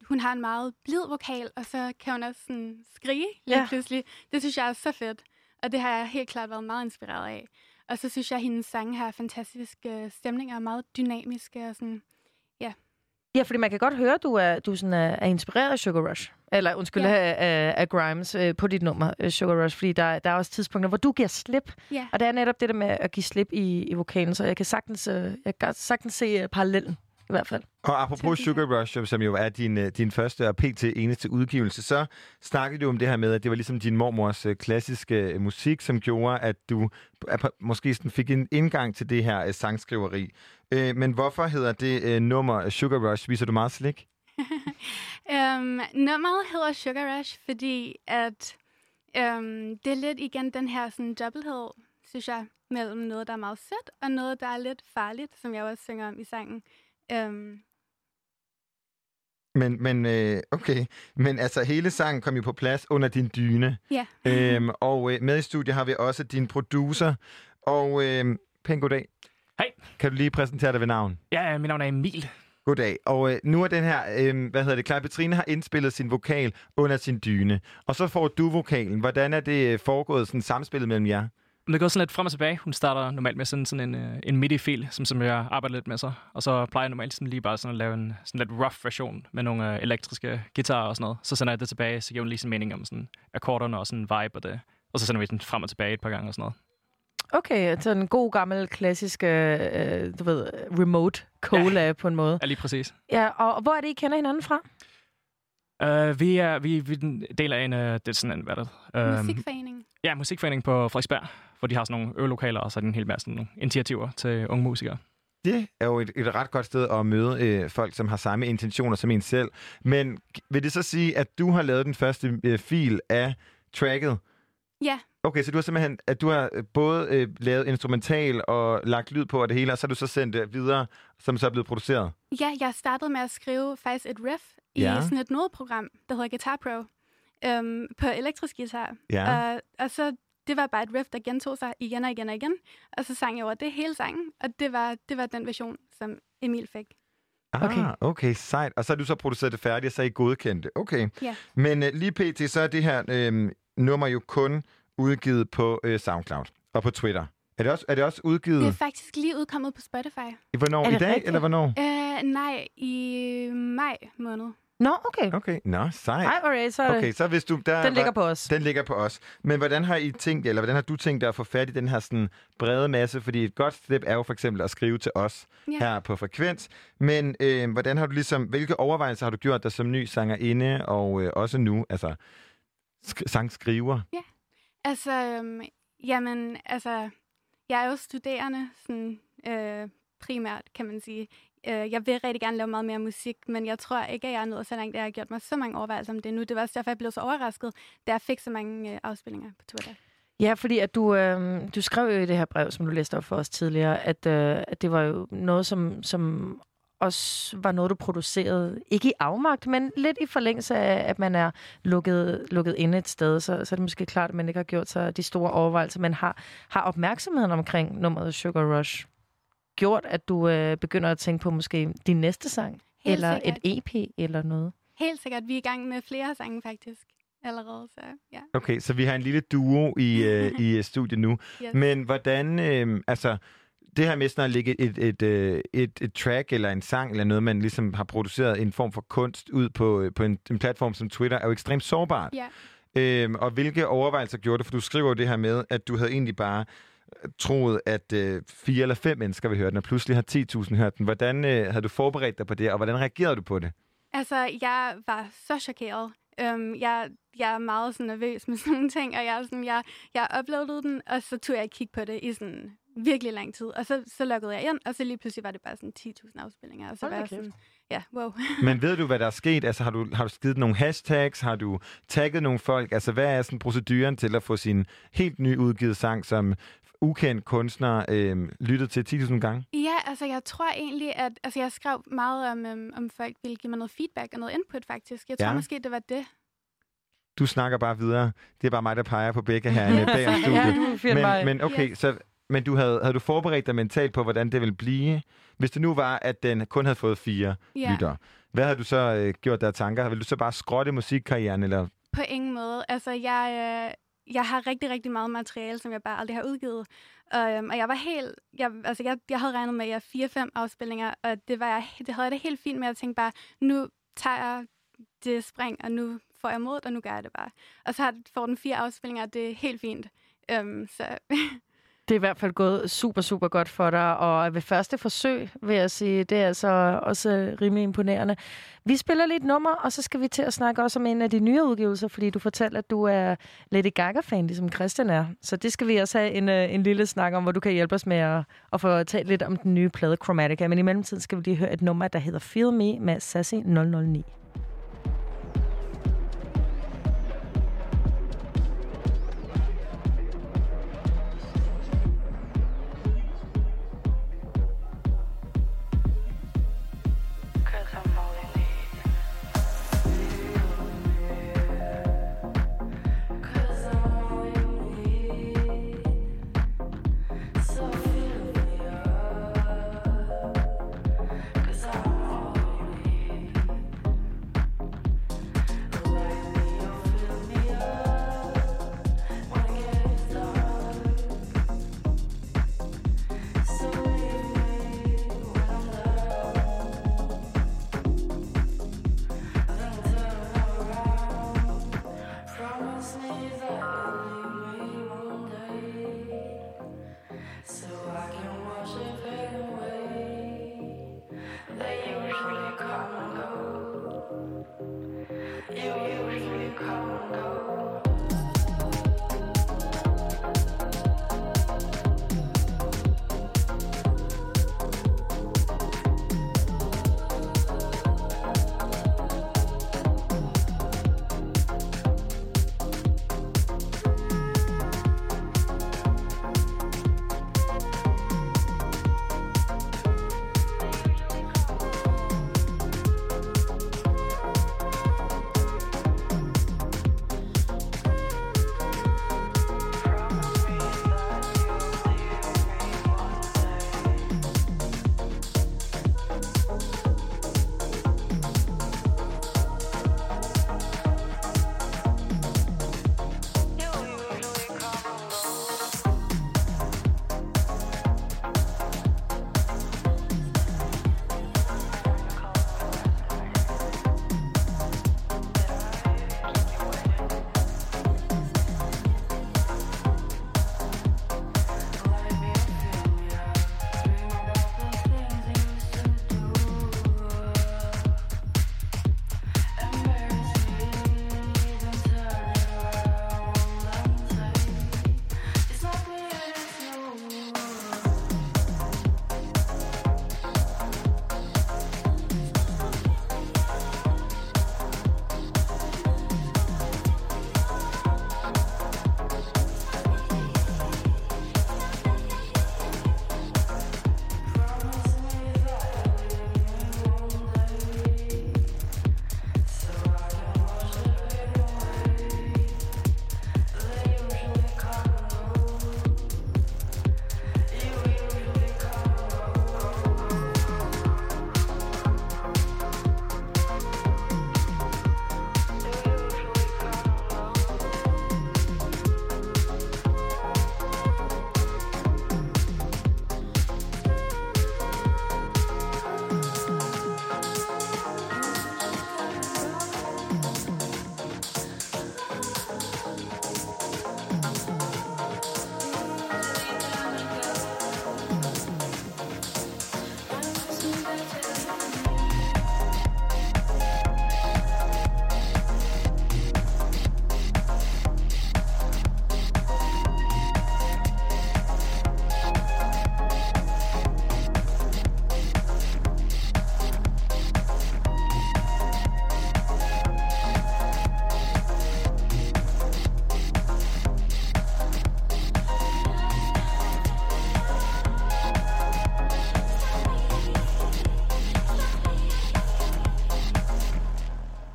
Hun har en meget blid vokal, og så kan hun også sådan skrige lige Ja. pludselig. Det synes jeg er så fedt, og det har jeg helt klart været meget inspireret af. Og så synes jeg, at hendes sange har fantastiske stemninger, og meget dynamiske og sådan, ja. Ja, fordi man kan godt høre, at du er, du sådan er, er inspireret af Sugar Rush. Eller undskyld, Ja. af, af Grimes øh, på dit nummer, øh, Sugar Rush. Fordi der, der er også tidspunkter, hvor du giver slip. Ja. Og det er netop det der med at give slip i, i vokalen. Så jeg kan sagtens, øh, jeg kan sagtens se øh, parallellen, i hvert fald. Og apropos Sugar Rush, som jo er din, øh, din første og pt. eneste udgivelse, så snakkede du om det her med, at det var ligesom din mormors øh, klassiske øh, musik, som gjorde, at du at måske sådan fik en indgang til det her sangskriveri. Men hvorfor hedder det nummer Sugar Rush? Viser du meget slik? <laughs> Øhm, nummeret hedder Sugar Rush, fordi at øhm, det er lidt igen den her sådan, dobbelthed, synes jeg, mellem noget, der er meget sødt, og noget, der er lidt farligt, som jeg også synger om i sangen. Øhm, Men, men øh, okay. Men altså, hele sangen kom jo på plads under din dyne. ja. Øhm, og øh, med i studiet har vi også din producer. Og øh, pæn goddag. Hej. Kan du lige præsentere dig ved navn? Ja, mit navn er Emil. Goddag. Og øh, nu er den her, øh, hvad hedder det, Clara Petrine har indspillet sin vokal under sin dyne. Og så får du vokalen. Hvordan er det øh, foregået, sådan samspillet mellem jer? Det går sådan lidt frem og tilbage. Hun starter normalt med sådan, sådan en, øh, en MIDI-fil, som, som jeg arbejder lidt med så. Og så plejer jeg normalt sådan lige bare sådan at lave en sådan lidt rough version med nogle øh, elektriske guitarer og sådan noget. Så sender jeg det tilbage, så giver hun lige sin mening om sådan akkorderne og sådan en vibe og det. Og så sender vi den frem og tilbage et par gange og sådan noget. Okay, så en god gammel klassisk, øh, øh, du ved, remote collab ja. på en måde. Ja, lige præcis. Ja, og hvor er det, I kender hinanden fra? Uh, vi, er, vi, vi er en del af en, uh, det er sådan en, hvad er det? Uh, Musikforening. Ja, musikforening på Frederiksberg, hvor de har sådan nogle øvelokaler, og så er en hel masse sådan nogle initiativer til unge musikere. Det er jo et, et ret godt sted at møde øh, folk, som har samme intentioner som en selv. Men vil det så sige, at du har lavet den første øh, fil af tracket? Ja, Okay, så du har simpelthen, at du har øh, både øh, lavet instrumental og lagt lyd på og det hele, og så har du så sendt det videre, som så er blevet produceret? ja, jeg startede med at skrive faktisk et riff i Ja. sådan et nodeprogram, der hedder Guitar Pro, øhm, på elektrisk guitar. Ja. Og, og så det var bare et riff, der gentog sig igen og igen og igen. Og så sang jeg over det hele sangen, og det var, det var den version, som Emil fik. Ah, okay. okay, sejt. Og så har du så produceret det færdigt, og så er I godkendt det. Okay. Ja. Men øh, lige pt, så er det her øh, nummer jo kun udgivet på øh, SoundCloud og på Twitter. Er det også, er det også udgivet? Det er faktisk lige udkommet på Spotify. I hvornår? I dag, eller hvornår? Øh, nej, i maj måned. Nå, okay. Okay, nå, sejt. Ej, alright, så er Okay, så hvis du... Der Den ligger på os. Den ligger på os. Men hvordan har I tænkt, eller hvordan har du tænkt dig at få fat i den her sådan brede masse? Fordi et godt step er jo for eksempel at skrive til os Ja. her på Frekvens. Men øh, hvordan har du ligesom, hvilke overvejelser har du gjort dig som ny sangerinde, og øh, også nu, altså sk- sangskriver? Ja. Altså, øhm, jamen, altså, jeg er jo studerende, sådan, øh, primært, kan man sige. Øh, jeg vil rigtig gerne lave meget mere musik, men jeg tror ikke, at jeg er nået så langt, at jeg har gjort mig så mange overvejelser om det nu. Det var også derfor, jeg blev så overrasket, da jeg fik så mange øh, afspillinger på Twitter. Ja, fordi at du, øh, du skrev jo i det her brev, som du læste op for os tidligere, at, øh, at det var jo noget, som, som også var noget, du producerede, ikke i afmagt, men lidt i forlængelse af, at man er lukket, lukket inde et sted, så, så er det måske klart, at man ikke har gjort sig de store overvejelser, men har, har opmærksomheden omkring nummeret Sugar Rush gjort, at du øh, begynder at tænke på måske din næste sang, Helt eller sikkert. et EP, eller noget? Helt sikkert. Vi er i gang med flere sange, faktisk, allerede. Så, ja. Okay, så vi har en lille duo i, øh, <laughs> i øh, studiet nu. Yes. Men hvordan, øh, altså, det her med sådan at lægge et, et, øh, et, et track eller en sang eller noget, man ligesom har produceret en form for kunst ud på, øh, på en, en platform som Twitter, er jo ekstremt sårbart. Ja. Øhm, og hvilke overvejelser gjorde du? For du skriver jo det her med, at du havde egentlig bare øh, troet, at øh, fire eller fem mennesker vil høre den, og pludselig har 10.000 hørt den. Hvordan øh, havde du forberedt dig på det, og hvordan reagerede du på det? Altså, jeg var så chokeret. Um, jeg, jeg er meget sådan nervøs med sådan nogle ting, og jeg, sådan, jeg, jeg uploadede den, og så tog jeg et kig på det i sådan virkelig lang tid. Og så, så lukkede jeg ind, og så lige pludselig var det bare sådan 10.000 afspillinger. Og så Hold var sådan, ja, wow. <laughs> Men ved du, hvad der er sket? Altså, har du, har du skidt nogle hashtags? Har du tagget nogle folk? Altså, hvad er sådan proceduren til at få sin helt ny udgivet sang som ukendt kunstner øh, lyttet til 10.000 gange? Ja, altså jeg tror egentlig, at altså, jeg skrev meget om, øhm, om folk ville give mig noget feedback og noget input, faktisk. Jeg tror Ja. måske, det var det. Du snakker bare videre. Det er bare mig, der peger på begge herinde <laughs> bag om Ja, studiet. mig. men, men okay, Ja. så men du havde, havde du forberedt dig mentalt på, hvordan det ville blive, hvis det nu var, at den kun havde fået fire Ja. lyttere? Hvad havde du så øh, gjort der tanker? Vil du så bare skrotte musikkarrieren, eller På ingen måde. Altså, jeg, øh, jeg har rigtig, rigtig meget materiale, som jeg bare aldrig har udgivet. Og, øhm, og jeg var helt... Jeg, altså, jeg, jeg havde regnet med, at jeg fire-fem afspillinger, og det, var jeg, det havde jeg det helt fint med. Jeg tænkte bare, nu tager jeg det spring, og nu får jeg mod, og nu gør jeg det bare. Og så har, får den fire afspillinger, og det er helt fint. Um, så <laughs> Det er i hvert fald gået super, super godt for dig, og ved første forsøg, vil jeg sige, det er altså også rimelig imponerende. Vi spiller lidt nummer, og så skal vi til at snakke også om en af de nye udgivelser, fordi du fortalte, at du er Lady Gaga-fan, ligesom Christian er. Så det skal vi også have en, øh, en lille snak om, hvor du kan hjælpe os med at, at få talt lidt om den nye plade Chromatica. Men i mellemtiden skal vi lige høre et nummer, der hedder Feel Me med Sassy 009.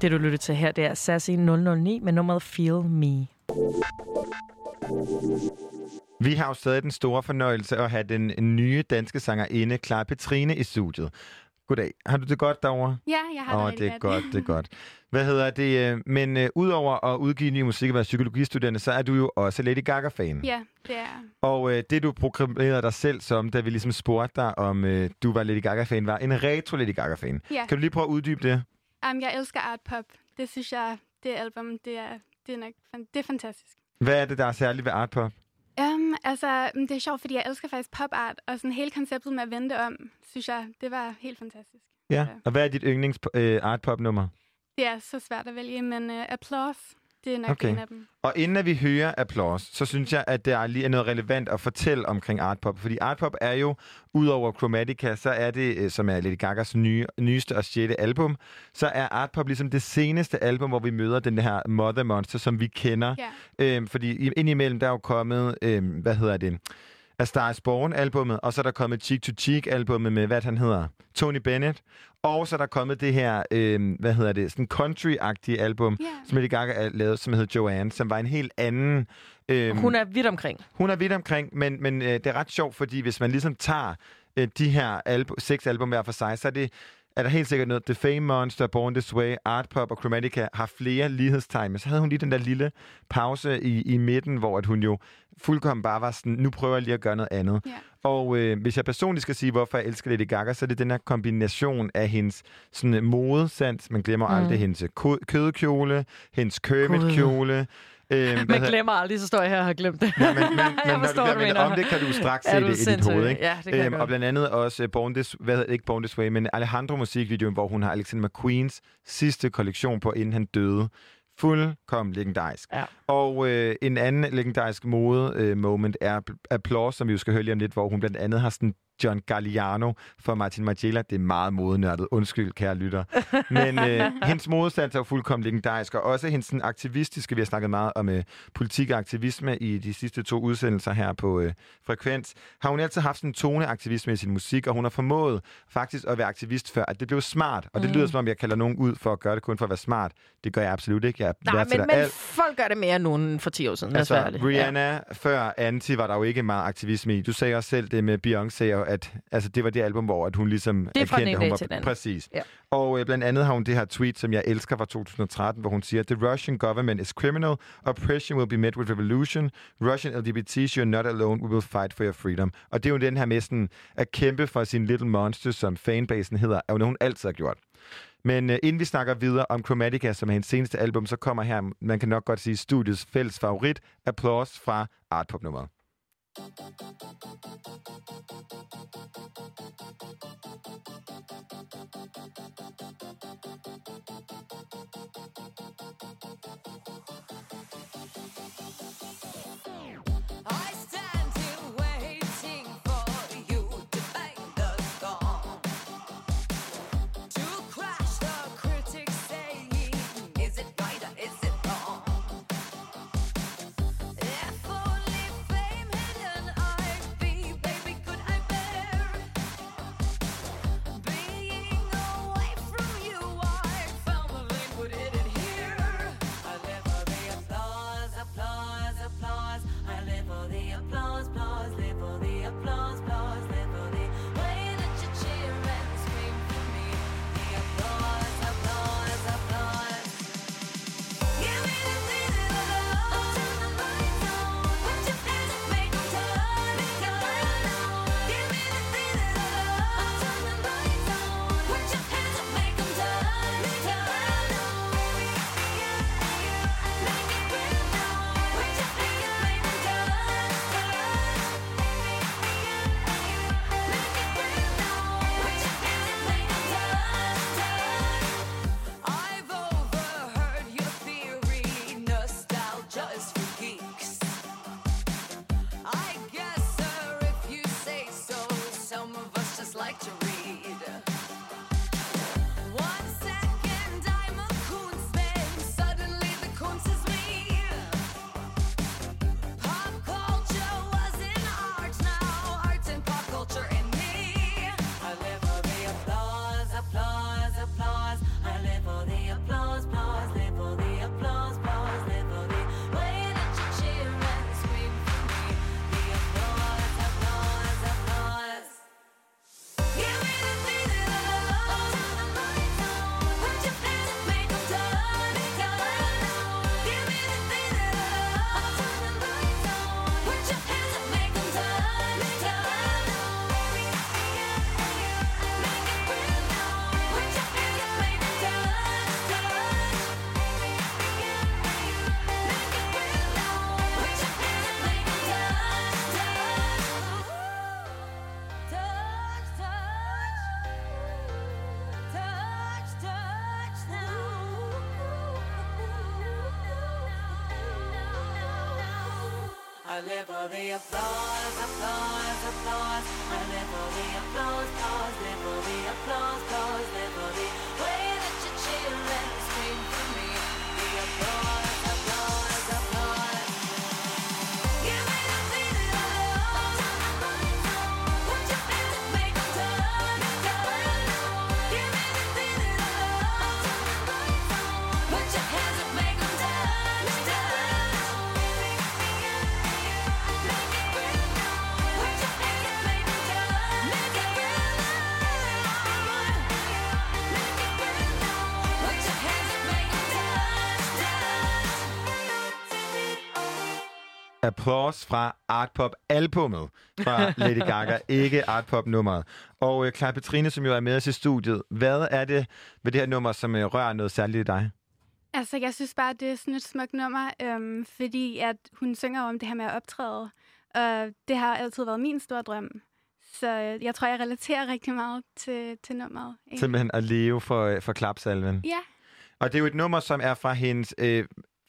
Det, du lytter til her, det er Sassy 009 med nummeret Feel Me. Vi har jo stadig den store fornøjelse at have den nye danske sangerinde, Clara Petrine, i studiet. Goddag. Har du det godt derovre? Ja, jeg har Åh, det rigtig det er godt, det er godt. Hvad hedder det? øh, Men øh, udover at udgive ny musik og være psykologistuderende, så er du jo også Lady Gaga-fan. Ja, det er. Og øh, det, du proklamerede dig selv som, da vi ligesom spurgte dig, om øh, du var Lady Gaga-fan, var en retro Lady Gaga-fan. Ja. Kan du lige prøve at uddybe det? Um, jeg elsker art pop. Det synes jeg, det album, det er, det er, nok, det er fantastisk. Hvad er det, der er særligt ved art pop? Um, altså, mm, det er sjovt, fordi jeg elsker faktisk pop art, og sådan hele konceptet med at vente om, synes jeg, det var helt fantastisk. Ja. Og hvad er dit yndlings øh, art pop nummer? Det er så svært at vælge, men uh, Applause, det er nok Okay. en af dem. Og inden at vi hører applaus, så synes jeg, at der lige er noget relevant at fortælle omkring artpop. Fordi artpop er jo, udover Chromatica, så er det, øh, som er Lady Gagas nye, nyeste og sjette album, så er artpop ligesom det seneste album, hvor vi møder den her Mother Monster, som vi kender. Ja. Øhm, fordi indimellem, der er jo kommet, øhm, hvad hedder det, A Star is Born-albummet, og så er der kommet Cheek to Cheek-albummet med, hvad han hedder, Tony Bennett. Og så er der kommet det her, øh, hvad hedder det, sådan country-agtige album, Ja. som Lady Gaga er lavet, som hedder Joanne, som var en helt anden... Øh, Hun er vidt omkring. hun er vidt omkring, men, men øh, det er ret sjovt, fordi hvis man ligesom tager øh, de her albu- seks album hver for sig, så er det er der helt sikkert noget. The Fame Monster, Born This Way, Art Pop og Chromatica har flere lighedstegn. Men så havde hun lige den der lille pause i, i midten, hvor at hun jo fuldkommen bare var sådan, nu prøver jeg lige at gøre noget andet. Ja. Og øh, hvis jeg personligt skal sige, hvorfor jeg elsker Lady Gaga, så er det den her kombination af hendes sådan, modesans. Man glemmer Mm. aldrig hendes kø- kødkjole, hendes Gud. Øh, hvad Man hedder- glemmer aldrig, så står jeg her og har glemt det. Ja, men, men, <laughs> men når du bliver om det, kan du straks se det i dit sindssyg? hoved, ikke? Ja, det kan jeg og blandt andet også uh, Born This, hvad hedder, ikke Born This Way, men Alejandro-musikvideoen, hvor hun har Alexander McQueens sidste kollektion på, inden han døde. Fuldkommen legendarisk. Ja. Og øh, en anden legendarisk mode-moment er Applause, som vi jo skal høre lige om lidt, hvor hun blandt andet har sådan John Galliano for Martin Margiela. Det er meget modenørdet. Undskyld, kære lytter. Men <laughs> øh, hendes modstand er jo fuldkommen legendarisk, og også hendes sådan, aktivistiske, vi har snakket meget om øh, politik og aktivisme i de sidste to udsendelser her på øh, Frekvens, har hun altid haft sådan en toneaktivisme i sin musik, og hun har formået faktisk at være aktivist før, at det blev smart. Og det Mm. lyder som om, jeg kalder nogen ud for at gøre det kun for at være smart. Det gør jeg absolut ikke. Jeg Nej, men, men alt. folk gør det mere nu end for 10 år siden. Altså. Rihanna ja. før Anti var der jo ikke meget aktivisme i. Du sagde også selv det med Beyoncé, og at altså, det var det album, hvor at hun ligesom Det er fra den erkendte, ene hun til den var præcis. Ja. Og øh, blandt andet har hun det her tweet, som jeg elsker fra 2013, hvor hun siger, The Russian government is criminal. Oppression will be met with revolution. Russian LGBTs, you're not alone. We will fight for your freedom. Og det er jo den her med sådan, at kæmpe for sin Little Monster, som fanbasen hedder, er jo noget, hun altid har gjort. Men øh, inden vi snakker videre om Chromatica, som er hendes seneste album, så kommer her, man kan nok godt sige, studiets fælles favorit, Applause fra Artpop-nummeret. I stand I live for Applause fra Art Pop albummet fra Lady Gaga, <laughs> ikke Art Pop nummeret. Og øh, Clara Petrine, som jo er med os i studiet, hvad er det ved det her nummer, som øh, rører noget særligt i dig? Altså, jeg synes bare, det er sådan et smukt nummer, øhm, fordi at hun synger om det her med at optræde. Og det har altid været min store drøm. Så øh, jeg tror, jeg relaterer rigtig meget til, til nummeret. egentlig. Simpelthen at leve for, øh, for klapsalven. Ja. Og det er jo et nummer, som er fra hendes, øh,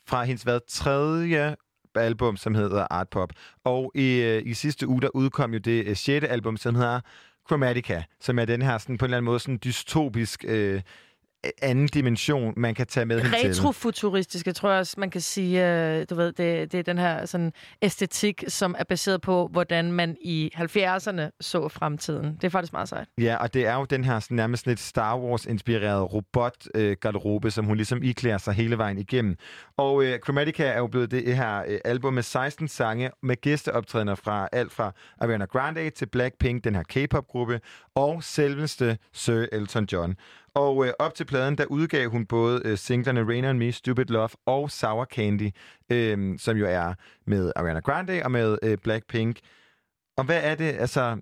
fra hendes hvad, tredje album, som hedder Art Pop. Og i, øh, i sidste uge, der udkom jo det øh, sjette album, som hedder Chromatica, som er den her sådan, på en eller anden måde sådan dystopisk øh, anden dimension, man kan tage med hende til. Retrofuturistiske, tror jeg også, man kan sige. Øh, du ved, det, det er den her sådan, æstetik, som er baseret på, hvordan man i 70'erne så fremtiden. Det er faktisk meget sejt. Ja, og det er jo den her sådan, nærmest lidt Star Wars-inspirerede robot-garderobe, som hun ligesom iklærer sig hele vejen igennem. Og øh, Chromatica er jo blevet det her øh, album med 16 sange med gæsteoptrædener fra alt fra Ariana Grande til Blackpink, den her K-pop-gruppe, og selveste Sir Elton John. Og øh, op til pladen, der udgav hun både øh, singlerne Rain on Me, Stupid Love og Sour Candy, øh, som jo er med Ariana Grande og med øh, Blackpink. Og hvad er det, altså...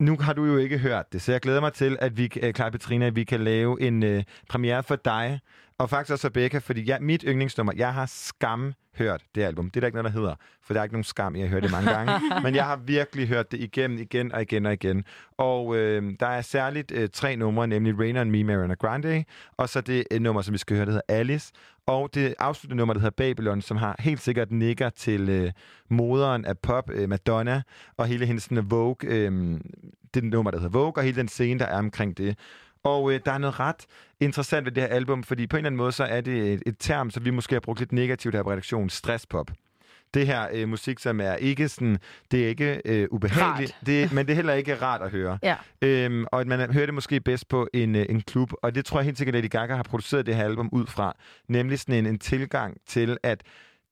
Nu har du jo ikke hørt det, så jeg glæder mig til, at vi, øh, Clara Petrina, at vi kan lave en øh, premiere for dig, og faktisk også Rebecca, fordi ja, mit yndlingsnummer, jeg har skam hørt det album. Det er der ikke noget, der hedder, for der er ikke nogen skam, jeg har hørt det mange gange. <laughs> men jeg har virkelig hørt det igennem, igen og igen og igen. Og øh, der er særligt øh, tre numre, nemlig Rain on Me med Ariana Grande, og så det øh, nummer, som vi skal høre, der hedder Alice, og det afsluttende nummer, der hedder Babylon, som har helt sikkert nikker til øh, moderen af pop, øh, Madonna, og hele hendes sådan, Vogue, øh, det nummer, der hedder Vogue, og hele den scene, der er omkring det. Og øh, der er noget ret interessant ved det her album, fordi på en eller anden måde, så er det et, et term, som vi måske har brugt lidt negativt her på redaktionen, stresspop. Det her øh, musik, som er ikke sådan, det er ikke øh, ubehageligt, det, <laughs> men det er heller ikke rart at høre. Ja. Øhm, og man hører det måske bedst på en, øh, en klub, og det tror jeg helt sikkert, at Lady Gaga har produceret det her album ud fra. Nemlig sådan en, en tilgang til, at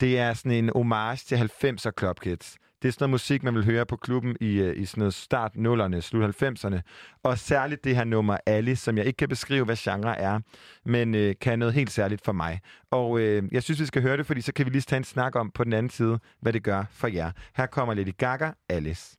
det er sådan en homage til 90'er Club Kids. Det er sådan noget musik, man vil høre på klubben i, øh, i sådan noget start 0'erne, slut 90'erne. Og særligt det her nummer Alice, som jeg ikke kan beskrive, hvad genre er, men øh, kan noget helt særligt for mig. Og øh, jeg synes, vi skal høre det, fordi så kan vi lige tage en snak om på den anden side, hvad det gør for jer. Her kommer Lady Gaga, Alice.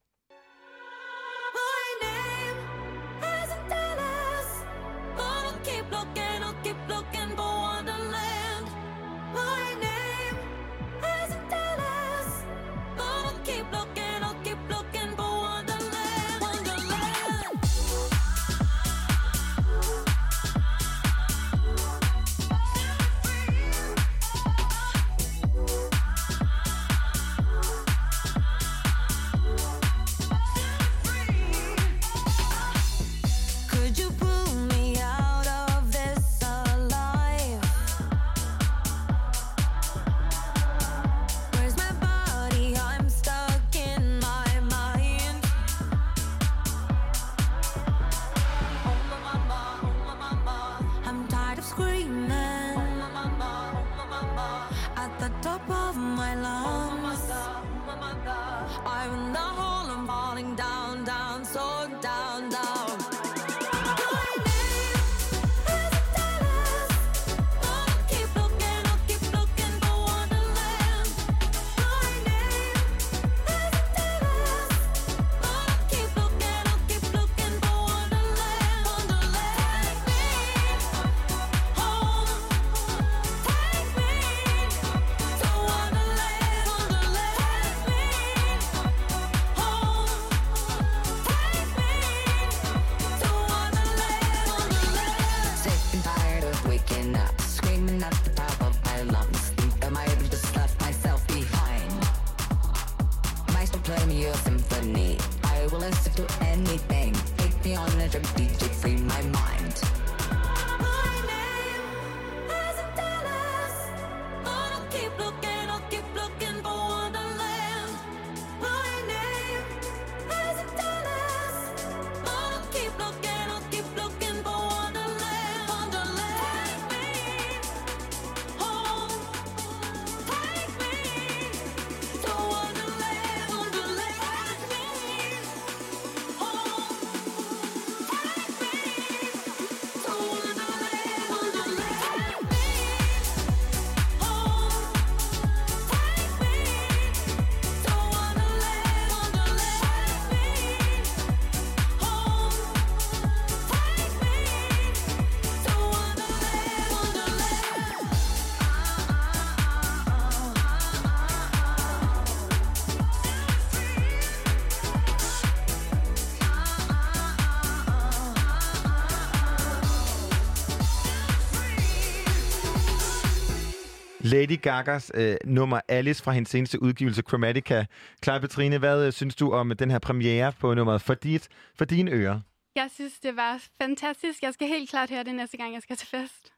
Lady Gagas øh, nummer Alice fra hendes seneste udgivelse, Chromatica. Clara Petrine, hvad øh, synes du om den her premiere på nummeret For, dit, for dine ører? Jeg synes, det var fantastisk. Jeg skal helt klart høre det næste gang, jeg skal til fest.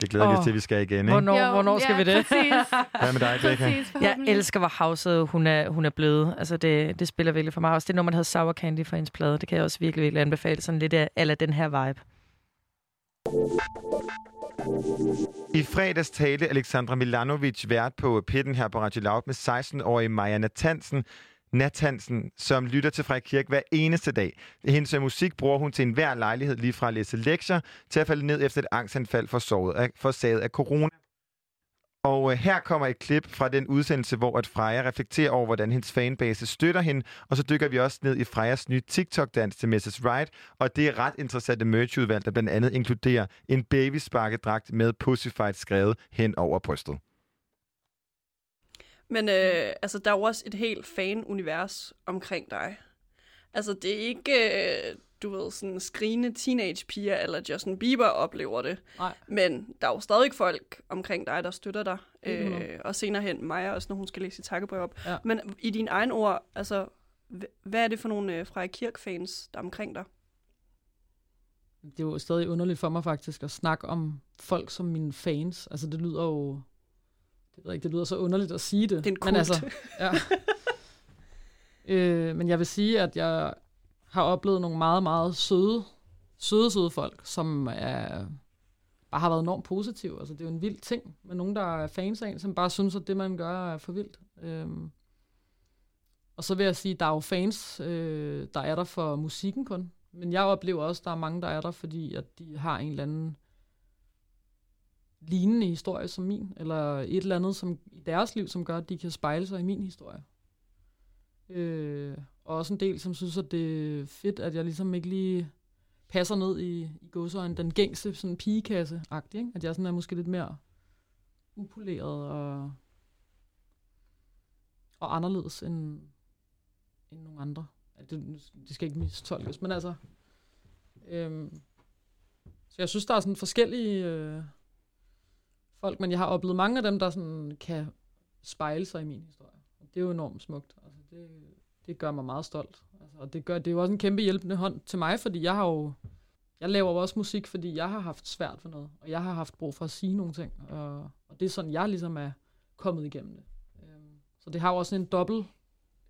Det glæder vi Åh, os til, at vi skal igen, ikke? Hvornår, Jo, hvornår skal ja, vi det? præcis. <laughs> Hvad med dig, Becca? Præcis, Jeg elsker, hvor havset hun er, hun er blevet. Altså, det, det spiller virkelig for mig også. Det nummer, der hedder Sour Candy for hendes plade. Det kan jeg også virkelig, virkelig anbefale. Sådan lidt af eller den her vibe. I fredags talte Alexandra Milanovic vært på pitten her på Radio Loud med 16-årige Maja Natansen, Natansen, som lytter til Frej Kirke hver eneste dag. Hendes musik bruger hun til enhver lejlighed, lige fra at læse lektier til at falde ned efter et angstanfald for, såret af, for saget af corona. Og øh, her kommer et klip fra den udsendelse, hvor at Freja reflekterer over, hvordan hendes fanbase støtter hende. Og så dykker vi også ned i Frejas nye TikTok-dans til Mrs. Right. Og det er ret interessante merchudvalg, der blandt andet inkluderer en babysparkedragt med Pussyfight skrevet hen over brystet. Men øh, altså, der er jo også et helt fan-univers omkring dig. Altså, det er ikke, øh, du ved, sådan skrigende teenage-piger, eller Justin Bieber oplever det. Nej. Men der er jo stadig folk omkring dig, der støtter dig. Øh, og senere hen Maja også, når hun skal læse sit takkebrev op. Ja. Men i dine egne ord, altså, hv- hvad er det for nogle øh, Freja Kirk-fans, der er omkring dig? Det er jo stadig underligt for mig faktisk at snakke om folk som mine fans. Altså det lyder jo... Det, ved jeg ikke, det lyder så underligt at sige det. Det er en Men kult. altså, ja. <laughs> øh, men jeg vil sige, at jeg har oplevet nogle meget, meget søde, søde, søde folk, som er, bare har været enormt positive. Altså det er jo en vild ting med nogen, der er fans af en, som bare synes, at det, man gør, er for vildt. Øhm, og så vil jeg sige, at der er jo fans, øh, der er der for musikken kun. Men jeg oplever også, at der er mange, der er der, fordi at de har en eller anden lignende historie som min, eller et eller andet som i deres liv, som gør, at de kan spejle sig i min historie. Øh, og også en del, som synes, at det er fedt, at jeg ligesom ikke lige passer ned i, i godsøjen, den gængse sådan pigekasse-agtig, ikke? At jeg sådan er måske lidt mere upoleret og, og anderledes end, end nogle andre. Det, det skal ikke mistolkes, men altså... Øhm, så jeg synes, der er sådan forskellige øh, folk, men jeg har oplevet mange af dem, der sådan kan spejle sig i min historie. Og det er jo enormt smukt. Det, det gør mig meget stolt. Altså, og det, gør, det er jo også en kæmpe hjælpende hånd til mig, fordi jeg har jo... Jeg laver jo også musik, fordi jeg har haft svært for noget, og jeg har haft brug for at sige nogle ting, og, og det er sådan, jeg ligesom er kommet igennem det. Øhm, så det har jo også sådan en dobbelt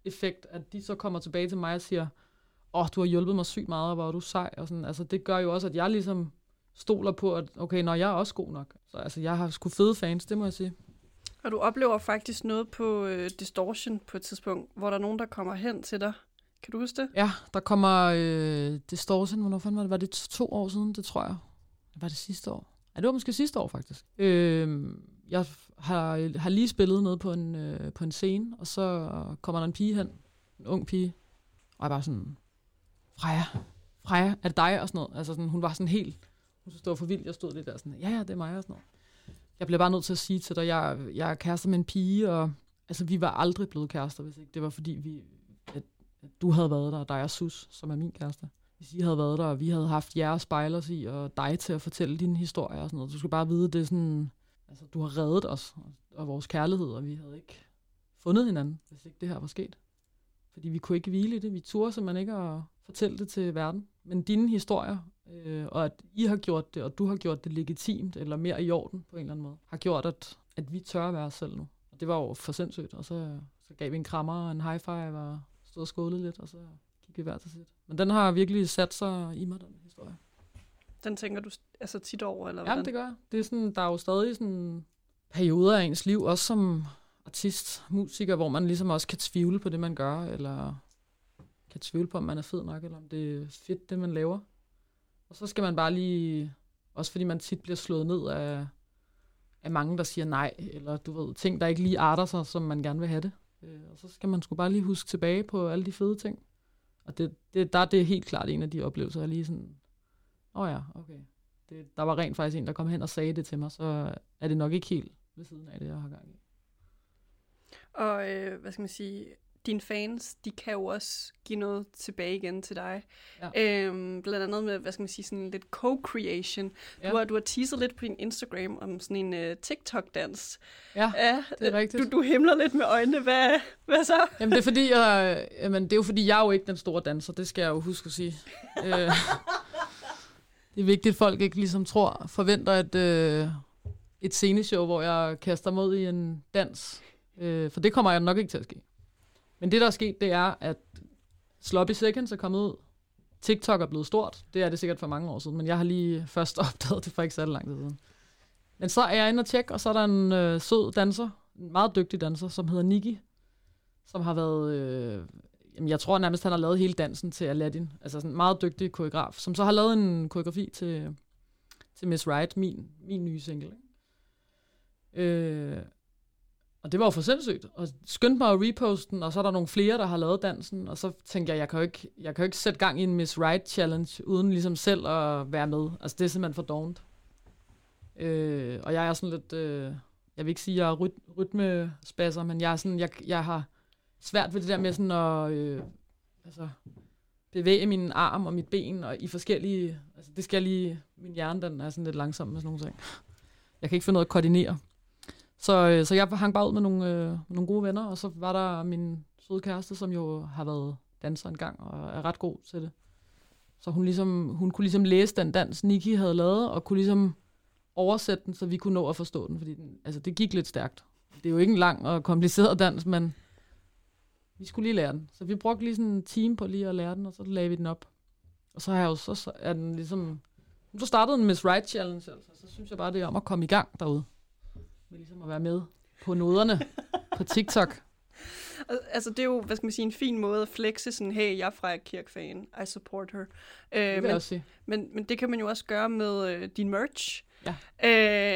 effekt, at de så kommer tilbage til mig og siger, åh, oh, du har hjulpet mig sygt meget, og hvor er du sej, og sådan, altså det gør jo også, at jeg ligesom stoler på, at okay, når jeg er også god nok. Så altså, jeg har sgu fede fans, det må jeg sige. Og du oplever faktisk noget på øh, Distortion på et tidspunkt, hvor der er nogen, der kommer hen til dig. Kan du huske det? Ja, der kommer øh, Distortion, hvornår fanden var det? Var det to år siden, det tror jeg. Var det sidste år? Ja, det var måske sidste år, faktisk. Øh, jeg har, har lige spillet nede på en, øh, på en scene, og så kommer der en pige hen, en ung pige, og jeg bare sådan, Freja, Freja, er det dig? Og sådan noget. Altså sådan, hun var sådan helt, hun stod for vildt. Jeg stod lidt der sådan, ja, ja, det er mig og sådan noget. Jeg bliver bare nødt til at sige til dig, jeg, jeg er kærester med en pige, og altså, vi var aldrig blevet kærester, hvis ikke det var fordi, vi, at, at du havde været der, og dig og Sus, som er min kæreste. Hvis I havde været der, og vi havde haft jer at i, og dig til at fortælle din historie og sådan noget. Du skal bare vide, det er sådan, altså, du har reddet os og, og vores kærlighed, og vi havde ikke fundet hinanden, hvis ikke det her var sket. fordi vi kunne ikke hvile i det. Vi turde simpelthen ikke at fortælle det til verden. Men dine historier, øh, og at I har gjort det, og du har gjort det legitimt, eller mere i orden på en eller anden måde, har gjort, at, at vi tør at være os selv nu. Og det var jo for sindssygt, og så, så gav vi en krammer og en high five, og stod og skålede lidt, og så gik vi hver til sit. Men den har virkelig sat sig i mig, den historie. Den tænker du altså tit over, eller Jamen, det gør jeg. Det er sådan, der er jo stadig sådan perioder af ens liv, også som artist, musiker, hvor man ligesom også kan tvivle på det, man gør, eller kan tvivle på, om man er fed nok, eller om det er fedt, det man laver. Og så skal man bare lige, også fordi man tit bliver slået ned af, af mange, der siger nej, eller du ved, ting, der ikke lige arter sig, som man gerne vil have det. Øh, og så skal man sgu bare lige huske tilbage på alle de fede ting. Og det, det, der er det helt klart en af de oplevelser, jeg lige sådan, åh oh ja, okay. Det, der var rent faktisk en, der kom hen og sagde det til mig, så er det nok ikke helt ved siden af det, jeg har gang i. Og øh, hvad skal man sige, dine fans, de kan jo også give noget tilbage igen til dig. Ja. Øhm, blandt andet med, hvad skal man sige, sådan lidt co-creation. Ja. Du, har, du har teaset lidt på din Instagram om sådan en uh, TikTok-dans. Ja, det er øh, rigtigt. Du, du himler lidt med øjnene. Hvad, hvad så? Jamen det er fordi, jeg, jamen, det er jo fordi, jeg er jo ikke den store danser, det skal jeg jo huske at sige. øh, det er vigtigt, at folk ikke ligesom tror, forventer et, øh, et sceneshow, hvor jeg kaster mod i en dans. Øh, for det kommer jeg nok ikke til at ske. Men det, der er sket, det er, at Sloppy Seconds er kommet ud. TikTok er blevet stort. Det er det sikkert for mange år siden, men jeg har lige <laughs> først opdaget det for ikke så lang tid siden. Men så er jeg inde og tjekke, og så er der en øh, sød danser, en meget dygtig danser, som hedder Nikki, som har været, øh, jamen jeg tror nærmest, han har lavet hele dansen til Aladdin. Altså sådan en meget dygtig koreograf, som så har lavet en koreografi til, til Miss Right, min, min nye single. Ikke? Øh, og det var jo for sindssygt. Og skyndte mig at reposte den, og så er der nogle flere, der har lavet dansen. Og så tænkte jeg, jeg kan jo ikke, jeg kan jo ikke sætte gang i en Miss Right Challenge, uden ligesom selv at være med. Altså det er simpelthen for dovent. Øh, og jeg er sådan lidt, øh, jeg vil ikke sige, at jeg er ryt, rytmespasser, men jeg, er sådan, jeg, jeg har svært ved det der med sådan at øh, altså, bevæge min arm og mit ben og i forskellige, altså det skal jeg lige, min hjerne den er sådan lidt langsom med sådan nogle ting. Jeg kan ikke finde noget at koordinere. Så, øh, så jeg hang bare ud med nogle, øh, nogle gode venner, og så var der min søde kæreste, som jo har været danser en gang og er ret god til det. Så hun, ligesom, hun kunne ligesom læse den dans, Nikki havde lavet, og kunne ligesom oversætte den, så vi kunne nå at forstå den, fordi den, altså, det gik lidt stærkt. Det er jo ikke en lang og kompliceret dans, men vi skulle lige lære den. Så vi brugte lige sådan en time på lige at lære den, og så lagde vi den op. Og så har jeg jo så, så er den ligesom... Så startede en Miss Right Challenge, altså. Så synes jeg bare, det er om at komme i gang derude. Med ligesom at være med på noderne på TikTok. <laughs> Al- Altså, det er jo, hvad skal man sige, en fin måde at flexe sådan, hey, jeg er Freja Kirk-fan, I support her. Øh, jeg men, også sige. Men, men det kan man jo også gøre med øh, din merch. Ja.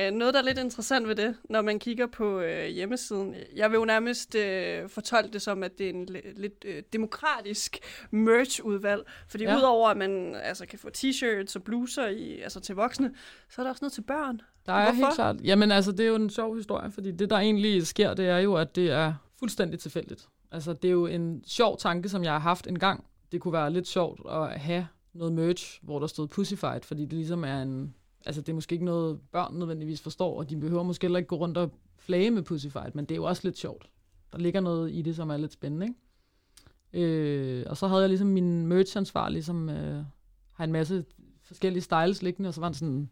Øh, noget, der er lidt interessant ved det, når man kigger på øh, hjemmesiden. Jeg vil jo nærmest øh, fortolke det som, at det er en li- lidt øh, demokratisk merch-udvalg. Fordi ja. udover at man altså, kan få t-shirts og bluser i, altså, til voksne, så er der også noget til børn. Der er Hvorfor? helt klart. Jamen altså, det er jo en sjov historie, fordi det, der egentlig sker, det er jo, at det er fuldstændig tilfældigt. Altså, det er jo en sjov tanke, som jeg har haft en gang. Det kunne være lidt sjovt at have noget merch, hvor der stod Pussyfight, fordi det ligesom er en... Altså, det er måske ikke noget, børn nødvendigvis forstår, og de behøver måske heller ikke gå rundt og flage med Pussyfight, men det er jo også lidt sjovt. Der ligger noget i det, som er lidt spændende, ikke? Øh, og så havde jeg ligesom min merch-ansvarlig, som øh, har en masse forskellige styles liggende, og så var han sådan,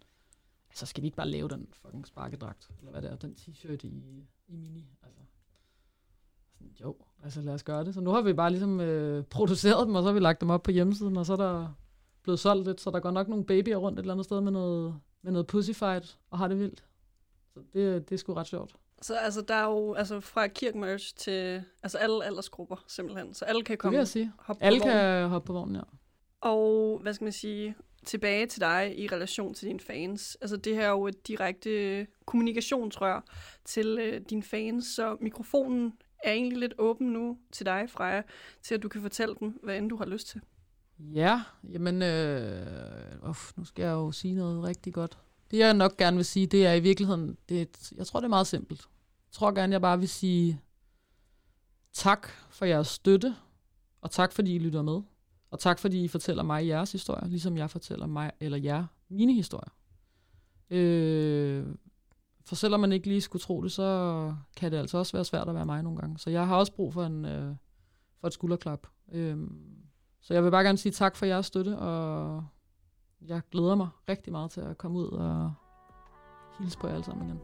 så skal vi ikke bare lave den fucking sparkedragt, eller hvad det er, den t-shirt i, i mini, altså. Sådan, jo, altså lad os gøre det. Så nu har vi bare ligesom øh, produceret dem, og så har vi lagt dem op på hjemmesiden, og så er der blevet solgt lidt, så der går nok nogle babyer rundt et eller andet sted med noget, med noget pussyfight, og har det vildt. Så det, det er sgu ret sjovt. Så altså, der er jo altså, fra kirkmerch til altså, alle aldersgrupper, simpelthen. Så alle kan Det komme vil jeg sige. hoppe Alle på vognen. kan hoppe på vognen, ja. Og hvad skal man sige, tilbage til dig i relation til dine fans. Altså det her er jo et direkte kommunikationsrør til øh, dine fans, så mikrofonen er egentlig lidt åben nu til dig, Freja, til at du kan fortælle dem, hvad end du har lyst til. Ja, jamen, øh, uf, nu skal jeg jo sige noget rigtig godt. Det jeg nok gerne vil sige, det er i virkeligheden, det er et, jeg tror det er meget simpelt. Jeg tror gerne, jeg bare vil sige tak for jeres støtte, og tak fordi I lytter med. Og tak fordi I fortæller mig jeres historier, ligesom jeg fortæller mig eller jer mine historier. Øh, for selvom man ikke lige skulle tro det, så kan det altså også være svært at være mig nogle gange. Så jeg har også brug for en, øh, for et skulderklap. Øh, så jeg vil bare gerne sige tak for jeres støtte, og jeg glæder mig rigtig meget til at komme ud og hilse på jer alle sammen igen.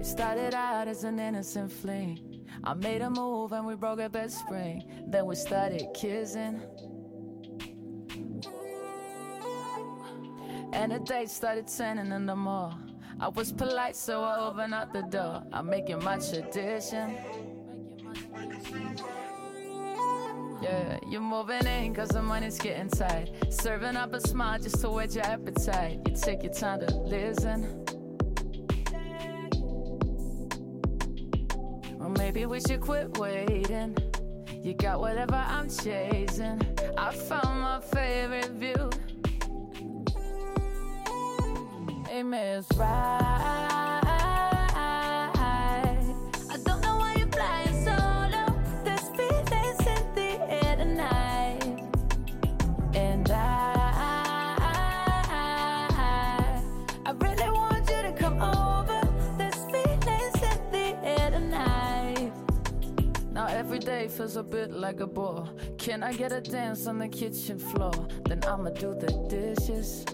It started out as an innocent fling. I made a move and we broke at best spring. Then we started kissing. And the date started turning into more. I was polite, so I opened up the door. I make it my tradition. Yeah, you're moving in cause the money's getting tight. Serving up a smile just to whet your appetite. You take your time to listen. Or maybe we should quit waiting. You got whatever I'm chasing. I found my favorite view. Amen is right. I don't know why you're flying solo. There's feelings in the air tonight. And I, I really want you to come over. There's feelings in the air tonight. Now every day feels a bit like a bore. Can I get a dance on the kitchen floor? Then I'ma do the dishes.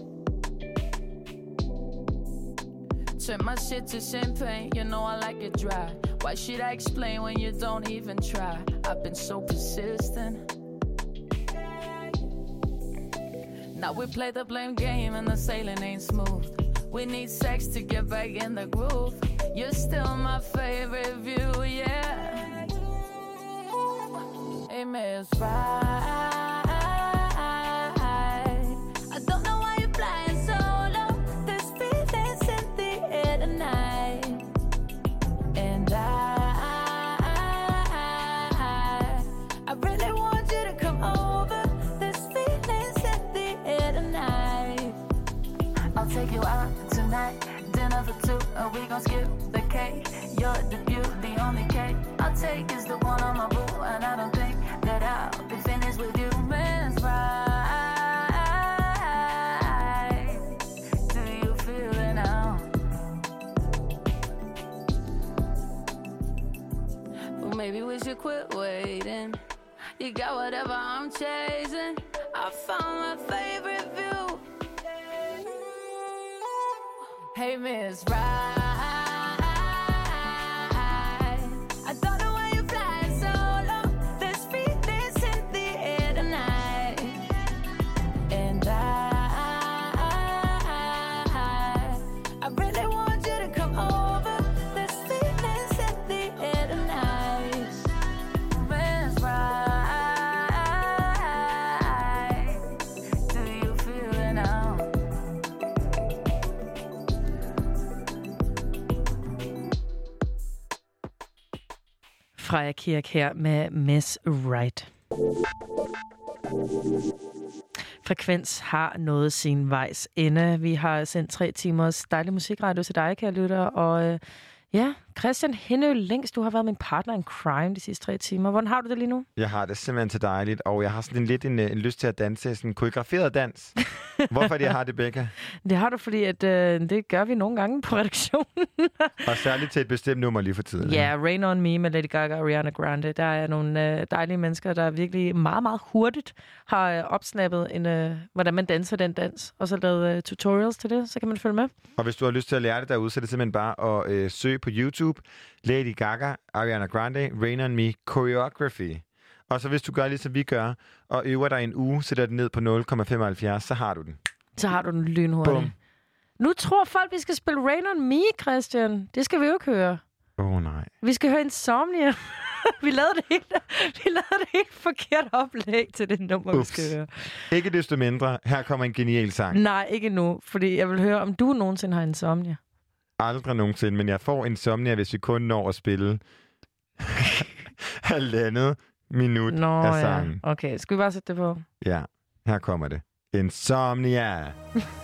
Turn my shit to champagne, you know I like it dry. Why should I explain when you don't even try? I've been so persistent. Now we play the blame game and the sailing ain't smooth. We need sex to get back in the groove. You're still my favorite view, yeah. Amen is right. And we gon' skip the cake. You're the beauty, the only cake I'll take is the one on my boo, and I don't think that I'll be finished with you. Man, right. Do you feel it now? Well, maybe we should quit waiting. You got whatever I'm chasing. I found my favorite view. Hey, Miss Right. Freja Kirk her med Miss Right. Frekvens har nået sin vejs ende. Vi har sendt tre timers dejlig musikradio til dig, kære lytter. Og øh, ja, Christian Hennø længst, du har været min partner in crime de sidste tre timer. Hvordan har du det lige nu? Jeg har det simpelthen så dejligt, og jeg har sådan en, lidt en, øh, en lyst til at danse, sådan en koreograferet dans. <laughs> Hvorfor det, jeg har det, Becca? Det har du, fordi at, øh, det gør vi nogle gange på redaktionen. <laughs> Og særligt til et bestemt nummer lige for tiden. Ja, Rain On Me med Lady Gaga og Ariana Grande. Der er nogle øh, dejlige mennesker, der virkelig meget, meget hurtigt har øh, opsnappet, en, øh, hvordan man danser den dans, og så lavet øh, tutorials til det, så kan man følge med. Og hvis du har lyst til at lære det derude, så er det simpelthen bare at øh, søge på YouTube. Lady Gaga, Ariana Grande, Rain On Me, Choreography. Og så hvis du gør ligesom vi gør, og øver dig en uge, sætter den ned på 0,75, så har du den. Så har du den lynhurtigt. Bum. Nu tror folk, vi skal spille Rain On Me, Christian. Det skal vi jo ikke høre. Åh oh, nej. Vi skal høre Insomnia. <laughs> vi, lavede det helt, vi lavede det helt forkert oplæg til det nummer, vi Ups. skal høre. Ikke desto mindre, her kommer en genial sang. Nej, ikke nu, fordi jeg vil høre, om du nogensinde har Insomnia. Aldrig nogensinde, men jeg får insomnia, hvis vi kun når at spille <laughs> halvandet minut Nå af ja, sangen. okay. Skal vi bare sætte det på? Ja, her kommer det. Insomnia. <laughs>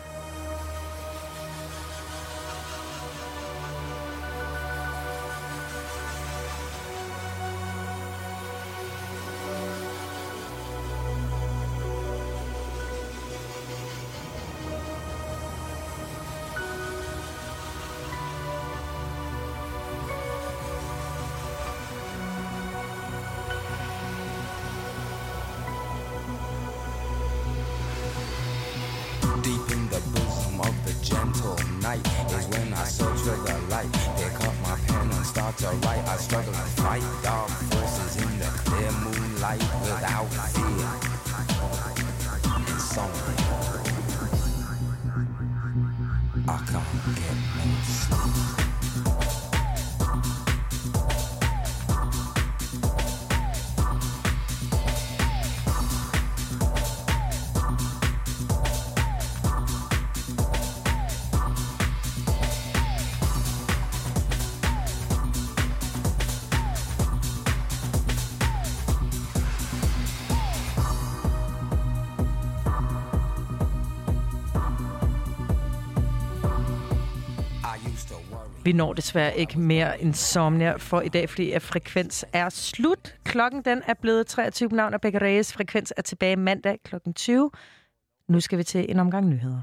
Vi når desværre ikke mere insomnia for i dag, fordi at frekvens er slut. Klokken den er blevet 23 navn er Becca Reyes. Frekvens er tilbage mandag kl. 20. Nu skal vi til en omgang nyheder.